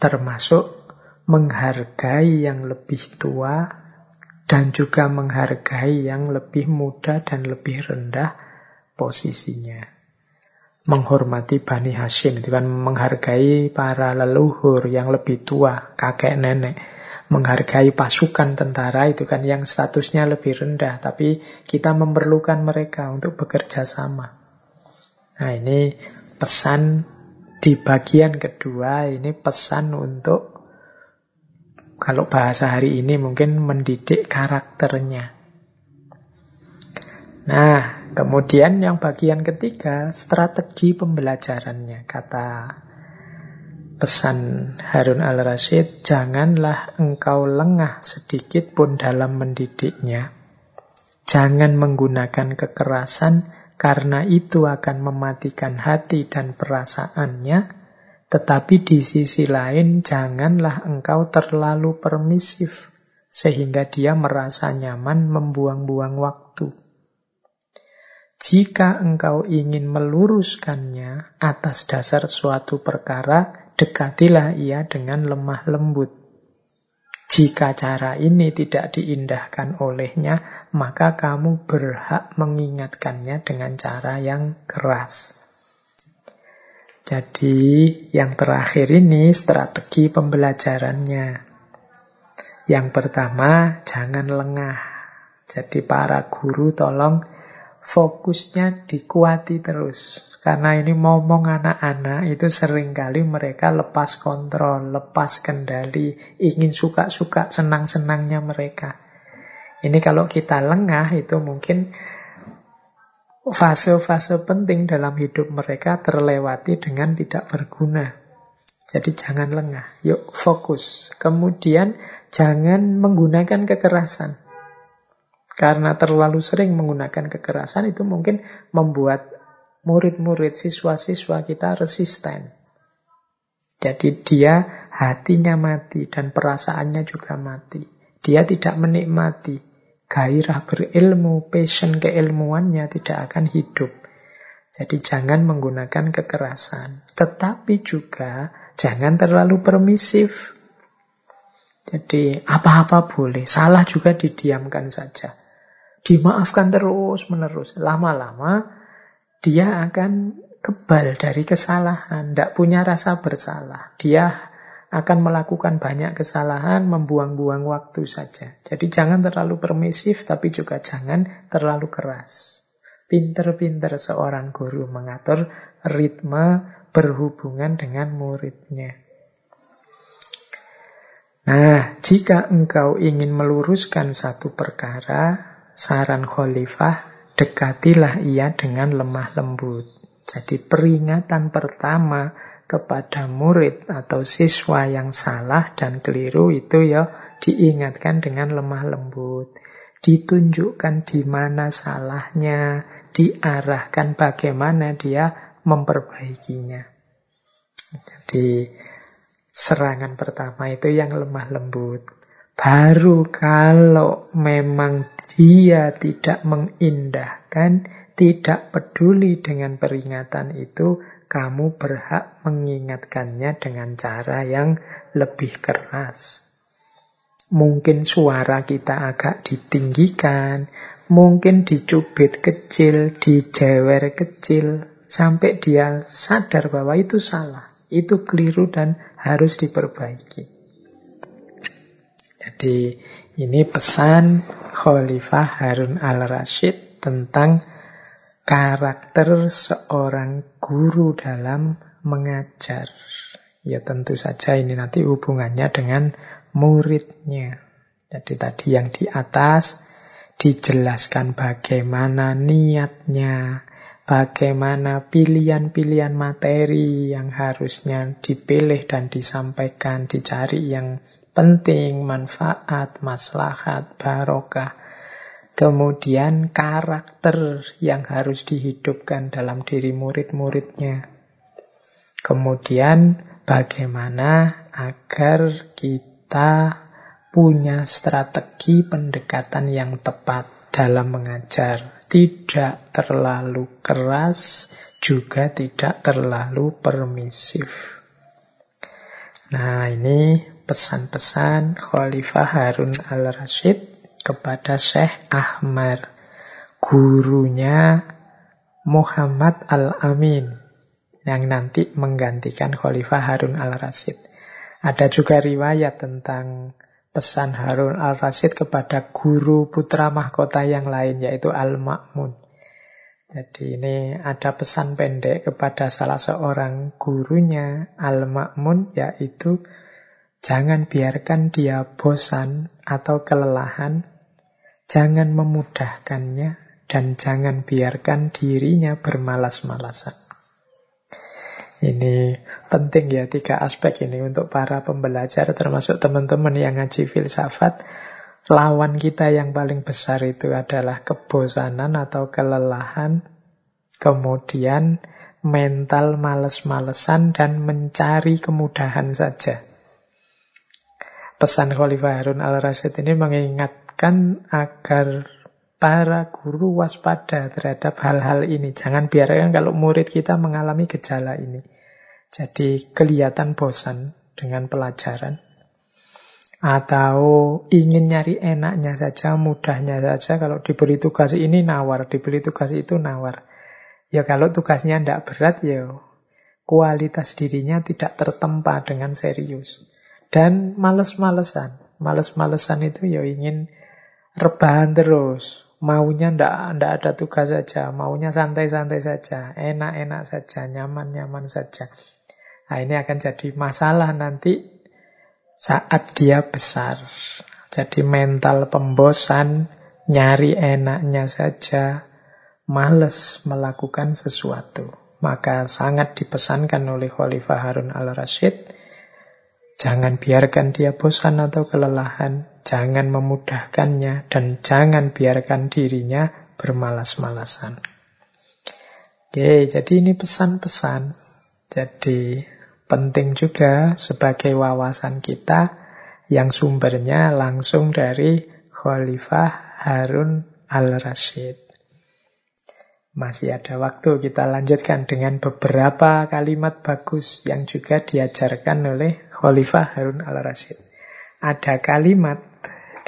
termasuk menghargai yang lebih tua dan juga menghargai yang lebih muda dan lebih rendah posisinya. Menghormati Bani Hashim itu kan menghargai para leluhur yang lebih tua, kakek nenek. Menghargai pasukan tentara itu kan yang statusnya lebih rendah, tapi kita memerlukan mereka untuk bekerja sama. Nah ini pesan di bagian kedua ini pesan untuk kalau bahasa hari ini mungkin mendidik karakternya. Nah, kemudian yang bagian ketiga, strategi pembelajarannya. Kata pesan Harun al-Rashid, janganlah engkau lengah sedikit pun dalam mendidiknya. Jangan menggunakan kekerasan, karena itu akan mematikan hati dan perasaannya. Tetapi di sisi lain, janganlah engkau terlalu permisif, sehingga dia merasa nyaman membuang-buang waktu. Jika engkau ingin meluruskannya atas dasar suatu perkara, dekatilah ia dengan lemah lembut. Jika cara ini tidak diindahkan olehnya, maka kamu berhak mengingatkannya dengan cara yang keras. Jadi yang terakhir ini strategi pembelajarannya. Yang pertama, jangan lengah. Jadi para guru tolong fokusnya dikuati terus. Karena ini ngomong anak-anak itu sering kali mereka lepas kontrol, lepas kendali, ingin suka-suka, senang-senangnya mereka. Ini kalau kita lengah itu mungkin fase-fase penting dalam hidup mereka terlewati dengan tidak berguna. Jadi jangan lengah, yuk fokus. Kemudian jangan menggunakan kekerasan. Karena terlalu sering menggunakan kekerasan itu mungkin membuat murid-murid siswa-siswa kita resisten. Jadi dia hatinya mati dan perasaannya juga mati. Dia tidak menikmati gairah berilmu, passion keilmuannya tidak akan hidup. Jadi jangan menggunakan kekerasan. Tetapi juga jangan terlalu permisif. Jadi apa-apa boleh, salah juga didiamkan saja. Dimaafkan terus menerus. Lama-lama dia akan kebal dari kesalahan, tidak punya rasa bersalah. Dia akan melakukan banyak kesalahan, membuang-buang waktu saja. Jadi jangan terlalu permisif, tapi juga jangan terlalu keras. Pinter-pinter seorang guru mengatur ritme berhubungan dengan muridnya. Nah, jika engkau ingin meluruskan satu perkara, saran khalifah dekatilah ia dengan lemah lembut. Jadi peringatan pertama kepada murid atau siswa yang salah dan keliru itu ya diingatkan dengan lemah lembut. Ditunjukkan di mana salahnya, diarahkan bagaimana dia memperbaikinya. Jadi serangan pertama itu yang lemah lembut. Baru kalau memang dia tidak mengindahkan, tidak peduli dengan peringatan itu, kamu berhak mengingatkannya dengan cara yang lebih keras. Mungkin suara kita agak ditinggikan, mungkin dicubit kecil, dijewer kecil, sampai dia sadar bahwa itu salah, itu keliru dan harus diperbaiki. Jadi ini pesan Khalifah Harun al-Rashid tentang karakter seorang guru dalam mengajar. Ya tentu saja ini nanti hubungannya dengan muridnya. Jadi tadi yang di atas dijelaskan bagaimana niatnya, bagaimana pilihan-pilihan materi yang harusnya dipilih dan disampaikan, dicari yang penting, manfaat, maslahat, barokah. Kemudian karakter yang harus dihidupkan dalam diri murid-muridnya. Kemudian bagaimana agar kita punya strategi pendekatan yang tepat dalam mengajar. Tidak terlalu keras, juga tidak terlalu permisif. Nah, ini pesan-pesan Khalifah Harun al-Rashid kepada Syekh Ahmad, gurunya Muhammad al-Amin, yang nanti menggantikan Khalifah Harun al-Rashid. Ada juga riwayat tentang pesan Harun al-Rashid kepada guru putra mahkota yang lain, yaitu Al-Ma'mun. Jadi ini ada pesan pendek kepada salah seorang gurunya Al-Ma'mun yaitu jangan biarkan dia bosan atau kelelahan, jangan memudahkannya dan jangan biarkan dirinya bermalas-malasan. Ini penting ya tiga aspek ini untuk para pembelajar termasuk teman-teman yang ngaji filsafat lawan kita yang paling besar itu adalah kebosanan atau kelelahan, kemudian mental males-malesan dan mencari kemudahan saja. Pesan Khalifah Harun al-Rasyid ini mengingatkan agar para guru waspada terhadap hal-hal ini. Jangan biarkan kalau murid kita mengalami gejala ini. Jadi kelihatan bosan dengan pelajaran atau ingin nyari enaknya saja, mudahnya saja. Kalau diberi tugas ini nawar, diberi tugas itu nawar. Ya kalau tugasnya tidak berat, ya kualitas dirinya tidak tertempa dengan serius. Dan males-malesan. Males-malesan itu ya ingin rebahan terus. Maunya ndak ndak ada tugas saja, maunya santai-santai saja, enak-enak saja, nyaman-nyaman saja. Nah, ini akan jadi masalah nanti saat dia besar. Jadi mental pembosan, nyari enaknya saja, males melakukan sesuatu. Maka sangat dipesankan oleh Khalifah Harun al-Rashid, jangan biarkan dia bosan atau kelelahan, jangan memudahkannya, dan jangan biarkan dirinya bermalas-malasan. Oke, jadi ini pesan-pesan. Jadi penting juga sebagai wawasan kita yang sumbernya langsung dari Khalifah Harun al-Rashid. Masih ada waktu kita lanjutkan dengan beberapa kalimat bagus yang juga diajarkan oleh Khalifah Harun al-Rashid. Ada kalimat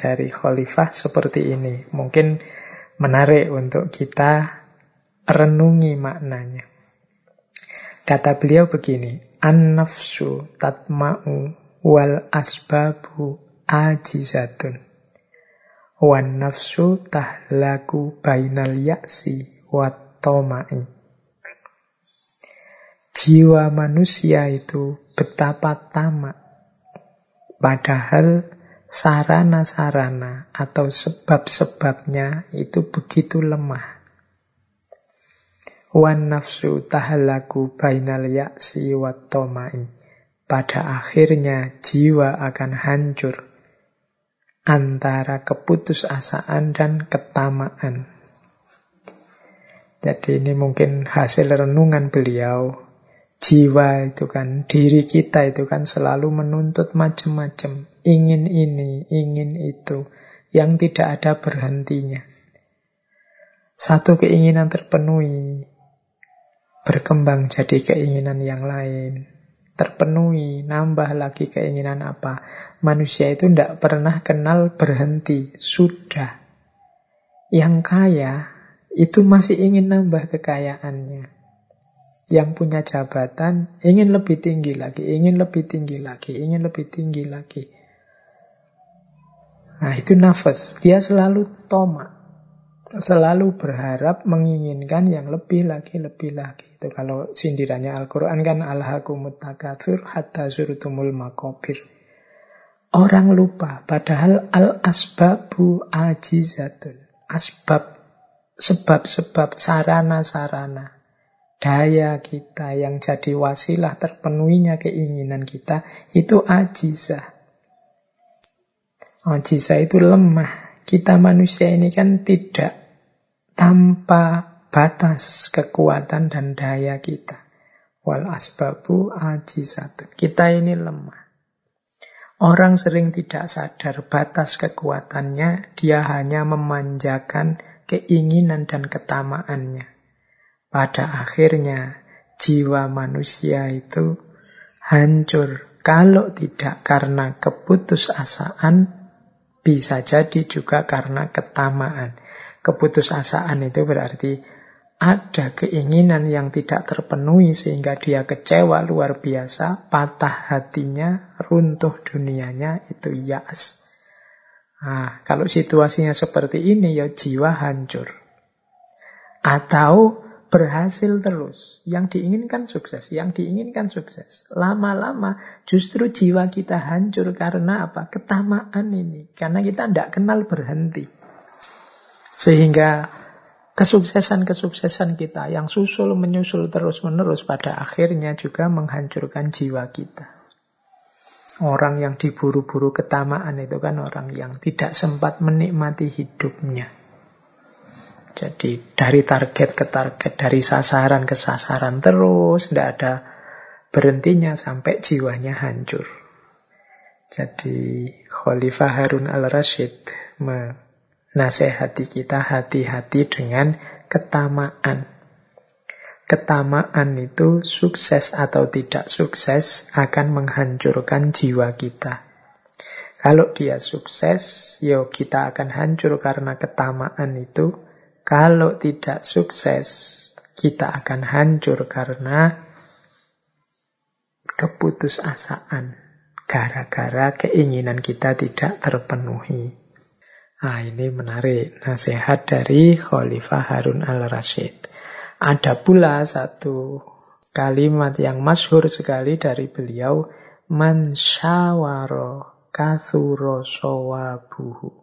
dari Khalifah seperti ini. Mungkin menarik untuk kita renungi maknanya. Kata beliau begini, An-nafsu tatma'u wal asbabu ajizatun. Wan nafsu tahlaku bainal yaksi watomai. Jiwa manusia itu betapa tamak. Padahal sarana-sarana atau sebab-sebabnya itu begitu lemah. Wan nafsu tahalaku bainal yaksi watomai. Pada akhirnya jiwa akan hancur antara keputusasaan dan ketamaan. Jadi ini mungkin hasil renungan beliau. Jiwa itu kan, diri kita itu kan selalu menuntut macam-macam. Ingin ini, ingin itu. Yang tidak ada berhentinya. Satu keinginan terpenuhi. Berkembang jadi keinginan yang lain. Terpenuhi, nambah lagi keinginan apa. Manusia itu tidak pernah kenal berhenti. Sudah. Yang kaya itu masih ingin nambah kekayaannya. Yang punya jabatan ingin lebih tinggi lagi, ingin lebih tinggi lagi, ingin lebih tinggi lagi. Nah itu nafas, dia selalu tomak. Selalu berharap menginginkan yang lebih lagi, lebih lagi. Itu kalau sindirannya Al-Quran kan Al-Hakumut takathur hatta surtumul makobir. Orang lupa, padahal al-asbabu ajizatun. Asbab sebab-sebab sarana-sarana daya kita yang jadi wasilah terpenuhinya keinginan kita itu ajizah. Ajizah itu lemah. Kita manusia ini kan tidak tanpa batas kekuatan dan daya kita. Wal asbabu ajizatun. Kita ini lemah. Orang sering tidak sadar batas kekuatannya, dia hanya memanjakan keinginan dan ketamaannya. Pada akhirnya jiwa manusia itu hancur kalau tidak karena keputusasaan bisa jadi juga karena ketamaan. Keputusasaan itu berarti ada keinginan yang tidak terpenuhi sehingga dia kecewa luar biasa, patah hatinya, runtuh dunianya, itu yas. Nah, kalau situasinya seperti ini ya jiwa hancur. Atau berhasil terus. Yang diinginkan sukses, yang diinginkan sukses. Lama-lama justru jiwa kita hancur karena apa? Ketamaan ini. Karena kita tidak kenal berhenti. Sehingga kesuksesan-kesuksesan kita yang susul menyusul terus-menerus pada akhirnya juga menghancurkan jiwa kita. Orang yang diburu-buru ketamaan itu kan orang yang tidak sempat menikmati hidupnya. Jadi dari target ke target, dari sasaran ke sasaran terus, tidak ada berhentinya sampai jiwanya hancur. Jadi Khalifah Harun al-Rashid menasehati kita hati-hati dengan ketamaan ketamaan itu sukses atau tidak sukses akan menghancurkan jiwa kita. Kalau dia sukses, yo kita akan hancur karena ketamaan itu. Kalau tidak sukses, kita akan hancur karena keputusasaan. Gara-gara keinginan kita tidak terpenuhi. Nah, ini menarik nasihat dari Khalifah Harun al-Rashid. Ada pula satu kalimat yang masyhur sekali dari beliau, Man syawaro kathuro sawabuhu.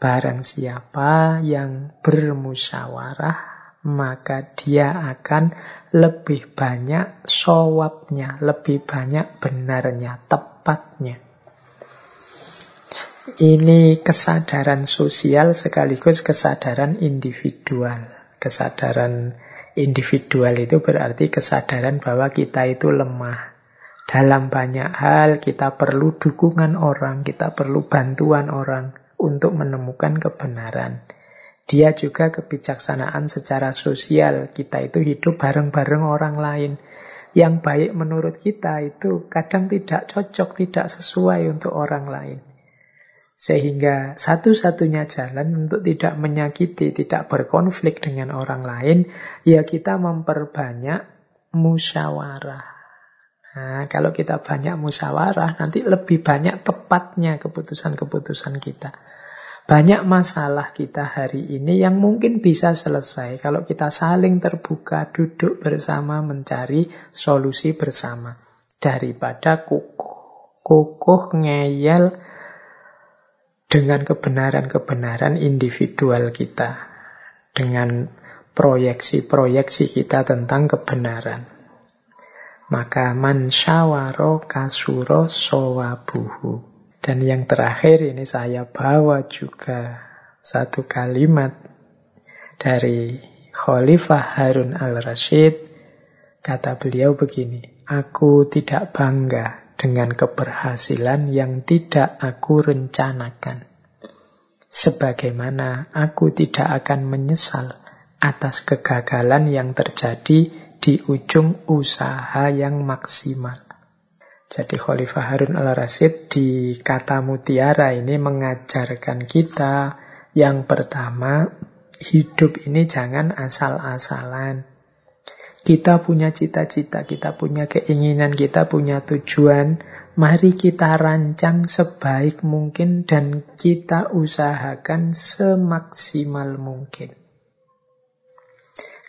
Barang siapa yang bermusyawarah, maka dia akan lebih banyak sowapnya, lebih banyak benarnya, tepatnya. Ini kesadaran sosial sekaligus kesadaran individual. Kesadaran individual itu berarti kesadaran bahwa kita itu lemah. Dalam banyak hal kita perlu dukungan orang, kita perlu bantuan orang untuk menemukan kebenaran. Dia juga kebijaksanaan secara sosial. Kita itu hidup bareng-bareng orang lain. Yang baik menurut kita itu kadang tidak cocok, tidak sesuai untuk orang lain. Sehingga satu-satunya jalan untuk tidak menyakiti, tidak berkonflik dengan orang lain, ya kita memperbanyak musyawarah. Nah, kalau kita banyak musyawarah, nanti lebih banyak tepatnya keputusan-keputusan kita. Banyak masalah kita hari ini yang mungkin bisa selesai kalau kita saling terbuka, duduk bersama, mencari solusi bersama. Daripada kukuh, kukuh ngeyel dengan kebenaran-kebenaran individual kita. Dengan proyeksi-proyeksi kita tentang kebenaran. Maka man syawaro kasuro sowabuhu. Dan yang terakhir ini saya bawa juga satu kalimat dari Khalifah Harun al-Rashid. Kata beliau begini, Aku tidak bangga dengan keberhasilan yang tidak aku rencanakan. Sebagaimana aku tidak akan menyesal atas kegagalan yang terjadi di ujung usaha yang maksimal. Jadi Khalifah Harun al-Rasyid di kata mutiara ini mengajarkan kita yang pertama, hidup ini jangan asal-asalan. Kita punya cita-cita, kita punya keinginan, kita punya tujuan. Mari kita rancang sebaik mungkin dan kita usahakan semaksimal mungkin.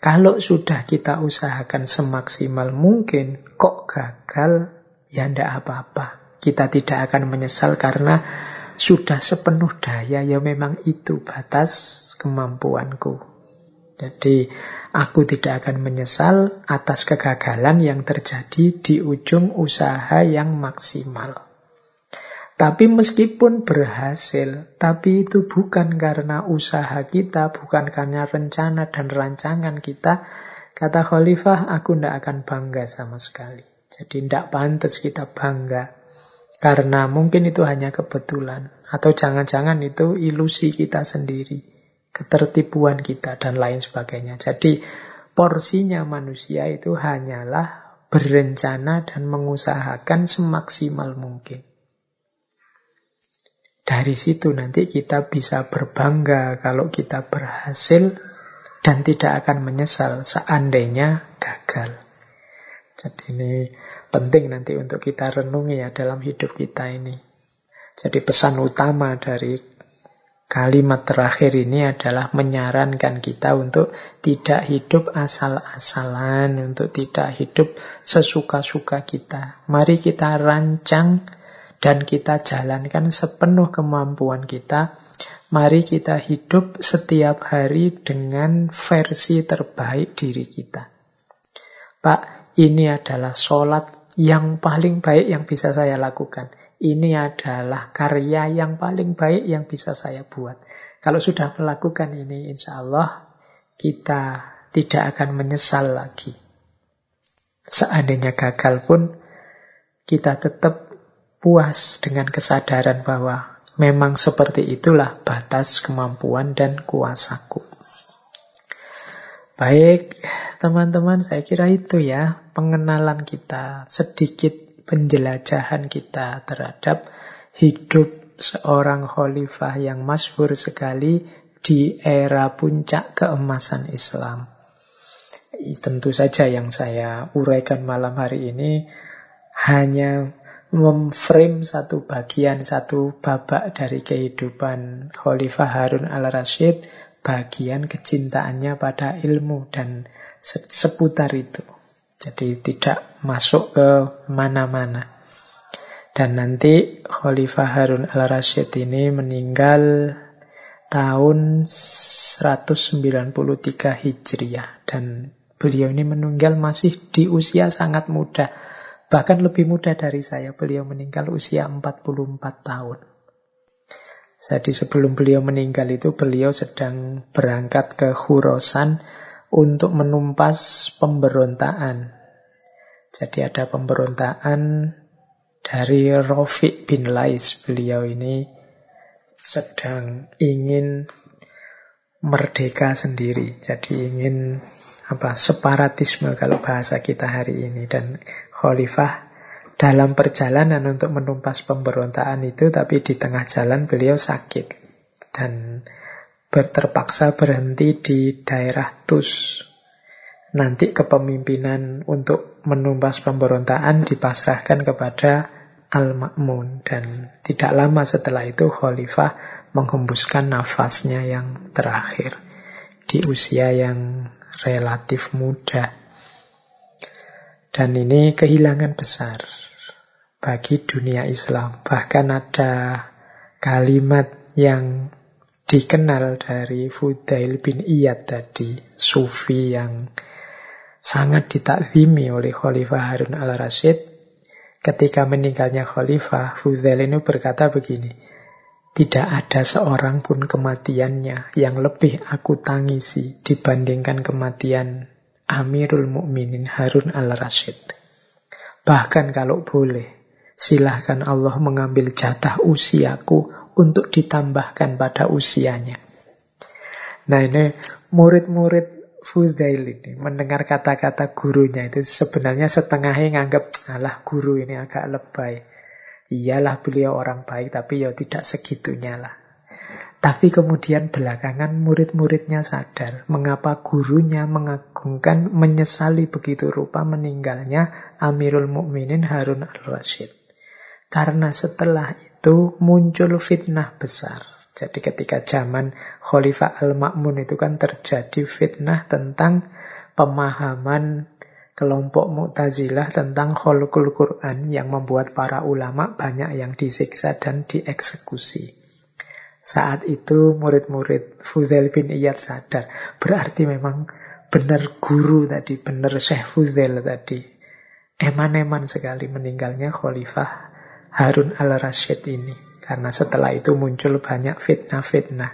Kalau sudah kita usahakan semaksimal mungkin, kok gagal, ya ndak apa-apa. Kita tidak akan menyesal karena sudah sepenuh daya, ya memang itu batas kemampuanku. Jadi aku tidak akan menyesal atas kegagalan yang terjadi di ujung usaha yang maksimal. Tapi meskipun berhasil, tapi itu bukan karena usaha kita, bukan karena rencana dan rancangan kita. Kata Khalifah, aku tidak akan bangga sama sekali. Jadi tidak pantas kita bangga. Karena mungkin itu hanya kebetulan. Atau jangan-jangan itu ilusi kita sendiri. Ketertipuan kita dan lain sebagainya. Jadi porsinya manusia itu hanyalah berencana dan mengusahakan semaksimal mungkin. Dari situ nanti kita bisa berbangga kalau kita berhasil dan tidak akan menyesal seandainya gagal. Jadi ini penting nanti untuk kita renungi ya dalam hidup kita ini. Jadi pesan utama dari kalimat terakhir ini adalah menyarankan kita untuk tidak hidup asal-asalan, untuk tidak hidup sesuka-suka kita. Mari kita rancang dan kita jalankan sepenuh kemampuan kita. Mari kita hidup setiap hari dengan versi terbaik diri kita. Pak, ini adalah sholat yang paling baik yang bisa saya lakukan. Ini adalah karya yang paling baik yang bisa saya buat. Kalau sudah melakukan ini, insya Allah kita tidak akan menyesal lagi. Seandainya gagal pun, kita tetap puas dengan kesadaran bahwa memang seperti itulah batas kemampuan dan kuasaku. Baik, teman-teman, saya kira itu ya pengenalan kita, sedikit penjelajahan kita terhadap hidup seorang khalifah yang masyhur sekali di era puncak keemasan Islam. Tentu saja yang saya uraikan malam hari ini hanya memframe satu bagian, satu babak dari kehidupan Khalifah Harun al-Rashid bagian kecintaannya pada ilmu dan seputar itu. Jadi tidak masuk ke mana-mana. Dan nanti Khalifah Harun al-Rashid ini meninggal tahun 193 Hijriah dan beliau ini meninggal masih di usia sangat muda. Bahkan lebih muda dari saya. Beliau meninggal usia 44 tahun. Jadi sebelum beliau meninggal itu beliau sedang berangkat ke Khurasan untuk menumpas pemberontakan. Jadi ada pemberontakan dari Rofiq bin Lais. Beliau ini sedang ingin merdeka sendiri. Jadi ingin apa separatisme kalau bahasa kita hari ini dan khalifah dalam perjalanan untuk menumpas pemberontakan itu tapi di tengah jalan beliau sakit dan terpaksa berhenti di daerah Tus. Nanti kepemimpinan untuk menumpas pemberontakan dipasrahkan kepada Al-Ma'mun dan tidak lama setelah itu khalifah menghembuskan nafasnya yang terakhir di usia yang relatif muda. Dan ini kehilangan besar bagi dunia Islam. Bahkan ada kalimat yang dikenal dari Fudail bin Iyad tadi, sufi yang sangat ditakzimi oleh Khalifah Harun al-Rasyid. Ketika meninggalnya Khalifah, Fudail ini berkata begini, tidak ada seorang pun kematiannya yang lebih aku tangisi dibandingkan kematian Amirul Mukminin Harun al-Rashid. Bahkan kalau boleh, silahkan Allah mengambil jatah usiaku untuk ditambahkan pada usianya. Nah ini murid-murid Fudail ini mendengar kata-kata gurunya itu sebenarnya setengahnya nganggap alah guru ini agak lebay. Iyalah beliau orang baik, tapi ya tidak segitunya lah. Tapi kemudian belakangan murid-muridnya sadar mengapa gurunya mengagungkan, menyesali begitu rupa meninggalnya Amirul Mukminin Harun al-Rashid. Karena setelah itu muncul fitnah besar. Jadi ketika zaman Khalifah Al-Ma'mun itu kan terjadi fitnah tentang pemahaman kelompok Mu'tazilah tentang kholqul Quran yang membuat para ulama banyak yang disiksa dan dieksekusi. Saat itu murid-murid Fuzel bin Iyad sadar, berarti memang benar guru tadi, benar Syekh Fuzel tadi. Eman-eman sekali meninggalnya Khalifah Harun al-Rashid ini. Karena setelah itu muncul banyak fitnah-fitnah.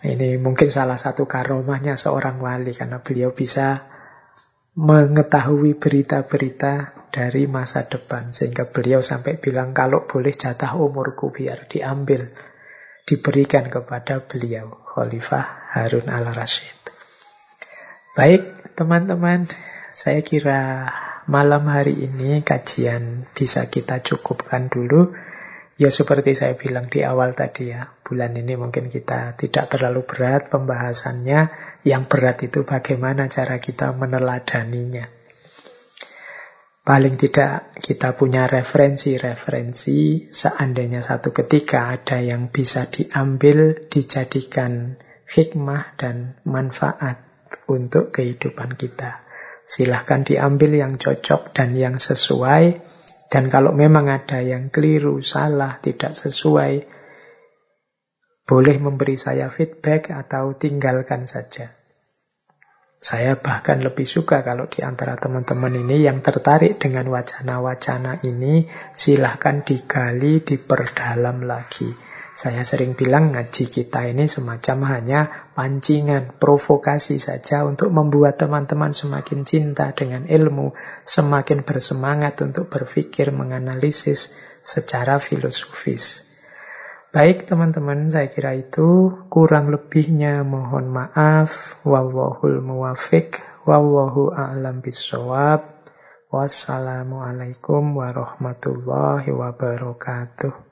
Ini mungkin salah satu karomahnya seorang wali karena beliau bisa mengetahui berita-berita dari masa depan. Sehingga beliau sampai bilang kalau boleh jatah umurku biar diambil. Diberikan kepada beliau, Khalifah Harun al-Rashid. Baik, teman-teman. Saya kira malam hari ini kajian bisa kita cukupkan dulu. Ya seperti saya bilang di awal tadi ya, bulan ini mungkin kita tidak terlalu berat pembahasannya. Yang berat itu bagaimana cara kita meneladaninya. Paling tidak kita punya referensi-referensi seandainya satu ketika ada yang bisa diambil, dijadikan hikmah dan manfaat untuk kehidupan kita. Silahkan diambil yang cocok dan yang sesuai dan kalau memang ada yang keliru, salah, tidak sesuai, boleh memberi saya feedback atau tinggalkan saja. Saya bahkan lebih suka kalau di antara teman-teman ini yang tertarik dengan wacana-wacana ini, silahkan digali, diperdalam lagi. Saya sering bilang ngaji kita ini semacam hanya pancingan, provokasi saja untuk membuat teman-teman semakin cinta dengan ilmu, semakin bersemangat untuk berpikir, menganalisis secara filosofis. Baik teman-teman, saya kira itu kurang lebihnya mohon maaf. Wallahul muwafiq, wallahu a'lam bisawab. Wassalamualaikum warahmatullahi wabarakatuh.